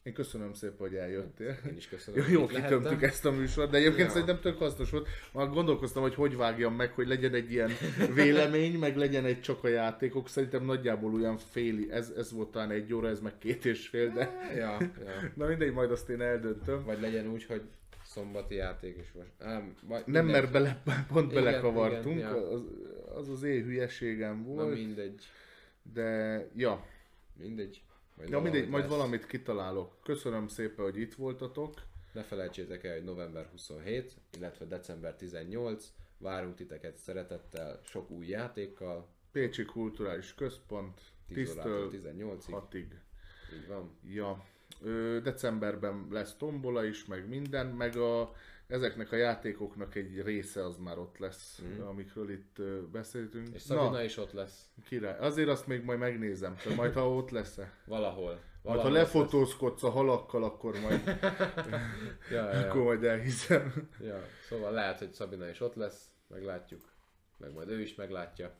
Én köszönöm szépen, hogy eljöttél. Én is köszönöm. Jó, jó kitömtük lehettem. ezt a műsort, de egyébként Ja. szerintem tök hasznos volt. Már gondolkoztam, hogy hogy vágjam meg, hogy legyen egy ilyen vélemény, meg legyen egy csak a játékok. Szerintem nagyjából olyan féli, ez, ez volt talán egy óra, ez meg két és fél, de Ja, ja. na mindegy, majd azt én eldöntöm. Vagy legyen úgy, hogy szombati játék is most. Nem, vagy Nem, mert bele, pont Igen, belekavartunk, igen, ja. az, az az én hülyeségem Na volt, mindegy. de ja, Mindegy. Majd ja mindegy, majd lesz. valamit kitalálok. Köszönöm szépen, hogy itt voltatok. Ne felejtsétek el, hogy november 27, illetve december 18. Várunk titeket szeretettel, sok új játékkal, Pécsi Kulturális Központ, 10 órától 10-től 18-ig. 6-ig. Így van. Ja, ö, decemberben lesz tombola is, meg minden, meg a, ezeknek a játékoknak egy része az már ott lesz, mm. amikről itt beszéltünk. És Szabina Na, is ott lesz. király. Azért azt még majd megnézem, de majd ha ott lesz-e. <laughs> Valahol. Majd Valahol ha ott lesz. lefotózkodsz a halakkal, akkor majd, <laughs> Ja, ja, akkor majd elhiszem. <laughs> ja. Szóval lehet, hogy Szabina is ott lesz, meglátjuk. Meg majd ő is meglátja.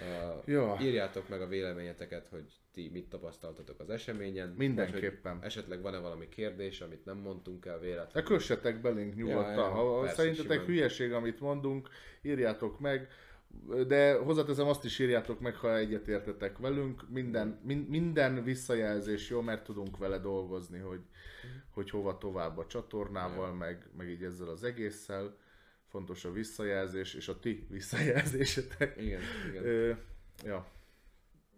Uh, Ja. Írjátok meg a véleményeteket, hogy ti mit tapasztaltatok az eseményen. Mindenképpen. Vagy, esetleg van-e valami kérdés, amit nem mondtunk el véletlenül. kössetek belénk nyugodtan. Ja, ja, ha persze, szerintetek simán. hülyeség, amit mondunk, írjátok meg. De hozzáteszem azt is írjátok meg, ha egyetértetek velünk. Minden, min, minden visszajelzés jó, mert tudunk vele dolgozni, hogy, hogy hova tovább a csatornával, meg, meg így ezzel az egésszel. Fontos a visszajelzés, és a ti visszajelzésetek. Igen, igen. Ö, ja,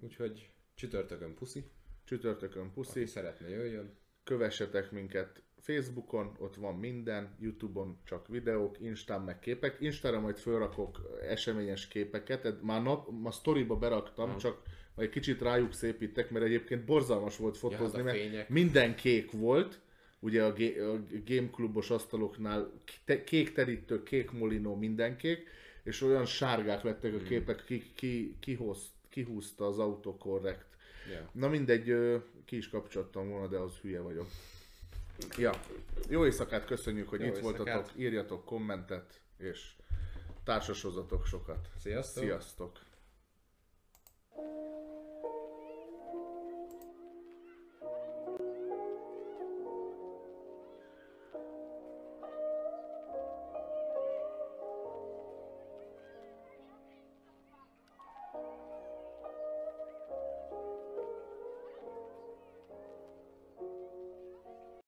Úgyhogy csütörtökön puszi. csütörtökön puszi. Aki szeretne jöjjön. Kövessetek minket Facebookon, ott van minden, Youtube-on csak videók, Instán meg képek. Instára majd felrakok eseményes képeket, már nap, ma sztoriba beraktam, Aha. csak majd kicsit rájuk szépítek, mert egyébként borzalmas volt Ja, fotózni, hát a mert minden kék volt, ugye a, ga- a game klubos asztaloknál te- kék terítő, kék molinó, minden kék, és olyan sárgák lettek Hmm. a képek, ki, ki, kihoz, kihúzta az autokorrekt. Ja. Na mindegy, ki is kapcsoltam volna, de az hülye vagyok. Ja, jó éjszakát, köszönjük, hogy Jó itt éjszakát. voltatok, írjatok kommentet, és társasozatok sokat. Sziasztok! Sziasztok!